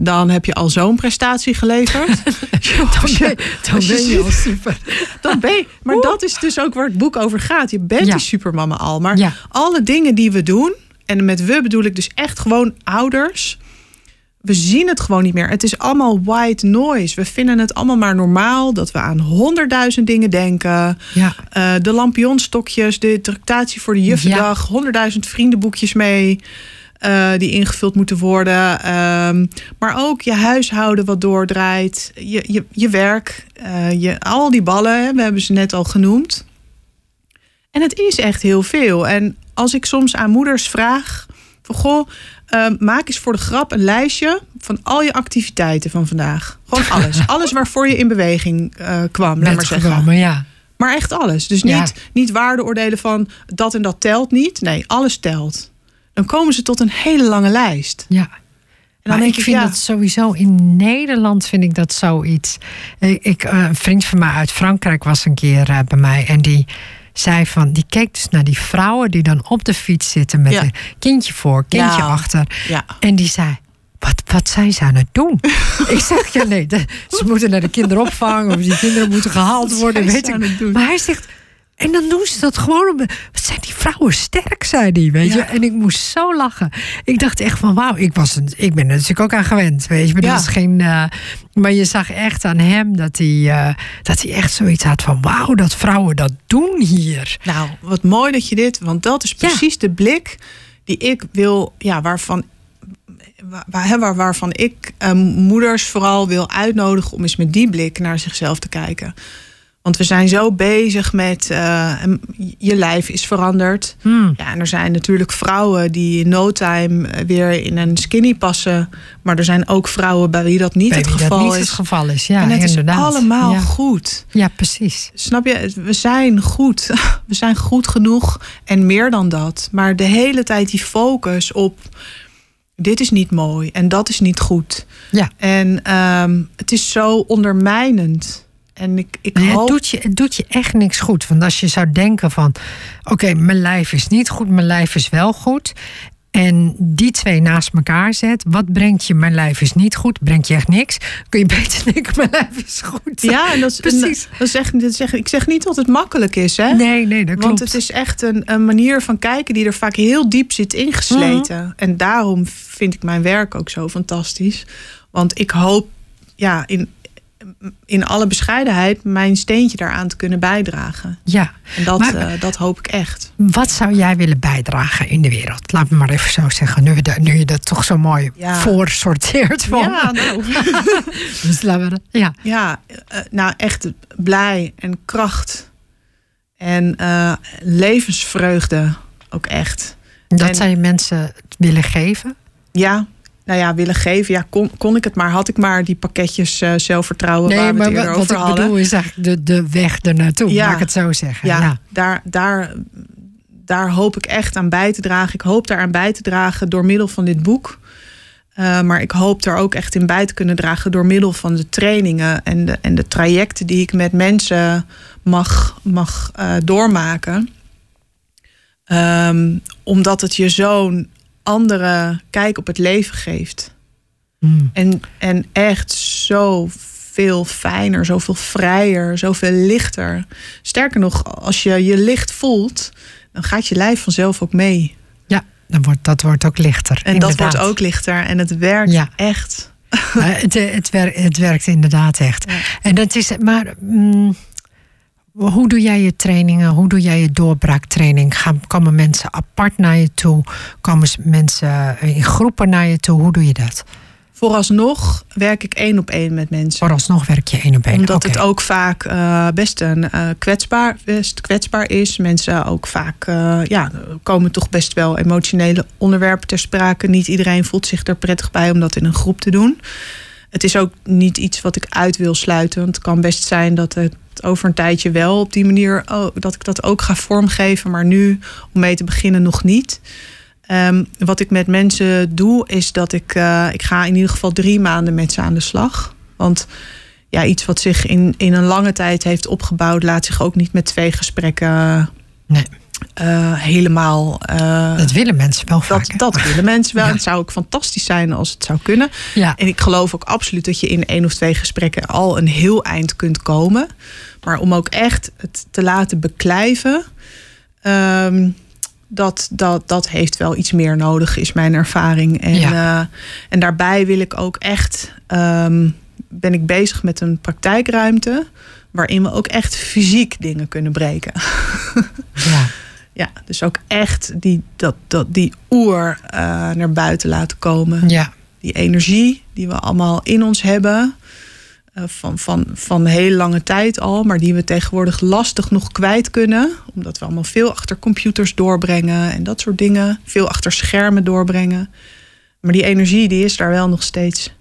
[SPEAKER 1] Dan heb je al zo'n prestatie geleverd. Je- als je ziet-
[SPEAKER 2] super.
[SPEAKER 1] Dan ben je, maar dat is dus ook waar het boek over gaat. Je bent
[SPEAKER 2] Ja.
[SPEAKER 1] die supermama al. Maar
[SPEAKER 2] Ja.
[SPEAKER 1] alle dingen die we doen, en met we bedoel ik dus echt gewoon ouders. We zien het gewoon niet meer. Het is allemaal white noise. We vinden het allemaal maar normaal dat we aan honderdduizend dingen denken.
[SPEAKER 2] Ja.
[SPEAKER 1] Eh, de lampionstokjes, de tractatie voor de juffendag, honderdduizend vriendenboekjes mee. eh, die ingevuld moeten worden. Ehm, maar ook je huishouden wat doordraait. Je, je, je werk. eh, je, al die ballen, we hebben ze net al genoemd. En het is echt heel veel. En als ik soms aan moeders vraag... van goh, ehm, maak eens voor de grap een lijstje... van al je activiteiten van vandaag. Gewoon alles. alles waarvoor je in beweging eh, kwam, laat maar zeggen.
[SPEAKER 2] gekomen, ja.
[SPEAKER 1] Maar echt alles. Dus
[SPEAKER 2] Ja.
[SPEAKER 1] niet, niet waardeoordelen van dat en dat telt niet. Nee, alles telt. Dan komen ze tot een hele lange lijst.
[SPEAKER 2] Ja.
[SPEAKER 1] En dan
[SPEAKER 2] maar
[SPEAKER 1] denk
[SPEAKER 2] ik
[SPEAKER 1] ik,
[SPEAKER 2] vind
[SPEAKER 1] ja,
[SPEAKER 2] dat sowieso in Nederland vind ik dat zoiets. Ik, ik, eh, een vriend van mij uit Frankrijk was een keer eh, bij mij en die zei van, die keek dus naar die vrouwen die dan op de fiets zitten met
[SPEAKER 1] Ja.
[SPEAKER 2] een kindje voor, kindje
[SPEAKER 1] Ja.
[SPEAKER 2] achter.
[SPEAKER 1] ja.
[SPEAKER 2] En die zei. Wat, wat zijn ze aan het doen? ik zeg ja, nee, de- ze moeten naar de kinderopvang of die kinderen moeten gehaald worden, weet ik. Maar hij zegt, en dan doen ze dat gewoon. Om, wat zijn die vrouwen sterk, zei hij, weet je?
[SPEAKER 1] Ja.
[SPEAKER 2] En ik moest zo lachen. Ik dacht echt van, wauw, ik, was een, ik ben er natuurlijk ook aan gewend, weet je? Maar, dat
[SPEAKER 1] Ja.
[SPEAKER 2] was geen, eh, maar je zag echt aan hem dat hij, eh, dat hij echt zoiets had van, wauw, dat vrouwen dat doen hier.
[SPEAKER 1] Nou, wat mooi dat je dit... Want dat is
[SPEAKER 2] Ja.
[SPEAKER 1] precies de blik die ik wil... Ja, waarvan, waar, waar, waar- waarvan ik eh, moeders vooral wil uitnodigen... om eens met die blik naar zichzelf te kijken. Want we zijn zo bezig met... eh, je lijf is veranderd.
[SPEAKER 2] Hmm.
[SPEAKER 1] Ja, en er zijn natuurlijk vrouwen die in no time eh, weer in een skinny passen. Maar er zijn ook vrouwen bij wie dat niet
[SPEAKER 2] Bij
[SPEAKER 1] het
[SPEAKER 2] wie dat
[SPEAKER 1] geval
[SPEAKER 2] niet
[SPEAKER 1] is.
[SPEAKER 2] het geval is, ja,
[SPEAKER 1] en het
[SPEAKER 2] inderdaad.
[SPEAKER 1] is allemaal
[SPEAKER 2] Ja.
[SPEAKER 1] goed.
[SPEAKER 2] ja, precies.
[SPEAKER 1] Snap je? We zijn goed. We zijn goed genoeg en meer dan dat. Maar de hele tijd die focus op dit is niet mooi en dat is niet goed.
[SPEAKER 2] Ja.
[SPEAKER 1] En ehm, het is zo ondermijnend. En ik, ik
[SPEAKER 2] Nee, het,
[SPEAKER 1] hoop...
[SPEAKER 2] doet je, het doet je echt niks goed. Want als je zou denken van... oké, mijn lijf is niet goed, mijn lijf is wel goed... en die twee naast elkaar zet... wat brengt je mijn lijf is niet goed? Brengt je echt niks? Kun je beter denken, mijn lijf is goed.
[SPEAKER 1] Ja, en dat is,
[SPEAKER 2] Precies.
[SPEAKER 1] Dat echt, dat zeg, ik zeg niet dat het makkelijk is, hè?
[SPEAKER 2] Nee, nee, dat klopt.
[SPEAKER 1] Want het is echt een, een manier van kijken die er vaak heel diep zit ingesleten.
[SPEAKER 2] Mhm.
[SPEAKER 1] En daarom vind ik mijn werk ook zo fantastisch. Want ik hoop ja, in, in alle bescheidenheid mijn steentje daaraan te kunnen bijdragen.
[SPEAKER 2] Ja.
[SPEAKER 1] En dat, maar, uh, dat hoop ik echt.
[SPEAKER 2] Wat zou jij willen bijdragen in de wereld? Laat me maar even zo zeggen, nu, nu je dat toch zo mooi ja. voorsorteert. Van.
[SPEAKER 1] Ja, nou.
[SPEAKER 2] dus laten we, ja.
[SPEAKER 1] ja, uh, nou echt blij en kracht en uh, levensvreugde ook echt.
[SPEAKER 2] Dat
[SPEAKER 1] en,
[SPEAKER 2] zou je mensen willen geven?
[SPEAKER 1] Ja, nou ja, willen geven. Ja, kon, kon ik het maar. Had ik maar die pakketjes uh, zelfvertrouwen
[SPEAKER 2] nee,
[SPEAKER 1] waar we
[SPEAKER 2] maar
[SPEAKER 1] het eerder
[SPEAKER 2] wat
[SPEAKER 1] over
[SPEAKER 2] ik
[SPEAKER 1] hadden.
[SPEAKER 2] bedoel is eigenlijk de, de weg ernaartoe.
[SPEAKER 1] Ja.
[SPEAKER 2] Laat ik het zo zeggen.
[SPEAKER 1] Ja,
[SPEAKER 2] Ja,
[SPEAKER 1] Daar, daar, daar hoop ik echt aan bij te dragen. Ik hoop daaraan bij te dragen door middel van dit boek. Uh, maar ik hoop er ook echt in bij te kunnen dragen door middel van de trainingen en de, en de trajecten die ik met mensen mag, mag uh, doormaken. Um, omdat het je zo'n andere kijk op het leven geeft.
[SPEAKER 2] Mm.
[SPEAKER 1] En, en echt zo veel fijner, zoveel vrijer, zoveel lichter. Sterker nog, als je je licht voelt, dan gaat je lijf vanzelf ook mee.
[SPEAKER 2] Ja, dan wordt, dat wordt ook lichter.
[SPEAKER 1] En
[SPEAKER 2] inderdaad.
[SPEAKER 1] dat wordt ook lichter. En het werkt
[SPEAKER 2] Ja.
[SPEAKER 1] echt.
[SPEAKER 2] Uh, het, het, werkt, het werkt inderdaad echt.
[SPEAKER 1] Ja.
[SPEAKER 2] En dat is, maar mm, hoe doe jij je trainingen? Hoe doe jij je doorbraaktraining? Gaan, komen mensen apart naar je toe? Komen mensen in groepen naar je toe? Hoe doe je dat?
[SPEAKER 1] Vooralsnog werk ik één op één met mensen.
[SPEAKER 2] Vooralsnog werk je één op één.
[SPEAKER 1] Omdat het ook vaak uh, best, een, uh, kwetsbaar, best kwetsbaar is. Mensen ook vaak uh, ja, komen toch best wel emotionele onderwerpen ter sprake. Niet iedereen voelt zich er prettig bij om dat in een groep te doen. Het is ook niet iets wat ik uit wil sluiten. Want het kan best zijn dat het over een tijdje wel op die manier... Oh, dat ik dat ook ga vormgeven. Maar nu, om mee te beginnen, nog niet. Um, wat ik met mensen doe, is dat ik... Uh, ik ga in ieder geval drie maanden met ze aan de slag. Want ja, iets wat zich in, in een lange tijd heeft opgebouwd... laat zich ook niet met twee gesprekken...
[SPEAKER 2] Nee.
[SPEAKER 1] Uh, helemaal. Uh,
[SPEAKER 2] dat willen mensen wel vaak.
[SPEAKER 1] Dat, dat willen mensen wel. Ja. Het zou ook fantastisch zijn als het zou kunnen.
[SPEAKER 2] Ja.
[SPEAKER 1] En ik geloof ook absoluut dat je in één of twee gesprekken al een heel eind kunt komen. Maar om ook echt het te laten beklijven. Um, dat, dat, dat heeft wel iets meer nodig, is mijn ervaring. En,
[SPEAKER 2] ja.
[SPEAKER 1] uh, en daarbij wil ik ook echt. Um, ben ik bezig met een praktijkruimte. waarin we ook echt fysiek dingen kunnen breken.
[SPEAKER 2] ja.
[SPEAKER 1] Ja, dus ook echt die, dat, dat, die oer uh, naar buiten laten komen.
[SPEAKER 2] Ja.
[SPEAKER 1] Die energie die we allemaal in ons hebben. Uh, van, van, van heel lange tijd al. Maar die we tegenwoordig lastig nog kwijt kunnen. Omdat we allemaal veel achter computers doorbrengen. En dat soort dingen. Veel achter schermen doorbrengen. Maar die energie die is daar wel nog steeds.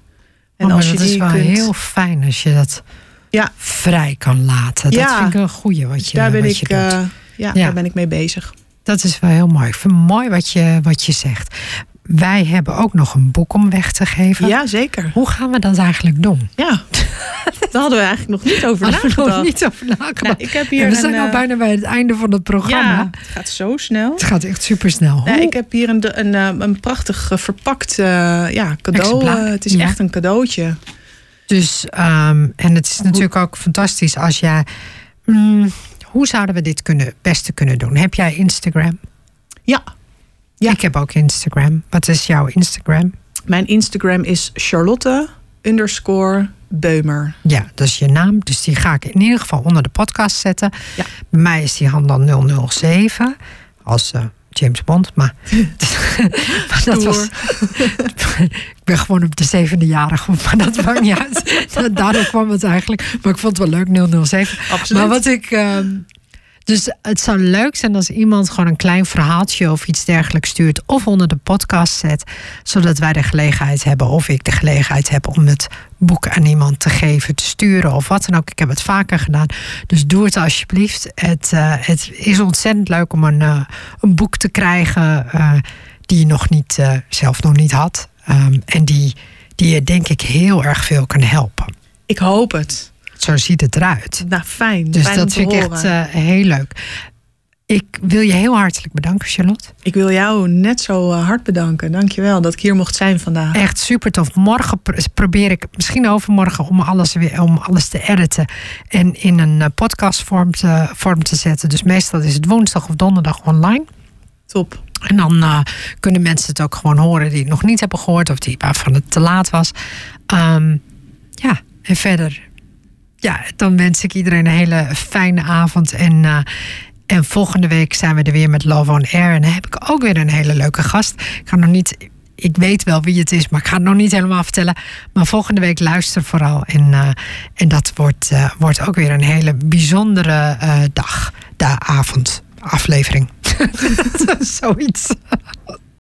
[SPEAKER 2] En oh, als je dat die is wel kunt... heel fijn als je dat
[SPEAKER 1] ja.
[SPEAKER 2] vrij kan laten. Dat
[SPEAKER 1] ja.
[SPEAKER 2] vind ik een goeie wat je,
[SPEAKER 1] daar ben
[SPEAKER 2] wat
[SPEAKER 1] ik,
[SPEAKER 2] je doet.
[SPEAKER 1] Uh, ja, ja, daar ben ik mee bezig.
[SPEAKER 2] Dat is wel heel mooi. Ik vind het mooi wat je, wat je zegt. Wij hebben ook nog een boek om weg te geven.
[SPEAKER 1] Ja, zeker.
[SPEAKER 2] Hoe gaan we dat eigenlijk doen?
[SPEAKER 1] Ja, daar hadden we eigenlijk nog niet over nagedacht.
[SPEAKER 2] niet over nagedacht.
[SPEAKER 1] Nou, ik heb hier
[SPEAKER 2] en we
[SPEAKER 1] een,
[SPEAKER 2] zijn al
[SPEAKER 1] uh,
[SPEAKER 2] bijna bij het einde van het programma.
[SPEAKER 1] Ja, het gaat zo snel.
[SPEAKER 2] Het gaat echt super snel.
[SPEAKER 1] Ja, ik heb hier een, een, een, een prachtig verpakt uh, ja, cadeau. Uh, het is
[SPEAKER 2] ja.
[SPEAKER 1] echt een cadeautje.
[SPEAKER 2] Dus, um, en het is natuurlijk ook fantastisch als jij... Mm, hoe zouden we dit kunnen, beste kunnen doen? Heb jij Instagram?
[SPEAKER 1] Ja. ja.
[SPEAKER 2] Ik heb ook Instagram. Wat is jouw Instagram?
[SPEAKER 1] Mijn Instagram is Charlotte underscore Beumer.
[SPEAKER 2] Ja, dat is je naam. Dus die ga ik in ieder geval onder de podcast zetten.
[SPEAKER 1] Ja.
[SPEAKER 2] Bij mij is die hand dan 007. Als uh, James Bond. Maar, maar dat was. ik ben gewoon op de zevende jarige, maar dat maakt niet uit. Daardoor kwam het eigenlijk. Maar ik vond het wel leuk, 007.
[SPEAKER 1] Absoluut.
[SPEAKER 2] Maar wat ik. Uh, dus het zou leuk zijn als iemand gewoon een klein verhaaltje of iets dergelijks stuurt. Of onder de podcast zet. Zodat wij de gelegenheid hebben, of ik de gelegenheid heb om het boek aan iemand te geven, te sturen of wat dan ook. Ik heb het vaker gedaan. Dus doe het alsjeblieft. Het, uh, het is ontzettend leuk om een, uh, een boek te krijgen uh, die je nog niet, zelf nog niet had. Um, en die, die je denk ik heel erg veel kan helpen.
[SPEAKER 1] Ik hoop het.
[SPEAKER 2] Zo ziet het eruit.
[SPEAKER 1] Nou, fijn.
[SPEAKER 2] Dus
[SPEAKER 1] fijn
[SPEAKER 2] dat vind ik echt uh, heel leuk. Ik wil je heel hartelijk bedanken, Charlotte.
[SPEAKER 1] Ik wil jou net zo uh, hard bedanken. Dankjewel dat ik hier mocht zijn vandaag.
[SPEAKER 2] Echt super tof. Morgen pr probeer ik, misschien overmorgen, om alles, weer, om alles te editen. En in een uh, podcastvorm te, vorm te zetten. Dus meestal is het woensdag of donderdag online.
[SPEAKER 1] Top.
[SPEAKER 2] En dan uh, kunnen mensen het ook gewoon horen die het nog niet hebben gehoord. Of die waarvan het te laat was. Um, ja, en verder ja, dan wens ik iedereen een hele fijne avond. En, uh, en volgende week zijn we er weer met Love on Air. En dan heb ik ook weer een hele leuke gast. Ik ga nog niet ik weet wel wie het is, maar ik ga het nog niet helemaal vertellen. Maar volgende week luister vooral. En, uh, en dat wordt, wordt ook weer een hele bijzondere dag, de avond, aflevering. Zoiets.